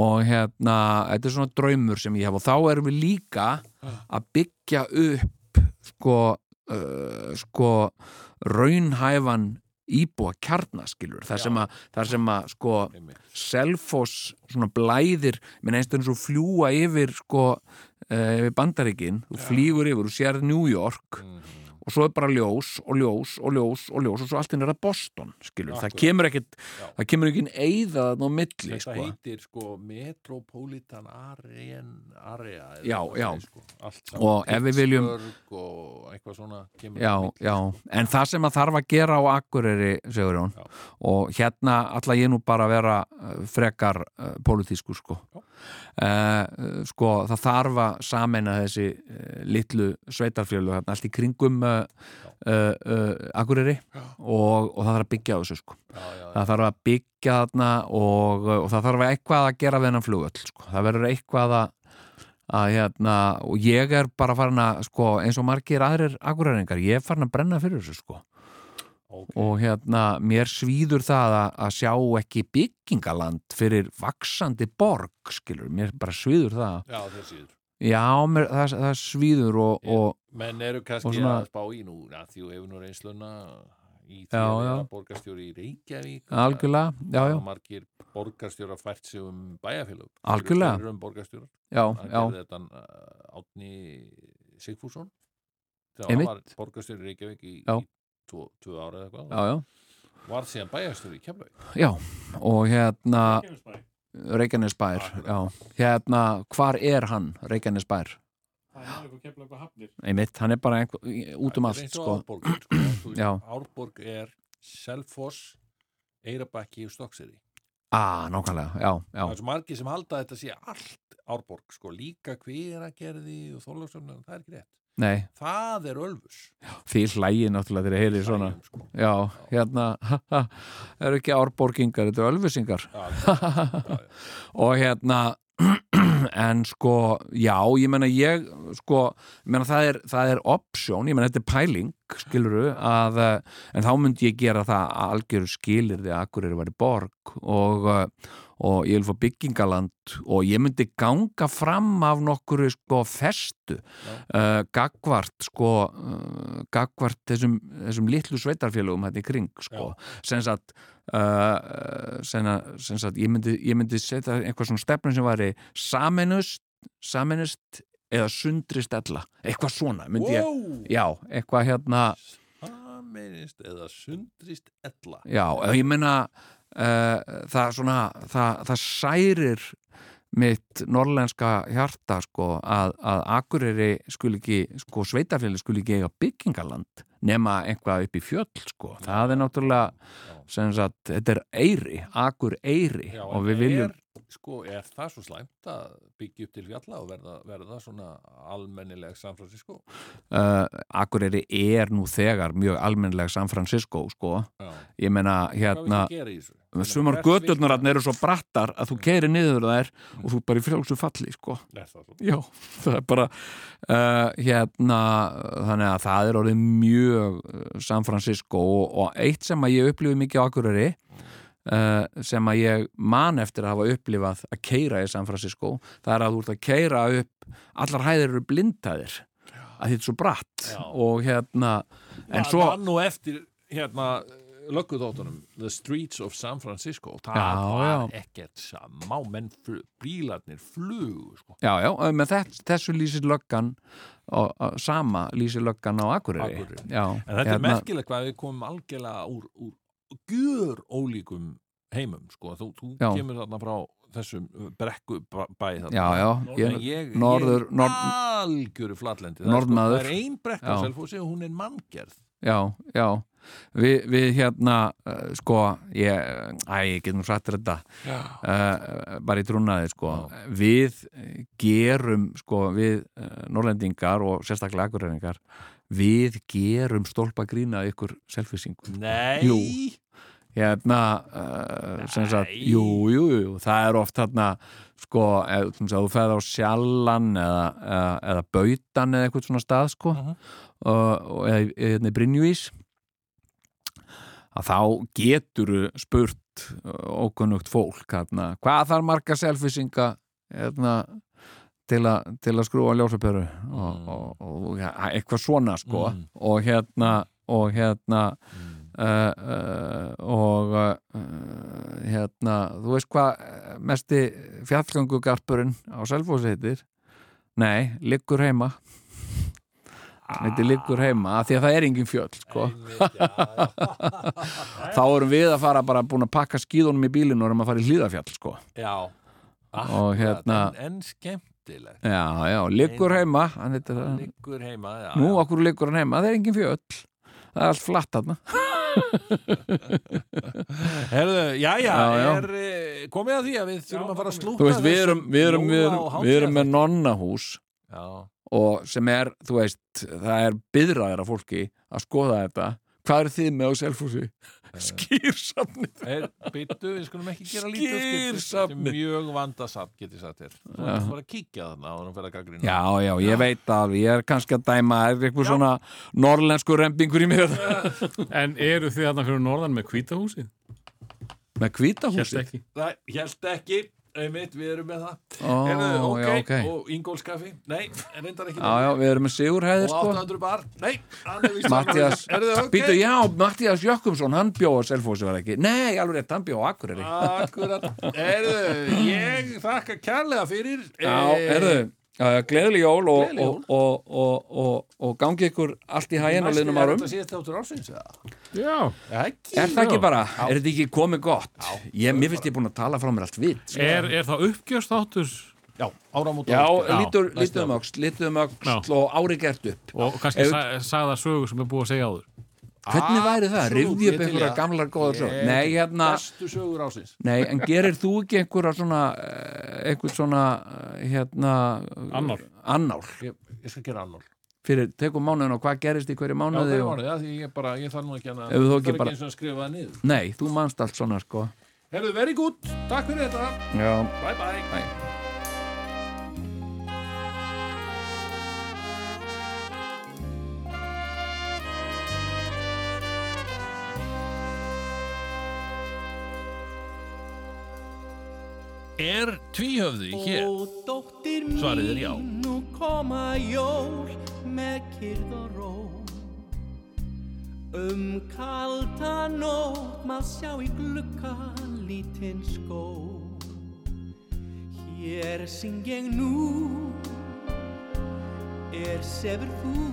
og hérna, þetta er svona draumur sem ég hef og þá erum við líka að byggja upp sko, uh, sko raunhæfan íbúa kjarnaskilur þar sem að, þar sem að sko. Selfoss svona blæðir minn einstaklega svo fljúa yfir sko uh, yfir bandaríkin þú flýgur yfir og sér New York Mhm. Og svo er bara ljós og ljós og ljós og ljós og svo allt inn er að Boston skilur, það Akkurat. kemur ekkit Já. það kemur ekki eða á milli Þetta sko. heitir sko Metropolitan Area, Já, já. sko. Og ef við viljum- og eitthvað svona Já, milli, já, sko. en það sem að þarf að gera á Akureyri, segur Já. og hérna ætla ég nú bara að vera uh, frekar uh, pólitísku sko uh, sko, það þarf að sameina þessi uh, litlu sveitarfjölu allt í kringum uh, Akureyri og, og það þarf að byggja þessu sko Já, já, já. það þarf að byggja þarna og, og það þarf eitthvað að gera við hennan flugöll sko. það verður eitthvað að, að hérna, og ég er bara farin að sko, eins og margir aðrir akureyringar, ég er farin að brenna fyrir þessu sko. Ok. og hérna mér svíður það að, að sjá ekki byggingaland fyrir vaksandi borg, skilur, mér bara svíður það. Já, þeir síður já, mér, það, það svíður og, Ég- og Menn eru kannski svona- að spá í nú ja, því þú hefur nú reynsluna í því að borgarstjóri í Reykjavík algjörlega, já, já, margir borgarstjóra fært sig um bæjarfélög. Algjörlega. Um borgarstjóra já, já, þetta uh, Átni Sigfússon. Þegar hann var borgarstjóri í Reykjavík í, í tvo, tvö ára eða eitthvað já, já, var síðan bæjarstjóri í Keflavík já og hérna Reykjanesbær. Hérna, hvar er hann, Reykjanesbær? Er. Einmitt, hann er bara einhver, út um er allt, sko. Árborg sko. Árborg er Selfoss Eirabakki og Stokkseri Ah, nákvæmlega, já, já, það er svo margir sem halda að þetta sé allt Árborg, sko, líka hveragerði og þorlóksöfnum, það er ekki rétt nei, það er Ölfus því hlægi náttúrulega þegar ég heyri svona. Sko. Já, hérna, eru ekki árborgingar, þetta er ölfusingar. Og hérna, en sko, já, ég menna ég, sko, ég menna það er, það er option, ég menna þetta er pæling, skiluru, að, eh, en þá myndi ég gera það að algjöru skilir því að Akureyri var í borg og, eh, og ég vil fá byggingaland og ég myndi ganga fram af nokkuru sko festu uh, gagvart sko uh, gagvart þessum, þessum litlu sveitarfélögum hérna í kring sko. Sem sagt uh, sagt ég myndi, myndi setja eitthvað svona stefnum sem væri saminust saminust eða sundrist ella eitthvað svona myndi ég, wow, já, eitthvað hérna sameinist eða sundrist ella Já, ég uh, það svona það, það særir mitt norlenska hjarta sko að, að Akureyri skul ekki, sko sveitafélag skul ekki eiga byggingaland nema eitthvað upp í fjöll sko. Það er náttúrulega sem sagt, þetta er Eyri, Akur Eyri Já, og við viljum er, sko, er það svo slæmt að byggja upp til fjalla og verða, verða svona almennileg San Francisco? Uh, Akureyri er nú þegar mjög almennlega San Francisco sko, Já. ég hvað hérna sumar þarna eru svo brattar að þú keirir niður þær og þú bara í frjálsu falli sko. Er það svo? Já, það er bara uh, hérna, þannig að það er orðið mjög uh, San Francisco og, og eitt sem að ég upplifi mikið á Akureyri uh, sem að ég man eftir að hafa upplifað að keira í San Francisco það er að þú ert að keira upp allar hæðir eru blindhæðir að þetta er svo bratt Já. og hérna en Það svo, var nú eftir hérna löggudóttunum The Streets of San Francisco það Já, var ekkert samá menn bílarnir flugu sko. já, já, með þess, þessu lýsir löggan og, og sama lýsir löggan á Akureyri, Akureyri. Já, en þetta er merkilegt hvað við komum algjörlega úr, úr gjör ólíkum heimum sko. þú, þú Já. kemur þarna frá þessum brekku bæ þarna. Já, já, ég, ég, norður- ég nord- algjöru flatlendi það er ein brekka á Já. Selfossi og hún er manngerð já, já Vi, við hérna uh, sko, ég, æ, ég get nú sattir þetta uh, bara í trúnaði sko, við eh, gerum sko, við uh, norlendingar og sérstaklega akureyringar við gerum stólpa grína ykkur selfisingu Nei Jú. hérna uh, sem sagt, jú, jú, jú, það er oft hérna sko, sem sagt, þú feð á sjallan eða, eða, eða bautan eða eitthvað svona stað sko Mhm. og, og eða hérna í Brynjúís að þá getur spurt ókunnugt fólk hérna, hvað þarf marga selfisinga hérna, til, a, til að skrúa ljósapöru og, og, og ja, eitthvað svona sko. Mm. og hérna og hérna uh, uh, og uh, hérna, þú veist hvað mesti fjallgöngugarpurinn á Selfossi heitir? Nei, liggur heima. Þetta liggur heima, af því að það er engin fjöll sko. þá erum við að fara bara búin að pakka skíðunum í bílinu og erum að fara í hlýðafjall sko. Já, Og hérna- en, en skemmtilegt. Já, já, liggur heima hann það. Liggur heima, já Nú, okkur liggur hann heima, það er engin fjöll. Það er allt flatt þarna. Herðu, já, já, Já, já. er eh, komið að því að við þurfum að fara að slúta Þú veist, við erum, við erum, við erum, við erum með nonnahús Já, og sem er, þú veist, það er byðraðir af fólki að skoða þetta Hvað er þið með á selfhúsi? Skýrsafnið er, byttu, við skulum ekki gera lítið. Skýrsafnið. Er mjög vandasamt, getið sagt þér Þú Já. ert bara að kíkja þarna og hann fyrir að gaggrina Já, já, ég veit það alveg, ég er kannski að dæma er eitthvað svona norlensku rempingur í mér En eru þið þarna fyrir norðan með hvítahúsið? með Hjælt hvítahúsi ekki Það held ekki, einmitt, við erum með það. Ó, Herðu, ok, já, ok. og Ingólfskaffi Nei, reyndar ekki. Já, já, við erum með Sigurhæðir Og sko 800 bar? Nei, Mattias, Herðu, ok. Býtu, já, Mattias Jökkumsson, hann bjóða Selfossi var ekki? Nei, alveg rétt, hann bjóða Akureyri. Akkurat. Herðu, ég þakka kærlega fyrir Já, eh, herðu, uh, gleðileg jól og, Gleðileg jól. og, og, og, og, og gangi ykkur allt í hæginn á liðnum Er árum þetta síðast áttur ársins? eða? Já, Ekki Er það ekki bara, er þetta ekki komið gott? Ég, mér finnst ég búin að tala frá mér allt vitt sko. er, er það uppgjörstáttur Já, áramót Já, lítur, næsta lítur um öxl, lítur um öxl Já. og ári gert upp og kannski Ef- sa, sagða sögur sem er búið að segja áður Hvernig væri það? Ég upp einhverja það. gamlar góðar sögur? Nei, hérna, Bestu sögur ásins nei, en gerir þú ekki einhverja svona, eh, einhver svona, eh, hérna Annál. Annál, Ég, ég skal gera annál fyrir, tekum mánuðin og hvað gerist í hverju Já, mánuði það er og... mánuð, já, því ég bara, ég þarf nú ekki hana Ef þú ekki bara- eins og að skrifa það niður Nei, þú manst allt svona, sko Herðu, very good, takk fyrir þetta Já, Bye bye, Bye. Er tvíhöfði hér? Svarið er já. nú koma jól með kyrð og ró. Um kalda nótt má sjá í glugga lítinn skó. Hér syng ég nú, er sefur þú.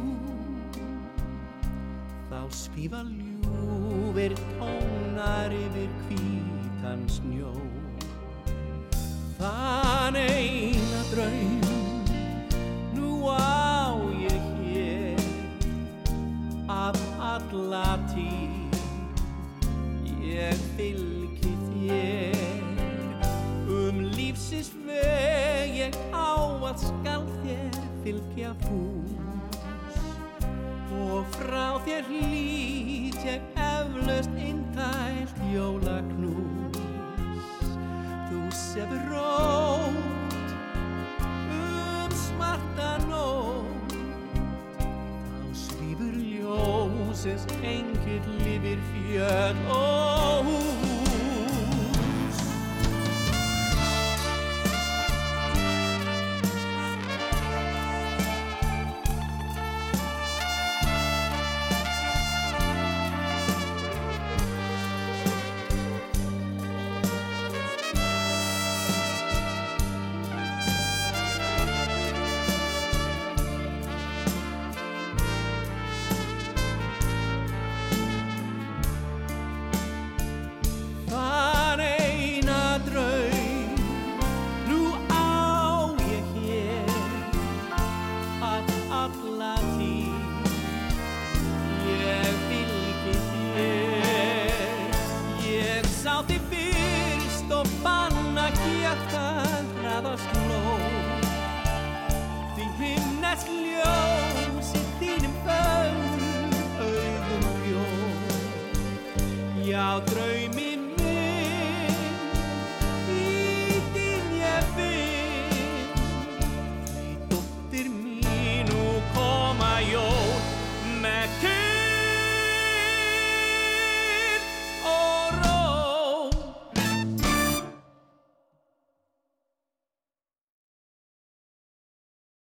Þá svífa ljúfir tónar yfir hvítan snjó. Þann eina draum. Nú á ég hér Af alla tíð. Ég fylgi þér Um lífsins veg. Ég ávallt skal þér fylgja fús. Og frá þér hlýt ég eflaust eintælt jólaknús Þú sefur rótt um smarta nótt. Þá svífur ljósins engill yfir fjöll. Og